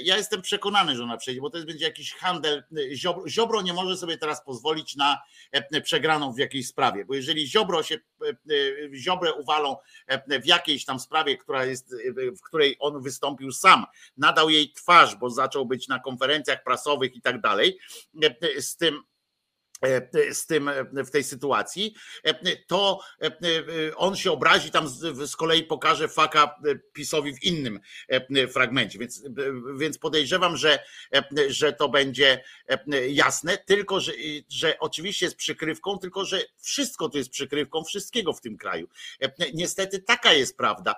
ja jestem przekonany, że ona przejdzie, bo to będzie jakiś handel. Ziobro, Ziobro nie może sobie teraz pozwolić na e, przegraną w jakiejś sprawie, bo jeżeli Ziobro się, e, e, Ziobrę uwalą w jakiejś tam sprawie, która jest, w której on wystąpił sam, nadał jej twarz, bo zaczął być na konferencjach prasowych i tak dalej, z tym E, z tym e, w tej sytuacji, e, to on się obrazi, tam z, kolei pokaże faka PiSowi w innym fragmencie, więc, więc podejrzewam, że, że to będzie jasne, tylko że, że oczywiście jest przykrywką, tylko że wszystko to jest przykrywką wszystkiego w tym kraju. Niestety taka jest prawda.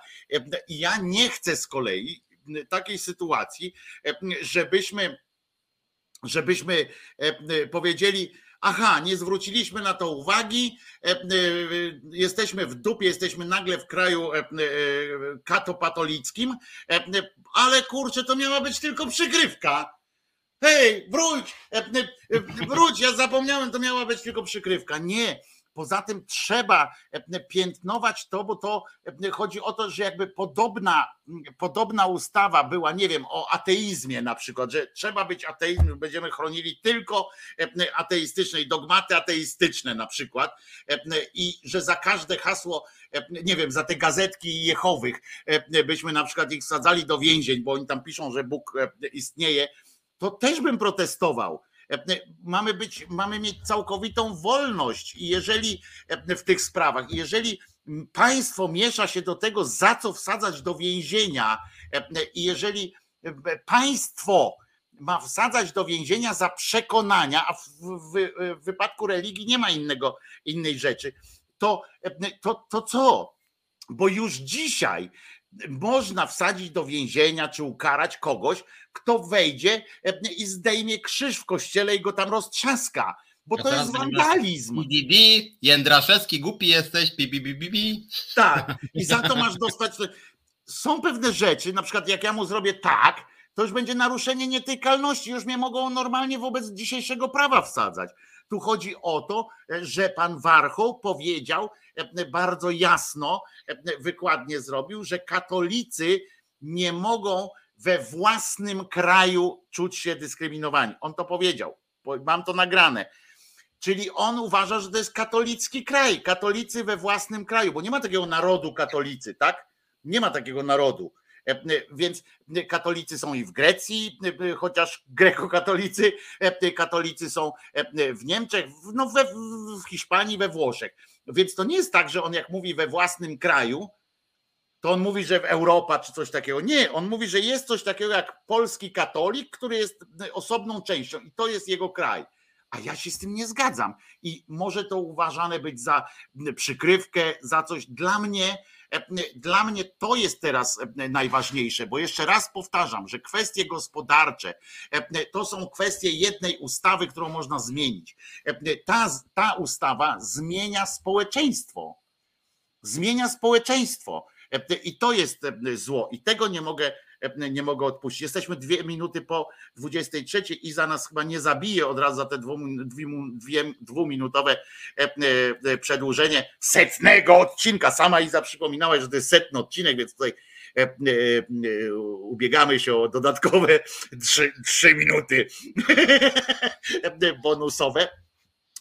Ja nie chcę z kolei takiej sytuacji, żebyśmy żebyśmy powiedzieli, aha, nie zwróciliśmy na to uwagi, e, e, jesteśmy w dupie, jesteśmy nagle w kraju e, katopatolickim, ale kurczę, to miała być tylko przykrywka. Hej, wróć, wróć, ja zapomniałem, to miała być tylko przykrywka. Nie, Poza tym trzeba e, piętnować to, bo to e, chodzi o to, że jakby podobna, podobna ustawa była, nie wiem, o ateizmie na przykład, że trzeba być ateizmem, będziemy chronili tylko e, ateistyczne i dogmaty ateistyczne na przykład i że za każde hasło, nie wiem, za te gazetki Jehowych byśmy na przykład ich wsadzali do więzień, bo oni tam piszą, że Bóg istnieje, to też bym protestował Mamy być, mamy mieć całkowitą wolność i jeżeli w tych sprawach, jeżeli państwo miesza się do tego, za co wsadzać do więzienia, i jeżeli państwo ma wsadzać do więzienia za przekonania, a w, w, w wypadku religii nie ma innego, innej rzeczy, to, to, to co? Bo już dzisiaj można wsadzić do więzienia czy ukarać kogoś, kto wejdzie e, i zdejmie krzyż w kościele i go tam roztrzaska. Bo to jest wandalizm. Bibi, Jędraszewski, głupi jesteś, bibi, bibi, bi. Tak, i za to masz dostać. Są pewne rzeczy, na przykład jak ja mu zrobię tak, to już będzie naruszenie nietykalności, już mnie mogą normalnie wobec dzisiejszego prawa wsadzać. Tu chodzi o to, że pan Warchoł powiedział e, bardzo jasno, e, wykładnie zrobił, że katolicy nie mogą we własnym kraju czuć się dyskryminowani. On to powiedział, mam to nagrane. Czyli on uważa, że to jest katolicki kraj, katolicy we własnym kraju, bo nie ma takiego narodu katolicy, tak? Nie ma takiego narodu. E, e, więc katolicy są i w Grecji, e, chociaż grekokatolicy, katolicy są w Niemczech, no we, w Hiszpanii, we Włoszech. Więc to nie jest tak, że on jak mówi we własnym kraju, to on mówi, że w Europa czy coś takiego. Nie, on mówi, że jest coś takiego jak polski katolik, który jest osobną częścią i to jest jego kraj. A ja się z tym nie zgadzam. I może to uważane być za przykrywkę, za coś. Dla mnie, dla mnie to jest teraz najważniejsze, bo jeszcze raz powtarzam, że kwestie gospodarcze to są kwestie jednej ustawy, którą można zmienić. Ta, ta ustawa zmienia społeczeństwo. Zmienia społeczeństwo. I to jest zło. I tego nie mogę nie mogę odpuścić. Jesteśmy dwie minuty po 23 i za nas chyba nie zabije od razu za te dwuminutowe przedłużenie setnego odcinka. Sama Iza przypominała, że to jest setny odcinek, więc tutaj ubiegamy się o dodatkowe trzy minuty *laughs* bonusowe.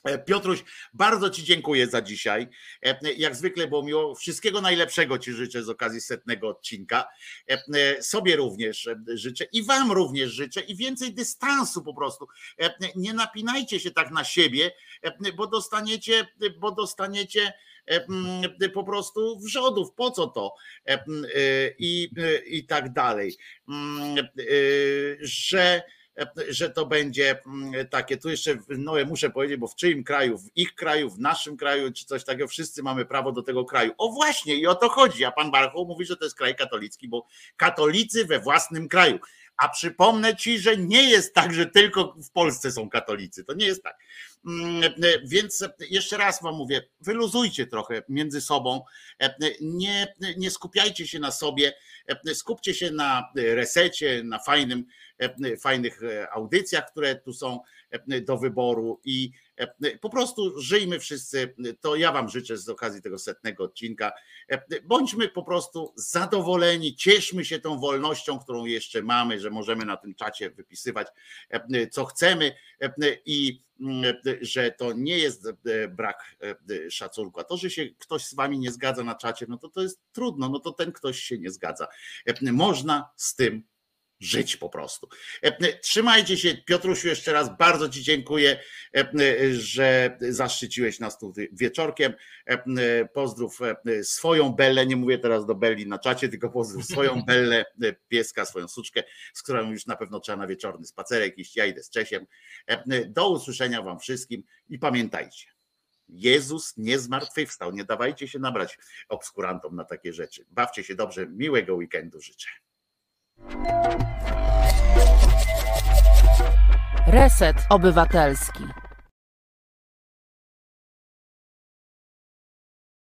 E, Piotruś, bardzo Ci dziękuję za dzisiaj. E, jak zwykle było miło. Wszystkiego najlepszego Ci życzę z okazji setnego odcinka. E, sobie również życzę i Wam również życzę i więcej dystansu po prostu. Nie napinajcie się tak na siebie, bo dostaniecie, bo dostaniecie po prostu wrzodów. Po co to? I, i tak dalej. Że że to będzie mm, takie. Tu jeszcze no, muszę powiedzieć, bo w czyim kraju, w ich kraju, w naszym kraju, czy coś takiego, wszyscy mamy prawo do tego kraju. O właśnie, i o to chodzi. A pan Barchoł mówi, że to jest kraj katolicki, bo katolicy we własnym kraju. A przypomnę ci, że nie jest tak, że tylko w Polsce są katolicy. To nie jest tak. Mm, więc jeszcze raz wam mówię, wyluzujcie trochę między sobą. Nie, nie skupiajcie się na sobie, skupcie się na resecie, na fajnym fajnych e, audycjach, które tu są e, do wyboru i po prostu żyjmy wszyscy. To ja Wam życzę z okazji tego setnego odcinka. Bądźmy po prostu zadowoleni, cieszmy się tą wolnością, którą jeszcze mamy, że możemy na tym czacie wypisywać co chcemy i że to nie jest brak szacunku. A to, że się ktoś z Wami nie zgadza na czacie, no to to jest trudno, no to ten ktoś się nie zgadza. Można z tym żyć po prostu. E, trzymajcie się, Piotrusiu, jeszcze raz bardzo Ci dziękuję, e, że zaszczyciłeś nas tu wieczorkiem. E, pozdrów swoją Bellę, nie mówię teraz do Belli na czacie, tylko pozdrów swoją *laughs* Bellę, pieska, swoją suczkę, z którą już na pewno trzeba na wieczorny spacerek iść. Ja idę z Czesiem. Do usłyszenia Wam wszystkim i pamiętajcie, Jezus nie zmartwychwstał. Nie dawajcie się nabrać obskurantom na takie rzeczy. Bawcie się dobrze. Miłego weekendu życzę. Reset Obywatelski.